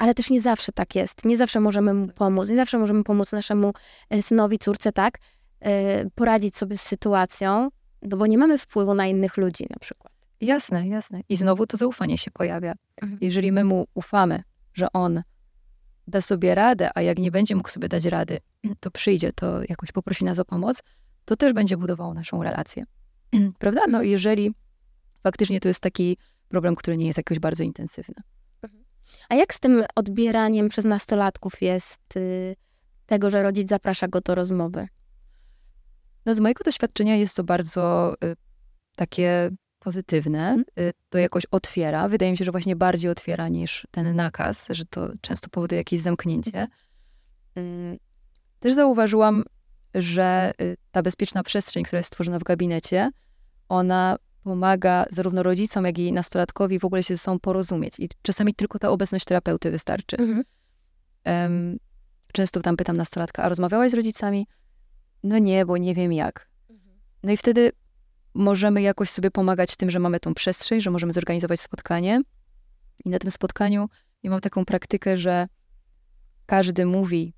Ale też nie zawsze tak jest. Nie zawsze możemy mu pomóc. Nie zawsze możemy pomóc naszemu e, synowi, córce, tak? E, poradzić sobie z sytuacją, no bo nie mamy wpływu na innych ludzi na przykład. Jasne, jasne. I znowu to zaufanie się pojawia. Mhm. Jeżeli my mu ufamy, że on da sobie radę, a jak nie będzie mógł sobie dać rady, to przyjdzie, to jakoś poprosi nas o pomoc, to też będzie budowało naszą relację. Prawda? No jeżeli faktycznie to jest taki problem, który nie jest jakoś bardzo intensywny. A jak z tym odbieraniem przez nastolatków jest y, tego, że rodzic zaprasza go do rozmowy? No z mojego doświadczenia jest to bardzo y, takie pozytywne. Mhm. Y, to jakoś otwiera. Wydaje mi się, że właśnie bardziej otwiera niż ten nakaz, że to często powoduje jakieś zamknięcie. Y, też zauważyłam, że ta bezpieczna przestrzeń, która jest stworzona w gabinecie, ona pomaga zarówno rodzicom, jak i nastolatkowi w ogóle się ze sobą porozumieć. I czasami tylko ta obecność terapeuty wystarczy. Mhm. Um, często tam pytam nastolatka, a rozmawiałaś z rodzicami? No nie, bo nie wiem jak. Mhm. No i wtedy możemy jakoś sobie pomagać tym, że mamy tą przestrzeń, że możemy zorganizować spotkanie. I na tym spotkaniu ja mam taką praktykę, że każdy mówi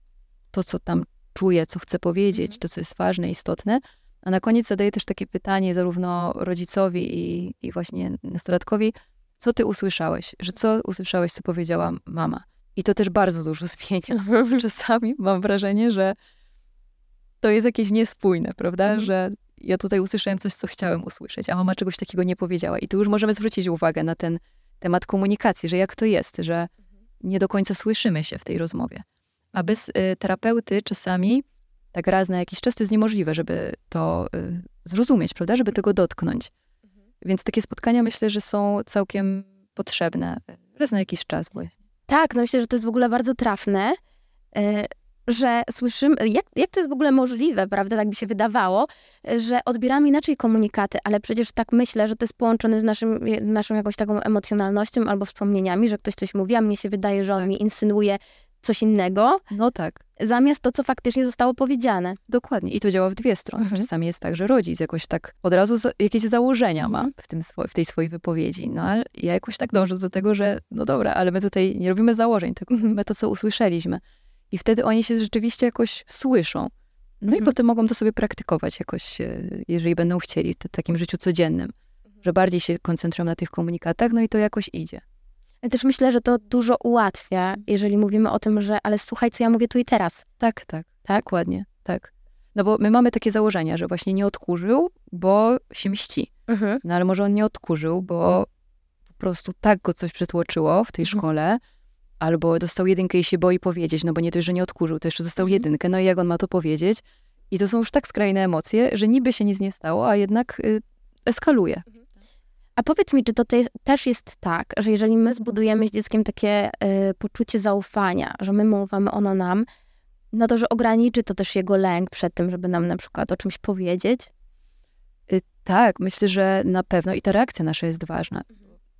to, co tam czuje, co chce powiedzieć, mhm. to, co jest ważne, istotne, a na koniec zadaję też takie pytanie zarówno rodzicowi i, i właśnie nastolatkowi, co ty usłyszałeś? Że co usłyszałeś, co powiedziała mama? I to też bardzo dużo zmienia. Czasami mam wrażenie, że to jest jakieś niespójne, prawda? Mhm. Że ja tutaj usłyszałem coś, co chciałem usłyszeć, a mama czegoś takiego nie powiedziała. I tu już możemy zwrócić uwagę na ten temat komunikacji, że jak to jest, że mhm. nie do końca słyszymy się w tej rozmowie. A bez y, terapeuty czasami tak raz na jakiś czas, to jest niemożliwe, żeby to y, zrozumieć, prawda? Żeby tego dotknąć. Mhm. Więc takie spotkania myślę, że są całkiem potrzebne y, raz na jakiś czas. Bo... Tak, no myślę, że to jest w ogóle bardzo trafne, y, że słyszymy, jak, jak to jest w ogóle możliwe, prawda, tak by się wydawało, że odbieramy inaczej komunikaty, ale przecież tak myślę, że to jest połączone z naszym, naszą jakąś taką emocjonalnością albo wspomnieniami, że ktoś coś mówi, a mnie się wydaje, że on tak. mi insynuuje coś innego. No tak. Zamiast to, co faktycznie zostało powiedziane. Dokładnie. I to działa w dwie strony. Mhm. Czasami jest tak, że rodzic jakoś tak od razu jakieś założenia ma mhm. w, tym, w tej swojej wypowiedzi. No ale ja jakoś tak dążę do tego, że no dobra, ale my tutaj nie robimy założeń, tylko mhm. my to, co usłyszeliśmy. I wtedy oni się rzeczywiście jakoś słyszą. No mhm. i potem mogą to sobie praktykować jakoś, e, jeżeli będą chcieli, w takim życiu codziennym. Mhm. Że bardziej się koncentrują na tych komunikatach, no i to jakoś idzie. Też myślę, że to dużo ułatwia, jeżeli mówimy o tym, że ale słuchaj, co ja mówię tu i teraz. Tak, tak. tak? Dokładnie, tak. No bo my mamy takie założenia, że właśnie nie odkurzył, bo się mści. Mhm. No ale może on nie odkurzył, bo po prostu tak go coś przytłoczyło w tej Mhm. szkole, albo dostał jedynkę i się boi powiedzieć, no bo nie dość, że nie odkurzył, to jeszcze dostał Mhm. jedynkę, no i jak on ma to powiedzieć? I to są już tak skrajne emocje, że niby się nic nie stało, a jednak y, eskaluje. A powiedz mi, czy to te, też jest tak, że jeżeli my zbudujemy z dzieckiem takie y, poczucie zaufania, że my mu ufamy, ono nam, no to, że ograniczy to też jego lęk przed tym, żeby nam na przykład o czymś powiedzieć? Y, tak, myślę, że na pewno i ta reakcja nasza jest ważna.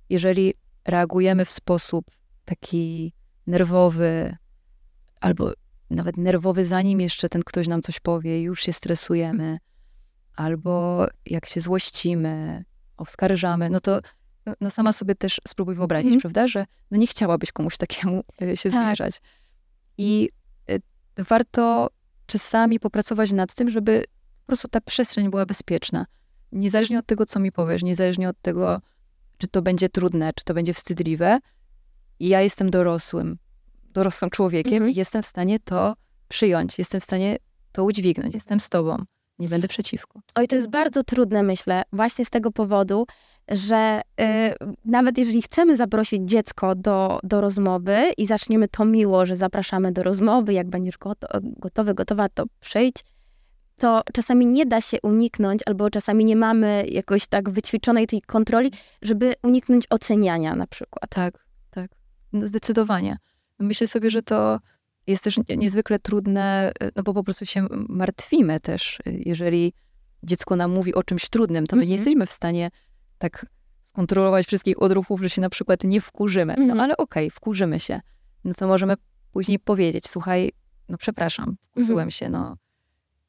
Jeżeli reagujemy w sposób taki nerwowy, albo nawet nerwowy, zanim jeszcze ten ktoś nam coś powie, już się stresujemy, albo jak się złościmy, oskarżamy, no to no, sama sobie też spróbuj wyobrazić, Mhm. prawda, że no nie chciałabyś komuś takiemu y, się Tak. zwierzać. I y, warto czasami popracować nad tym, żeby po prostu ta przestrzeń była bezpieczna. Niezależnie od tego, co mi powiesz, niezależnie od tego, czy to będzie trudne, czy to będzie wstydliwe, ja jestem dorosłym, dorosłym człowiekiem Mhm. i jestem w stanie to przyjąć, jestem w stanie to udźwignąć, jestem z tobą, nie będę przeciwko. Oj, to jest bardzo trudne, myślę, właśnie z tego powodu, że y, nawet jeżeli chcemy zaprosić dziecko do, do rozmowy i zaczniemy to miło, że zapraszamy do rozmowy, jak będziesz goto, gotowy, gotowa, to przyjdź, to czasami nie da się uniknąć, albo czasami nie mamy jakoś tak wyćwiczonej tej kontroli, żeby uniknąć oceniania na przykład. Tak, tak. No zdecydowanie. Myślę sobie, że to jest też nie- niezwykle trudne, y, no bo po prostu się martwimy też. y, Jeżeli dziecko nam mówi o czymś trudnym, to my nie Mhm. jesteśmy w stanie tak skontrolować wszystkich odruchów, że się na przykład nie wkurzymy. Mhm. No ale okej, wkurzymy się. No to możemy później powiedzieć, słuchaj, no przepraszam, wkurzyłem się, no.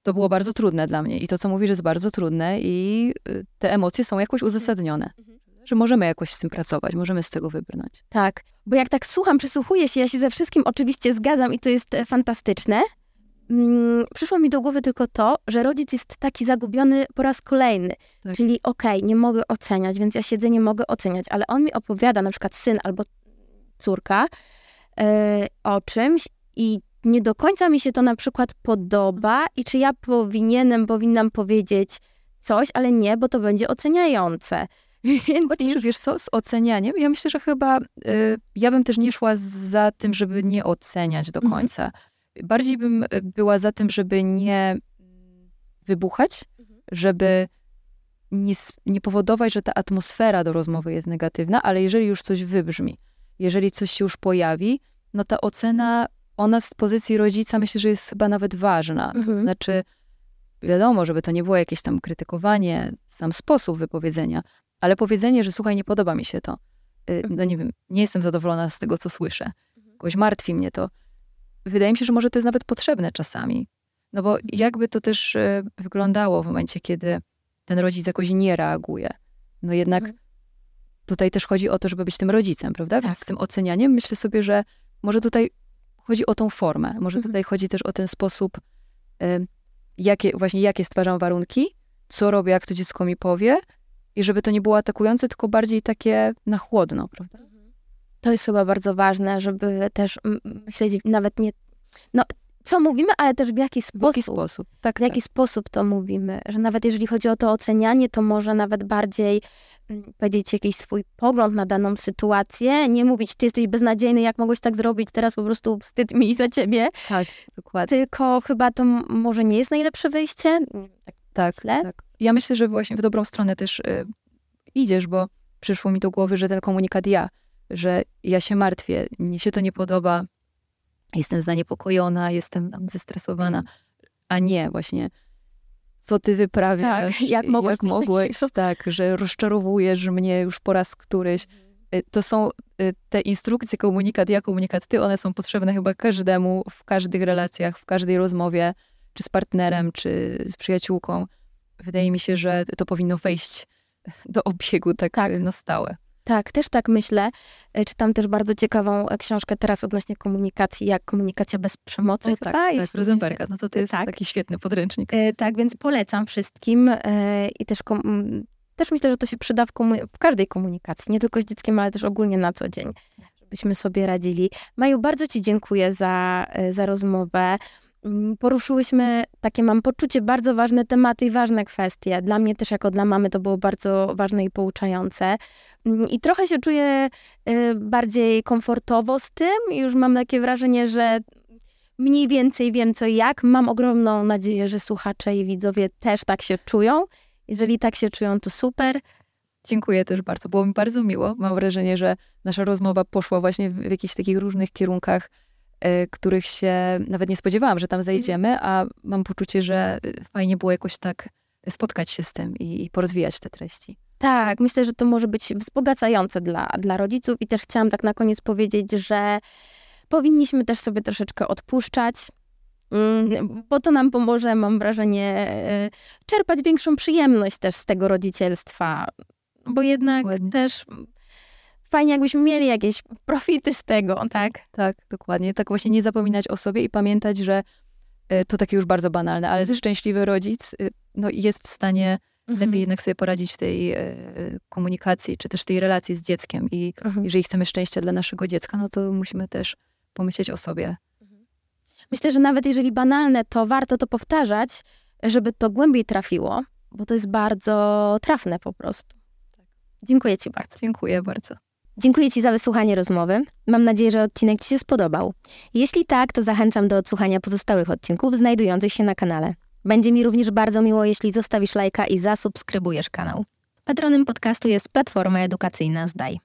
To było bardzo trudne dla mnie i to, co mówisz, jest bardzo trudne i y, te emocje są jakoś uzasadnione. Że możemy jakoś z tym pracować, możemy z tego wybrnąć. Tak, bo jak tak słucham, przysłuchuję się, ja się ze wszystkim oczywiście zgadzam i to jest e, fantastyczne. Mm, przyszło mi do głowy tylko to, że rodzic jest taki zagubiony po raz kolejny. Tak. Czyli okej, nie mogę oceniać, więc ja siedzę, nie mogę oceniać, ale on mi opowiada, na przykład syn albo córka, e, o czymś i nie do końca mi się to na przykład podoba i czy ja powinienem, powinnam powiedzieć coś, ale nie, bo to będzie oceniające. Więc Chociaż wiesz co, z ocenianiem, ja myślę, że chyba y, ja bym też nie szła za tym, żeby nie oceniać do Mhm. końca. Bardziej bym y, była za tym, żeby nie wybuchać, żeby nie, nie powodować, że ta atmosfera do rozmowy jest negatywna, ale jeżeli już coś wybrzmi, jeżeli coś się już pojawi, no ta ocena, ona z pozycji rodzica myślę, że jest chyba nawet ważna. To Mhm. znaczy, wiadomo, żeby to nie było jakieś tam krytykowanie, sam sposób wypowiedzenia, ale powiedzenie, że słuchaj, nie podoba mi się to. Y, No nie wiem, nie jestem zadowolona z tego, co słyszę. Jakoś martwi mnie to. Wydaje mi się, że może to jest nawet potrzebne czasami. No bo jakby to też y, wyglądało w momencie, kiedy ten rodzic jakoś nie reaguje. No jednak Mhm. tutaj też chodzi o to, żeby być tym rodzicem, prawda? Więc Tak. z tym ocenianiem myślę sobie, że może tutaj chodzi o tą formę. Może Mhm. tutaj chodzi też o ten sposób, y, jakie, właśnie jakie stwarzam warunki, co robię, jak to dziecko mi powie i żeby to nie było atakujące, tylko bardziej takie na chłodno, prawda? To jest chyba bardzo ważne, żeby też mm, myśleć nawet nie. No, co mówimy, ale też w jaki W jaki sposób. sposób? Tak, W jaki sposób to mówimy? Że nawet jeżeli chodzi o to ocenianie, to może nawet bardziej mm, powiedzieć jakiś swój pogląd na daną sytuację, nie mówić, ty jesteś beznadziejny, jak mogłeś tak zrobić, teraz po prostu wstyd mi za ciebie, tak, tak, dokładnie. tylko chyba to może nie jest najlepsze wyjście. Tak Tak, myślę. tak. Ja myślę, że właśnie w dobrą stronę też y, idziesz, bo przyszło mi do głowy, że ten komunikat ja, że ja się martwię, mnie się to nie podoba, jestem zaniepokojona, jestem tam zestresowana, a nie właśnie co ty wyprawiasz, Tak, jak mogłeś jak mogłeś tak, że rozczarowujesz mnie już po raz któryś. Y, To są y, te instrukcje, komunikat ja, komunikat ty, one są potrzebne chyba każdemu w każdych relacjach, w każdej rozmowie, czy z partnerem, czy z przyjaciółką. Wydaje mi się, że to powinno wejść do obiegu tak, Tak. na stałe. Tak, też tak myślę. E, Czytam też bardzo ciekawą e, książkę teraz odnośnie komunikacji, jak komunikacja bez przemocy. O, chyba, tak, tak, jeśli- Rosenberga. No to to jest tak. taki świetny podręcznik. E, Tak, więc polecam wszystkim e, i też, też myślę, że to się przyda w, w każdej komunikacji, nie tylko z dzieckiem, ale też ogólnie na co dzień, żebyśmy sobie radzili. Maju, bardzo Ci dziękuję za, e, za rozmowę. Poruszyłyśmy takie, mam poczucie, bardzo ważne tematy i ważne kwestie. Dla mnie też jako dla mamy to było bardzo ważne i pouczające. I trochę się czuję y, bardziej komfortowo z tym. Już mam takie wrażenie, że mniej więcej wiem co i jak. Mam ogromną nadzieję, że słuchacze i widzowie też tak się czują. Jeżeli tak się czują, to super. Dziękuję też bardzo. Było mi bardzo miło. Mam wrażenie, że nasza rozmowa poszła właśnie w jakichś takich różnych kierunkach, których się nawet nie spodziewałam, że tam zajdziemy, a mam poczucie, że y, fajnie było jakoś tak spotkać się z tym i, porozwijać te treści. Tak, myślę, że to może być wzbogacające dla, dla rodziców i też chciałam tak na koniec powiedzieć, że powinniśmy też sobie troszeczkę odpuszczać, mm, bo to nam pomoże, mam wrażenie, y, czerpać większą przyjemność też z tego rodzicielstwa, bo jednak Dokładnie. też fajnie jakbyśmy mieli jakieś profity z tego, tak? Tak, dokładnie. Tak właśnie nie zapominać o sobie i pamiętać, że y, to takie już bardzo banalne, ale też szczęśliwy rodzic y, no, jest w stanie lepiej jednak sobie poradzić w tej y, komunikacji, czy też w tej relacji z dzieckiem. I Mhm. jeżeli chcemy szczęścia dla naszego dziecka, no to musimy też pomyśleć o sobie. Myślę, że nawet jeżeli banalne, to warto to powtarzać, żeby to głębiej trafiło, bo to jest bardzo trafne po prostu. Dziękuję Ci bardzo. Dziękuję bardzo. Dziękuję Ci za wysłuchanie rozmowy. Mam nadzieję, że odcinek Ci się spodobał. Jeśli tak, to zachęcam do odsłuchania pozostałych odcinków znajdujących się na kanale. Będzie mi również bardzo miło, jeśli zostawisz lajka i zasubskrybujesz kanał. Patronem podcastu jest Platforma Edukacyjna Zdaj.